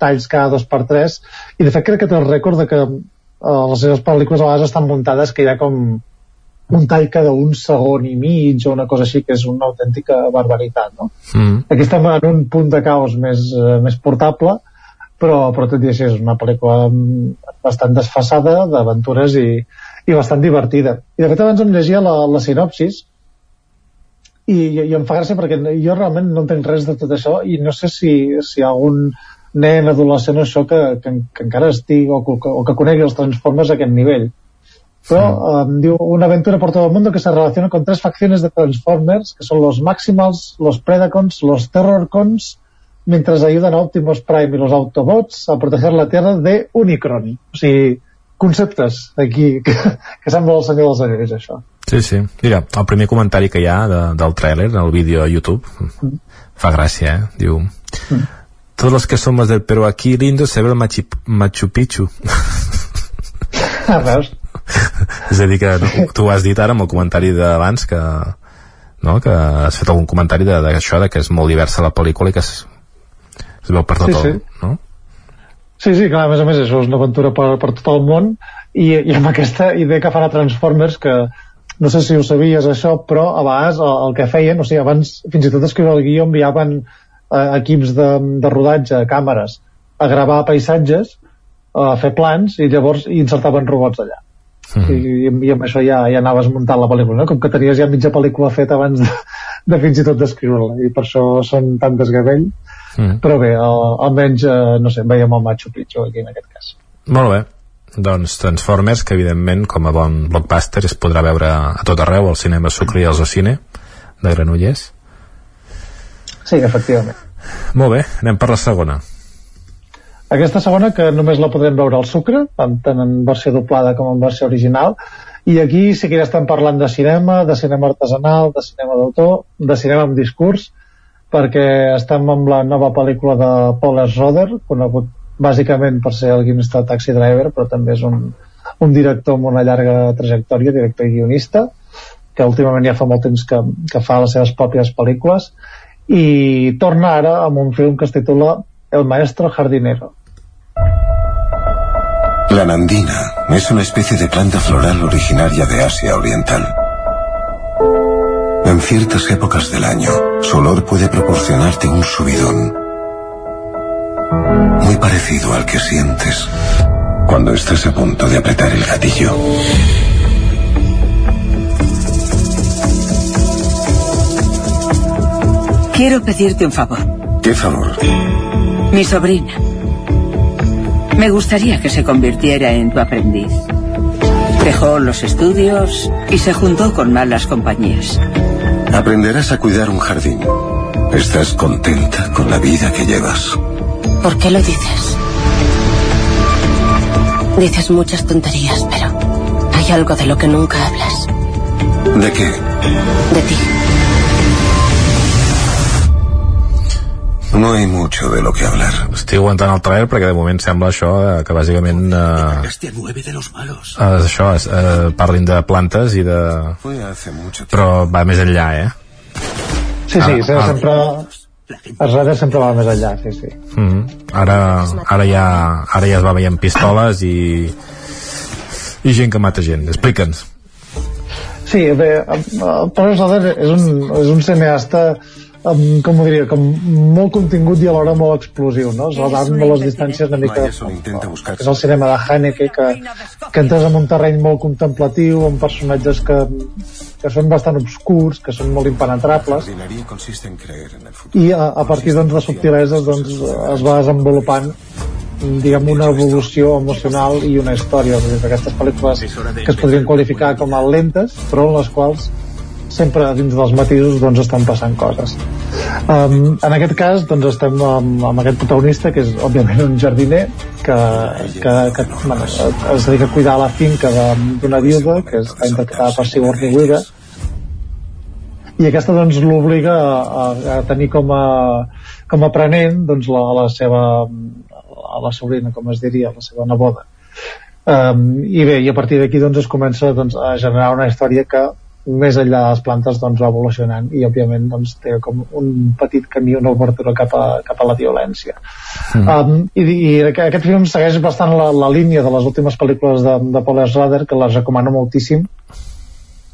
talls cada dos per tres i de fet crec que té el rècord de que eh, les seves pel·lícules a vegades estan muntades que hi ha com un tall cada un segon i mig o una cosa així que és una autèntica barbaritat no? Mm. aquí estem en un punt de caos més, eh, més portable però, però tot i així és una pel·lícula mm, bastant desfassada d'aventures i, i bastant divertida i de fet abans em llegia la, la sinopsis i, i em fa gràcia perquè jo realment no entenc res de tot això i no sé si, si algun nen, adolescent això que, que, que encara estigui o, que, o que conegui els Transformers a aquest nivell però sí. um, diu una aventura por todo el mundo que se relaciona con tres facciones de Transformers que son los Maximals, los Predacons, los Terrorcons mientras ayudan a Optimus Prime y los Autobots a proteger la Tierra de Unicron o sigui, conceptes aquí que, que sembla el senyor dels anells això Sí, sí. Mira, el primer comentari que hi ha de, del tràiler, el vídeo a YouTube, mm. fa gràcia, eh? Diu... Mm todos los que somos del Perú aquí lindo se ve el Machu, Machu Picchu veus? és a dir que no, tu ho has dit ara amb el comentari d'abans que, no, que has fet algun comentari d'això de, de que és molt diversa la pel·lícula i que es, es veu per tot sí, el, sí. no? Sí, sí, clar, a més a més això és una aventura per, per tot el món i, i amb aquesta idea que fan a Transformers que no sé si ho sabies això, però a vegades el, el que feien, o sigui, abans fins i tot escriure el guió enviaven eh, equips de, de rodatge, càmeres, a gravar paisatges, a fer plans i llavors insertaven robots allà. Mm -hmm. I, i amb això ja, ja anaves muntant la pel·lícula, no? com que tenies ja mitja pel·lícula feta abans de, de fins i tot d'escriure-la i per això són tan desgavell mm. -hmm. però bé, el, almenys eh, no sé, veiem el Machu Picchu aquí en aquest cas Molt bé, doncs Transformers que evidentment com a bon blockbuster es podrà veure a tot arreu al cinema Sucre i al Cine de Granollers Sí, efectivament. Molt bé, anem per la segona. Aquesta segona, que només la podrem veure al Sucre, tant en versió doblada com en versió original, i aquí sí que ja estem parlant de cinema, de cinema artesanal, de cinema d'autor, de cinema amb discurs, perquè estem amb la nova pel·lícula de Paul S. Roder, conegut bàsicament per ser el guionista de Taxi Driver, però també és un, un director amb una llarga trajectòria, director i guionista, que últimament ja fa molt temps que, que fa les seves pròpies pel·lícules, i torna ara amb un film que es titula El maestro jardinero. La nandina es una especie de planta floral originaria de Asia Oriental. En ciertas épocas del año, su olor puede proporcionarte un subidón. Muy parecido al que sientes cuando estás a punto de apretar el gatillo. Quiero pedirte un favor. ¿Qué favor? Mi sobrina. Me gustaría que se convirtiera en tu aprendiz. Dejó los estudios y se juntó con malas compañías. Aprenderás a cuidar un jardín. ¿Estás contenta con la vida que llevas? ¿Por qué lo dices? Dices muchas tonterías, pero hay algo de lo que nunca hablas. ¿De qué? De ti. No hay mucho de lo que hablar. Estic aguantant el trailer perquè de moment sembla això eh, que bàsicament eh, Bestia nueve de los malos. eh, això eh, parlin de plantes i de... Però va més enllà, eh? Sí, sí, Ara- sí ara- sempre... Els radars sempre va més enllà, sí, sí. Mm -hmm. ara, ara, ja, ara ja es va veient pistoles i i gent que mata gent explica'ns Sí, bé, el Paul Schrader és un, és un cineasta amb, com ho diria, com molt contingut i alhora molt explosiu, no? Redan molt les distàncies una mica... Buscar. És el cinema de Haneke, que, que entres en un terreny molt contemplatiu, amb personatges que, que són bastant obscurs, que són molt impenetrables, i a, a partir doncs, de subtileses doncs, es va desenvolupant diguem una evolució emocional i una història. És a dir, aquestes pel·lícules que es podrien qualificar com a lentes però en les quals sempre dins dels matisos doncs estan passant coses um, en aquest cas doncs estem amb, amb aquest protagonista que és òbviament un jardiner que, que, que bueno, es dedica a cuidar la finca d'una viuda que està interpretada per Sigourney Weaver i aquesta doncs l'obliga a, a tenir com a, com a aprenent doncs la, la seva a la sobrina, com es diria, la seva neboda. Um, I bé, i a partir d'aquí doncs es comença doncs, a generar una història que més enllà de les plantes doncs, va evolucionant i òbviament doncs, té com un petit camí, una obertura cap a, cap a la violència. Mm. Um, i, I aquest film segueix bastant la, la línia de les últimes pel·lícules de, de Paul Schrader, que les recomano moltíssim.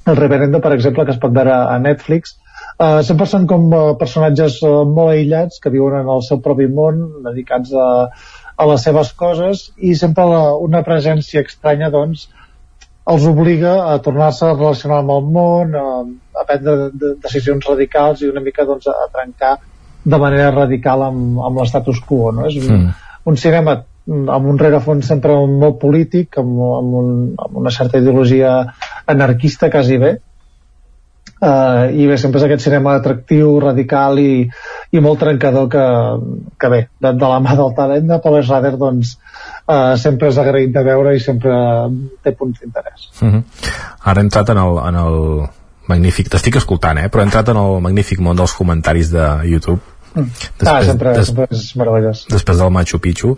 El Reverendo, per exemple, que es pot veure a Netflix, Uh, sempre són com uh, personatges uh, molt aïllats que viuen en el seu propi món dedicats a, a les seves coses i sempre la, una presència estranya doncs els obliga a tornar-se a relacionar amb el món a, a prendre de, de, decisions radicals i una mica doncs, a trencar de manera radical amb, amb l'estatus quo no? és un, Mm. un cinema amb un rerefons sempre molt polític amb, amb, un, amb una certa ideologia anarquista quasi bé Uh, i bé, sempre és aquest cinema atractiu, radical i, i molt trencador que, que bé, de, de la mà del talent de Paul Schrader doncs uh, sempre és agraït de veure i sempre té punts d'interès mm -hmm. ara he entrat en el, en el magnífic, t'estic escoltant eh? però he entrat en el magnífic món dels comentaris de YouTube Després, ah, sempre, des- sempre és meravellós després del Machu Picchu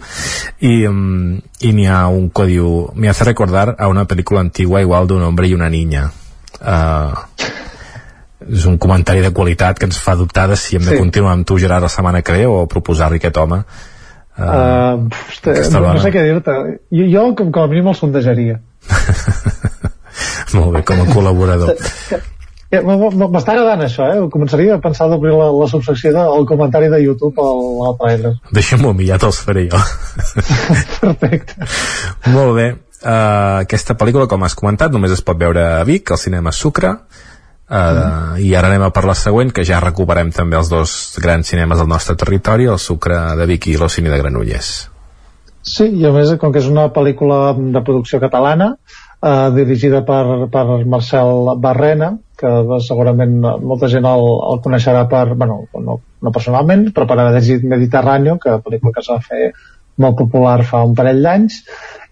i, um, i n'hi ha un que diu me hace recordar a una película antigua igual de un hombre y una niña uh, és un comentari de qualitat que ens fa dubtar de si hem de Sí. continuar amb tu Gerard la setmana que ve o proposar-li aquest home uh, uh, hosti, aquesta no, no sé què dir-te jo, jo com, com a mínim el sondejaria molt bé, com a col·laborador Eh, M'està agradant això, eh? Començaria a pensar d'obrir la, la subsecció del comentari de YouTube al, al trailer. deixa'm-ho a mi, ja te'ls faré jo Perfecte. Molt bé. Uh, aquesta pel·lícula, com has comentat, només es pot veure a Vic, al cinema Sucre, uh, mm. i ara anem a per la següent, que ja recuperem també els dos grans cinemes del nostre territori, el Sucre de Vic i l'Ocini de Granollers. Sí, i a més, com que és una pel·lícula de producció catalana, eh, dirigida per, per Marcel Barrena, que segurament molta gent el, el coneixerà per, bueno, no, no personalment, però per Mediterráneo, que pel·lícula que es va fer molt popular fa un parell d'anys,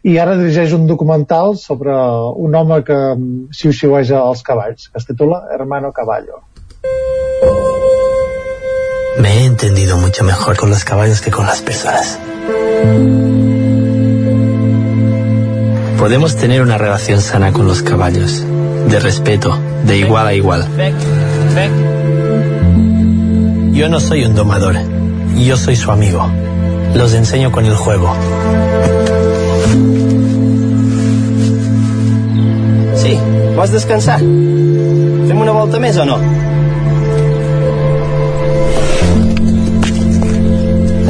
i ara dirigeix un documental sobre un home que xiu-xiueja els cavalls, que es titula Hermano Caballo. Me he entendido mucho mejor con los caballos que con las personas. Podemos tener una relación sana con los caballos, de respeto, de igual a igual. Yo no soy un domador, yo soy su amigo. Los enseño con el juego. Sí, ¿vas a descansar? ¿Fem una volta més o no?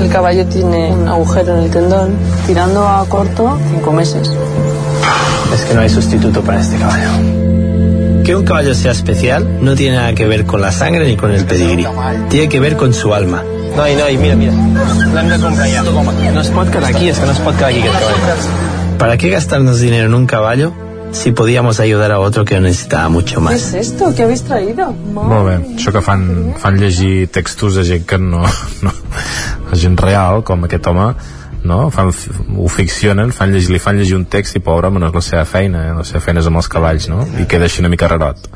El caballo tiene un agujero en el tendón. Tirando a corto, cinco meses. Es que no hay sustituto para este caballo. Que un caballo sea especial no tiene nada que ver con la sangre ni con el pedigrí. Tiene que ver con su alma. No, y no, y mira, mira. L'hem de comprar ja. No es pot quedar aquí, es que no es pot quedar aquí aquest cavall. ¿Para qué gastarnos dinero en un caballo si podíamos ayudar a otro que lo necesitaba mucho ¿Qué más? es esto? ¿Qué habéis traído? Molt bé, això que fan, fan llegir textos de gent que no, no de gent real, com aquest home no? fan, ho ficcionen fan llegir, li fan llegir un text i pobre, no és la seva feina eh? la seva feina és amb els cavalls no? i queda així una mica rarot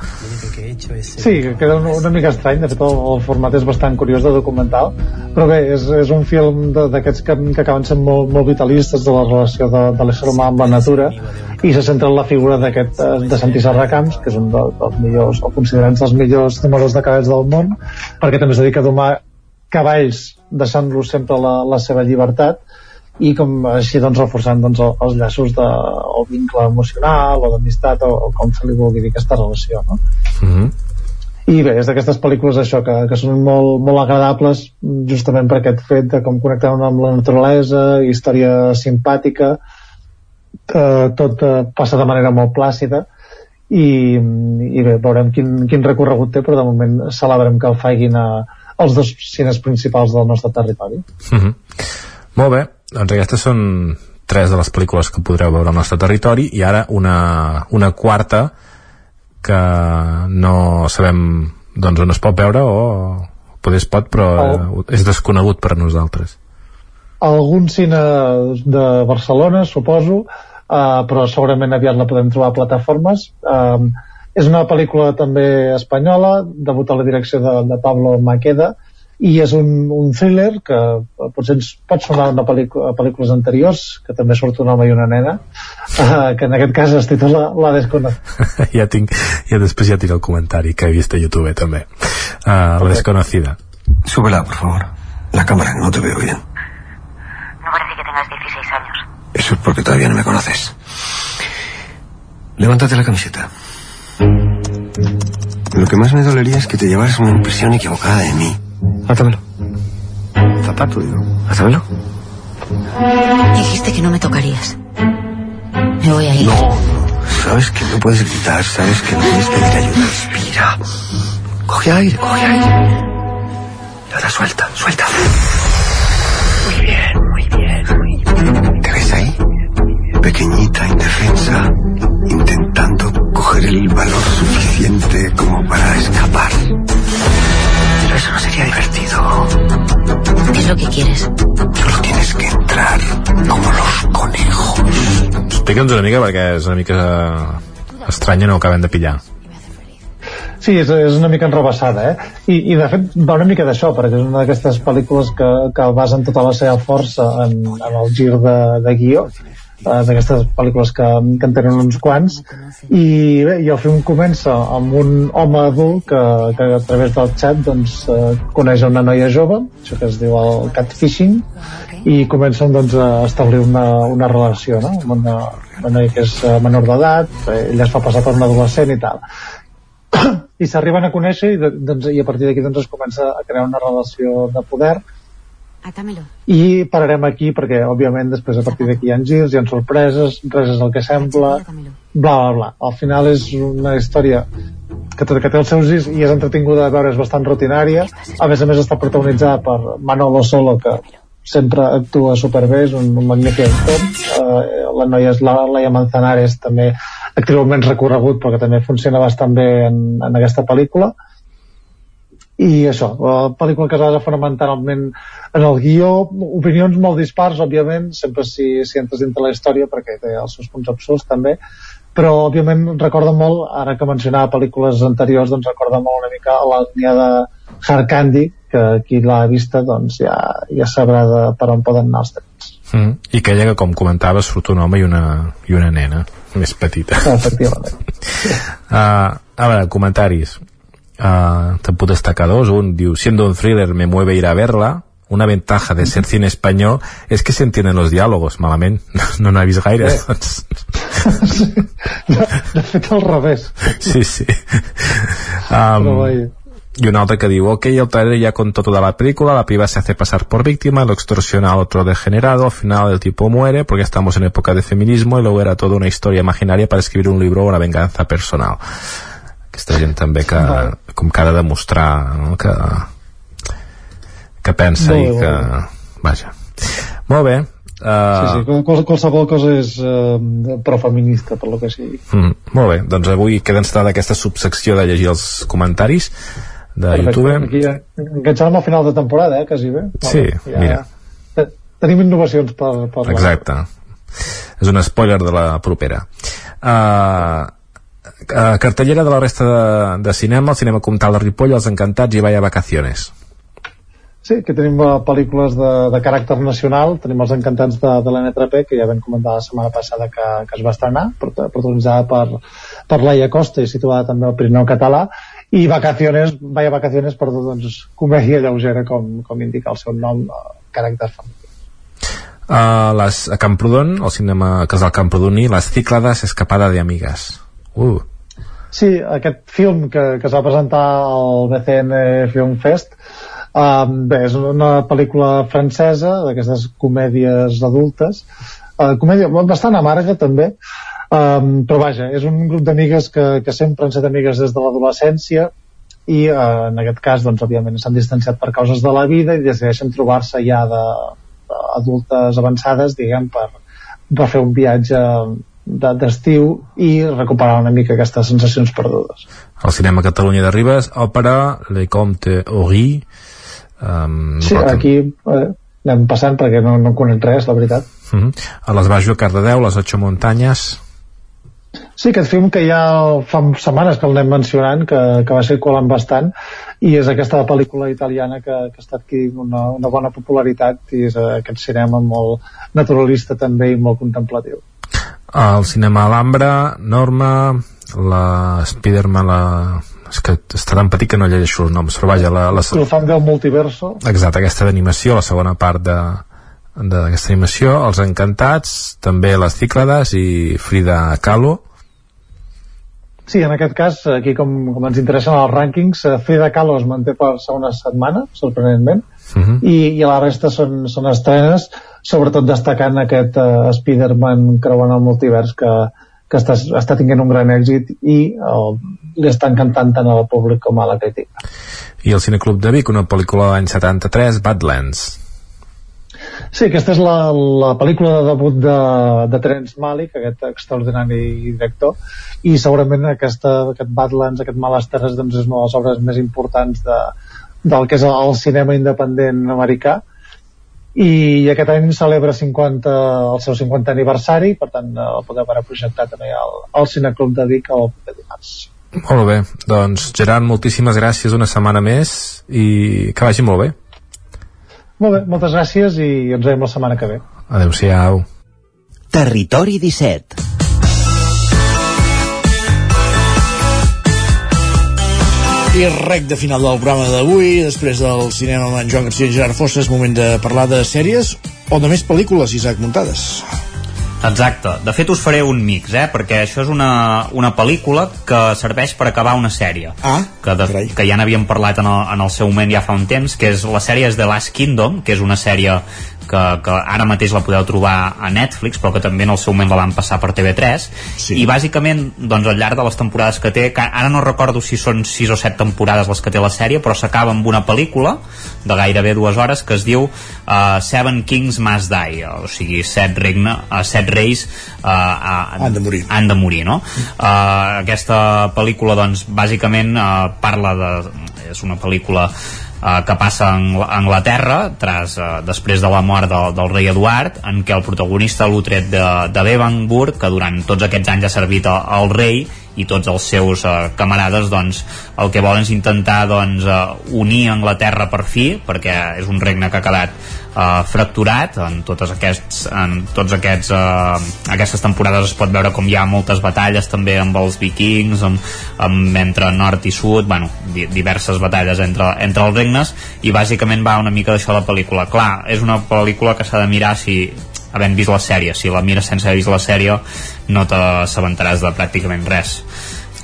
Sí, que queda una, una mica estrany, de fet el, el format és bastant curiós de documental, però bé, és, és un film d'aquests que, que acaben sent molt, molt vitalistes de la relació de, de l'ésser humà amb la natura i se centra en la figura d'aquest eh, de Santi Serracamps, que és un de, dels millors, o considerats dels millors números de cavalls del món, perquè també es dedica a domar cavalls deixant-los sempre la, la seva llibertat i com així doncs reforçant doncs, el- els llaços de, el vincle emocional o d'amistat o, o com se li vulgui dir aquesta relació no? mm -hmm. i bé, és d'aquestes pel·lícules això que, que són molt, molt agradables justament per aquest fet de com connectar amb la naturalesa, història simpàtica eh, tot eh, passa de manera molt plàcida i, i bé, veurem quin, quin recorregut té però de moment celebrem que el facin a, als dos cines principals del nostre territori mm -hmm. Molt bé, doncs aquestes són tres de les pel·lícules que podreu veure al nostre territori i ara una, una quarta que no sabem doncs on es pot veure o poder es pot però Oh. és desconegut per a nosaltres algun cine de Barcelona, suposo, uh, però segurament aviat la podem trobar a plataformes. Um, és una pel·lícula també espanyola, debut a la direcció de, de Pablo Maqueda, i és un, un thriller que eh, potser ens pot sonar una pel·lícula, a pel·lícules anteriors, que també surt un home i una nena, uh, que en aquest cas es titula La desconocida. ja tinc, ja després ja tinc el comentari que he vist a YouTube també uh, la desconocida Súbela, por favor. La cámara, no te veo bien. No parece que tengas 16 años. Eso es porque todavía no me conoces. Levántate la camiseta. Lo que más me dolería es que te llevaras una impresión equivocada de mí. Hátamelo. Zapato, digo. Hátamelo. Dijiste que no me tocarías. Me voy a ir. No, sabes que no puedes gritar, sabes que no puedes pedir ayuda. Respira. Coge aire, coge aire. Y ahora suelta, suelta. Muy bien, muy bien, muy bien. ¿Te ves ahí? Pequeñita, indefensa, intentando coger el valor suficiente como para escapar. Eso no sería divertido. ¿Qué es lo que quieres? Solo tienes que entrar como los conejos. explica'ns una mica perquè és una mica estranya no ho acabem de pillar Sí, és, és una mica enrebaçada, eh? I, I de fet va una mica d'això, perquè és una d'aquestes pel·lícules que, que basen tota la seva força en, en el gir de, de guió, d'aquestes pel·lícules que, que en tenen uns quants, i bé, i el film comença amb un home adult que, que a través del xat doncs, eh, coneix una noia jove, això que es diu el catfishing, i comencen doncs, a establir una, una relació no? amb una, una noia que és eh, menor d'edat, eh, ella es fa passar per un adolescent i tal. I s'arriben a conèixer i, doncs, i a partir d'aquí doncs, es comença a crear una relació de poder Atámelo. i pararem aquí perquè òbviament després a partir d'aquí hi ha girs, hi ha sorpreses res és el que sembla. bla bla bla. Al final és una història que, que té els seus girs i és entretinguda de veure, és bastant rutinària. A més a més està protagonitzada per Manolo Solo que sempre actua superbé és un, un magnífic actor. Eh, la noia és la Laia Manzanares també actriu menys recorregut però que també funciona bastant bé en, en aquesta pel·lícula i això, la pel·lícula que es basa fonamentalment en el guió, opinions molt dispars, òbviament, sempre si, si entres dintre la història, perquè té els seus punts absurds també, però òbviament recorda molt, ara que mencionava pel·lícules anteriors, doncs recorda molt una mica la línia de Hard Candy, que qui l'ha vista doncs ja, ja sabrà de per on poden anar els trets. mm. i que ella que com comentaves surt un home i una, i una nena més petita Efectivament. uh, a veure, comentaris uh, te puc destacar dos un diu, siendo un thriller me mueve ir a verla una ventaja de ser cine espanyol és que se entienden los diálogos malament, no n'ha vist gaire Eh. doncs, De, de fet, al revés. sí, sí um, y un otro que digo, ok, el trailer ya contó toda la película, la piba se hace pasar por víctima, lo extorsiona al otro degenerado, al final el tipo muere porque estamos en época de feminismo y luego era toda una historia imaginaria para escribir un libro o una venganza personal. Aquesta gent també que, com que ha de demostrar no? que, que pensa bé, i que... Vaja. Molt bé. Sí, Uh, sí, qual- qualsevol cosa és eh, profeminista, per lo que sigui. mm, molt bé, doncs avui queda instal·lada aquesta subsecció de llegir els comentaris de YouTube. Aquí ja enganxàvem al final de temporada, eh, quasi bé. Sí, mira. te- Tenim innovacions per, per Exacte. És un spoiler de la propera. Uh, uh, cartellera de la resta de, de cinema, el cinema Comtal de Ripoll, Els Encantats i Vaya Vacaciones. Sí, que tenim eh, pel·lícules de, de caràcter nacional, tenim els encantats de, de l'N3P, que ja vam comentar la setmana passada que, que es va estrenar, prota- protagonitzada per, per Laia Costa i situada també al Pirineu català, i Vacaciones, Vaya Vacaciones, perdó, doncs, comèdia lleugera, com, com indica el seu nom, eh, caràcter familiar. Uh, les, a Camprodon, el cinema Casal Camprodoní, Les Cíclades, Escapada de Amigas. Uh, Sí, aquest film que, que es va presentar al BCN Film Fest um, bé, és una pel·lícula francesa d'aquestes comèdies adultes uh, comèdia bastant amarga també um, però vaja, és un grup d'amigues que, que sempre han estat amigues des de l'adolescència i uh, en aquest cas doncs òbviament s'han distanciat per causes de la vida i decideixen trobar-se ja de, adultes avançades diguem per, per fer un viatge de- d'estiu i recuperar una mica aquestes sensacions perdudes. el cinema Catalunya de Ribes, òpera Le Comte Horry, um, Sí, aquí eh, anem passant perquè no, no conec res, la veritat. Uh -huh. a les Bajo Cardedeu, Les Ocho Muntanyes, Sí, aquest film que ja fa setmanes que l'anem mencionant, que, que va ser colant bastant, i és aquesta pel·lícula italiana que, que està adquirint una, una bona popularitat i és aquest cinema molt naturalista també i molt contemplatiu. El cinema Alhambra, Norma, la Spiderman, la... és que està tan petit que no llegeixo els noms, però vaja, la, la, El fan del multiverso, exacte, aquesta d'animació, la segona part de d'aquesta animació, Els Encantats, també Les Cíclades i Frida Kahlo. Sí, en aquest cas, aquí com, com ens interessen els rànquings, eh, Frida Kahlo es manté per segona setmana, sorprenentment, Uh -huh. i, i la resta són, són estrenes, sobretot destacant aquest uh, Spider-Man creuant el multivers que, que està, està tinguent un gran èxit i uh, li està encantant tant al públic com a la crítica. I el Cineclub de Vic, una pel·lícula de l'any 73, Badlands. Sí, aquesta és la, la pel·lícula de debut de, de Terence Malick, aquest extraordinari director, i segurament aquesta, aquest Badlands, aquest Males Terres, doncs és una de les obres més importants de, del que és el cinema independent americà, i aquest any celebra 50, el seu 50 aniversari, per tant eh, el podeu veure projectat també al, al Cineclub de Vic el proper dimarts. Molt bé, doncs Gerard, moltíssimes gràcies una setmana més i que vagi molt bé. Molt bé, moltes gràcies i ens veiem la setmana que ve. Adéu-siau. Territori 17 I rec de final del programa d'avui, després del cinema amb en Joan Garcia i Gerard Fossa, és moment de parlar de sèries o de més pel·lícules, Isaac Muntades. Exacte. De fet, us faré un mix, eh? Perquè això és una, una pel·lícula que serveix per acabar una sèrie. Ah, que, de, que ja n'havíem parlat en el, en el seu moment ja fa un temps, que és la sèrie és The Last Kingdom, que és una sèrie que, que ara mateix la podeu trobar a Netflix, però que també en el seu moment la van passar per TV3, sí. i bàsicament, doncs, al llarg de les temporades que té, que ara no recordo si són 6 o 7 temporades les que té la sèrie, però s'acaba amb una pel·lícula de gairebé dues hores que es diu uh, Seven Kings Must Die, o sigui, set, regne, uh, set reis uh, uh, Han de morir. han de morir, no? Uh, aquesta pel·lícula, doncs, bàsicament uh, parla de... és una pel·lícula uh, que passa a Angl- a Anglaterra tras, uh, després de la mort del, del rei Eduard en què el protagonista l'Utret de, de Bevanburg que durant tots aquests anys ha servit al rei i tots els seus uh, camarades doncs, el que volen és intentar doncs, uh, unir Anglaterra per fi perquè és un regne que ha quedat uh, fracturat en, totes aquests, en tots aquests uh, aquestes temporades es pot veure com hi ha moltes batalles també amb els vikings amb, amb entre nord i sud bueno, di diverses batalles entre, entre els regnes i bàsicament va una mica d'això la pel·lícula. Clar, és una pel·lícula que s'ha de mirar si havent vist la sèrie si la mires sense haver vist la sèrie no t'assabentaràs de pràcticament res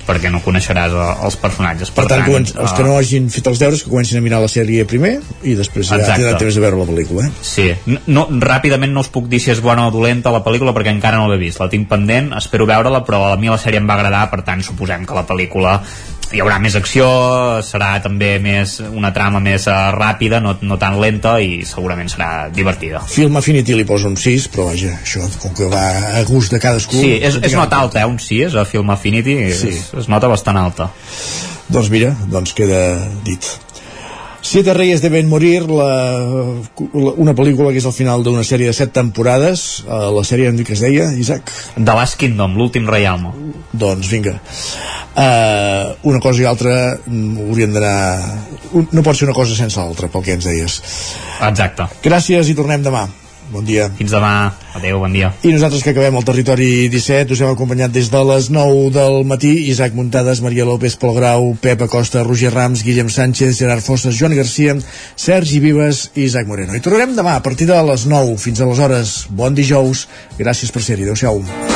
perquè no coneixeràs eh, els personatges Per tant, començ, els que eh, no hagin fet els deures que comencin a mirar la sèrie primer i després ja Exacte. tindran temps de veure la pel·lícula. Eh? Sí, no, no, ràpidament no us puc dir si és bona o dolenta la pel·lícula perquè encara no l'he vist, la tinc pendent, espero veure-la, però a mi la sèrie em va agradar, per tant suposem que la pel·lícula hi haurà més acció, serà també més una trama més uh, ràpida, no, no tan lenta i segurament serà divertida. Film Affinity li posa un 6, però vaja, això com que va a gust de cadascú... Sí, és, és nota alta, eh, un 6 a Film Affinity, sí. és, és nota bastant alta. Doncs mira, doncs queda dit. Siete Reyes deben morir, la, la, una pel·lícula que és al final d'una sèrie de set temporades. Uh, la sèrie que es deia, Isaac? The Last Kingdom, l'últim reialme. Doncs vinga. Uh, una cosa i altra mm, haurien d'anar... No pot ser una cosa sense l'altra, pel que ens deies. Exacte. Gràcies i tornem demà. Bon dia. Fins demà. Adéu, bon dia. I nosaltres que acabem el territori 17 us hem acompanyat des de les 9 del matí Isaac Muntades, Maria López, Pol Grau, Pep Acosta, Roger Rams, Guillem Sánchez, Gerard Fosses, Joan Garcia, Sergi Vives i Isaac Moreno. I tornarem demà a partir de les 9 fins a les hores. Bon dijous. Gràcies per ser-hi. Adéu-siau.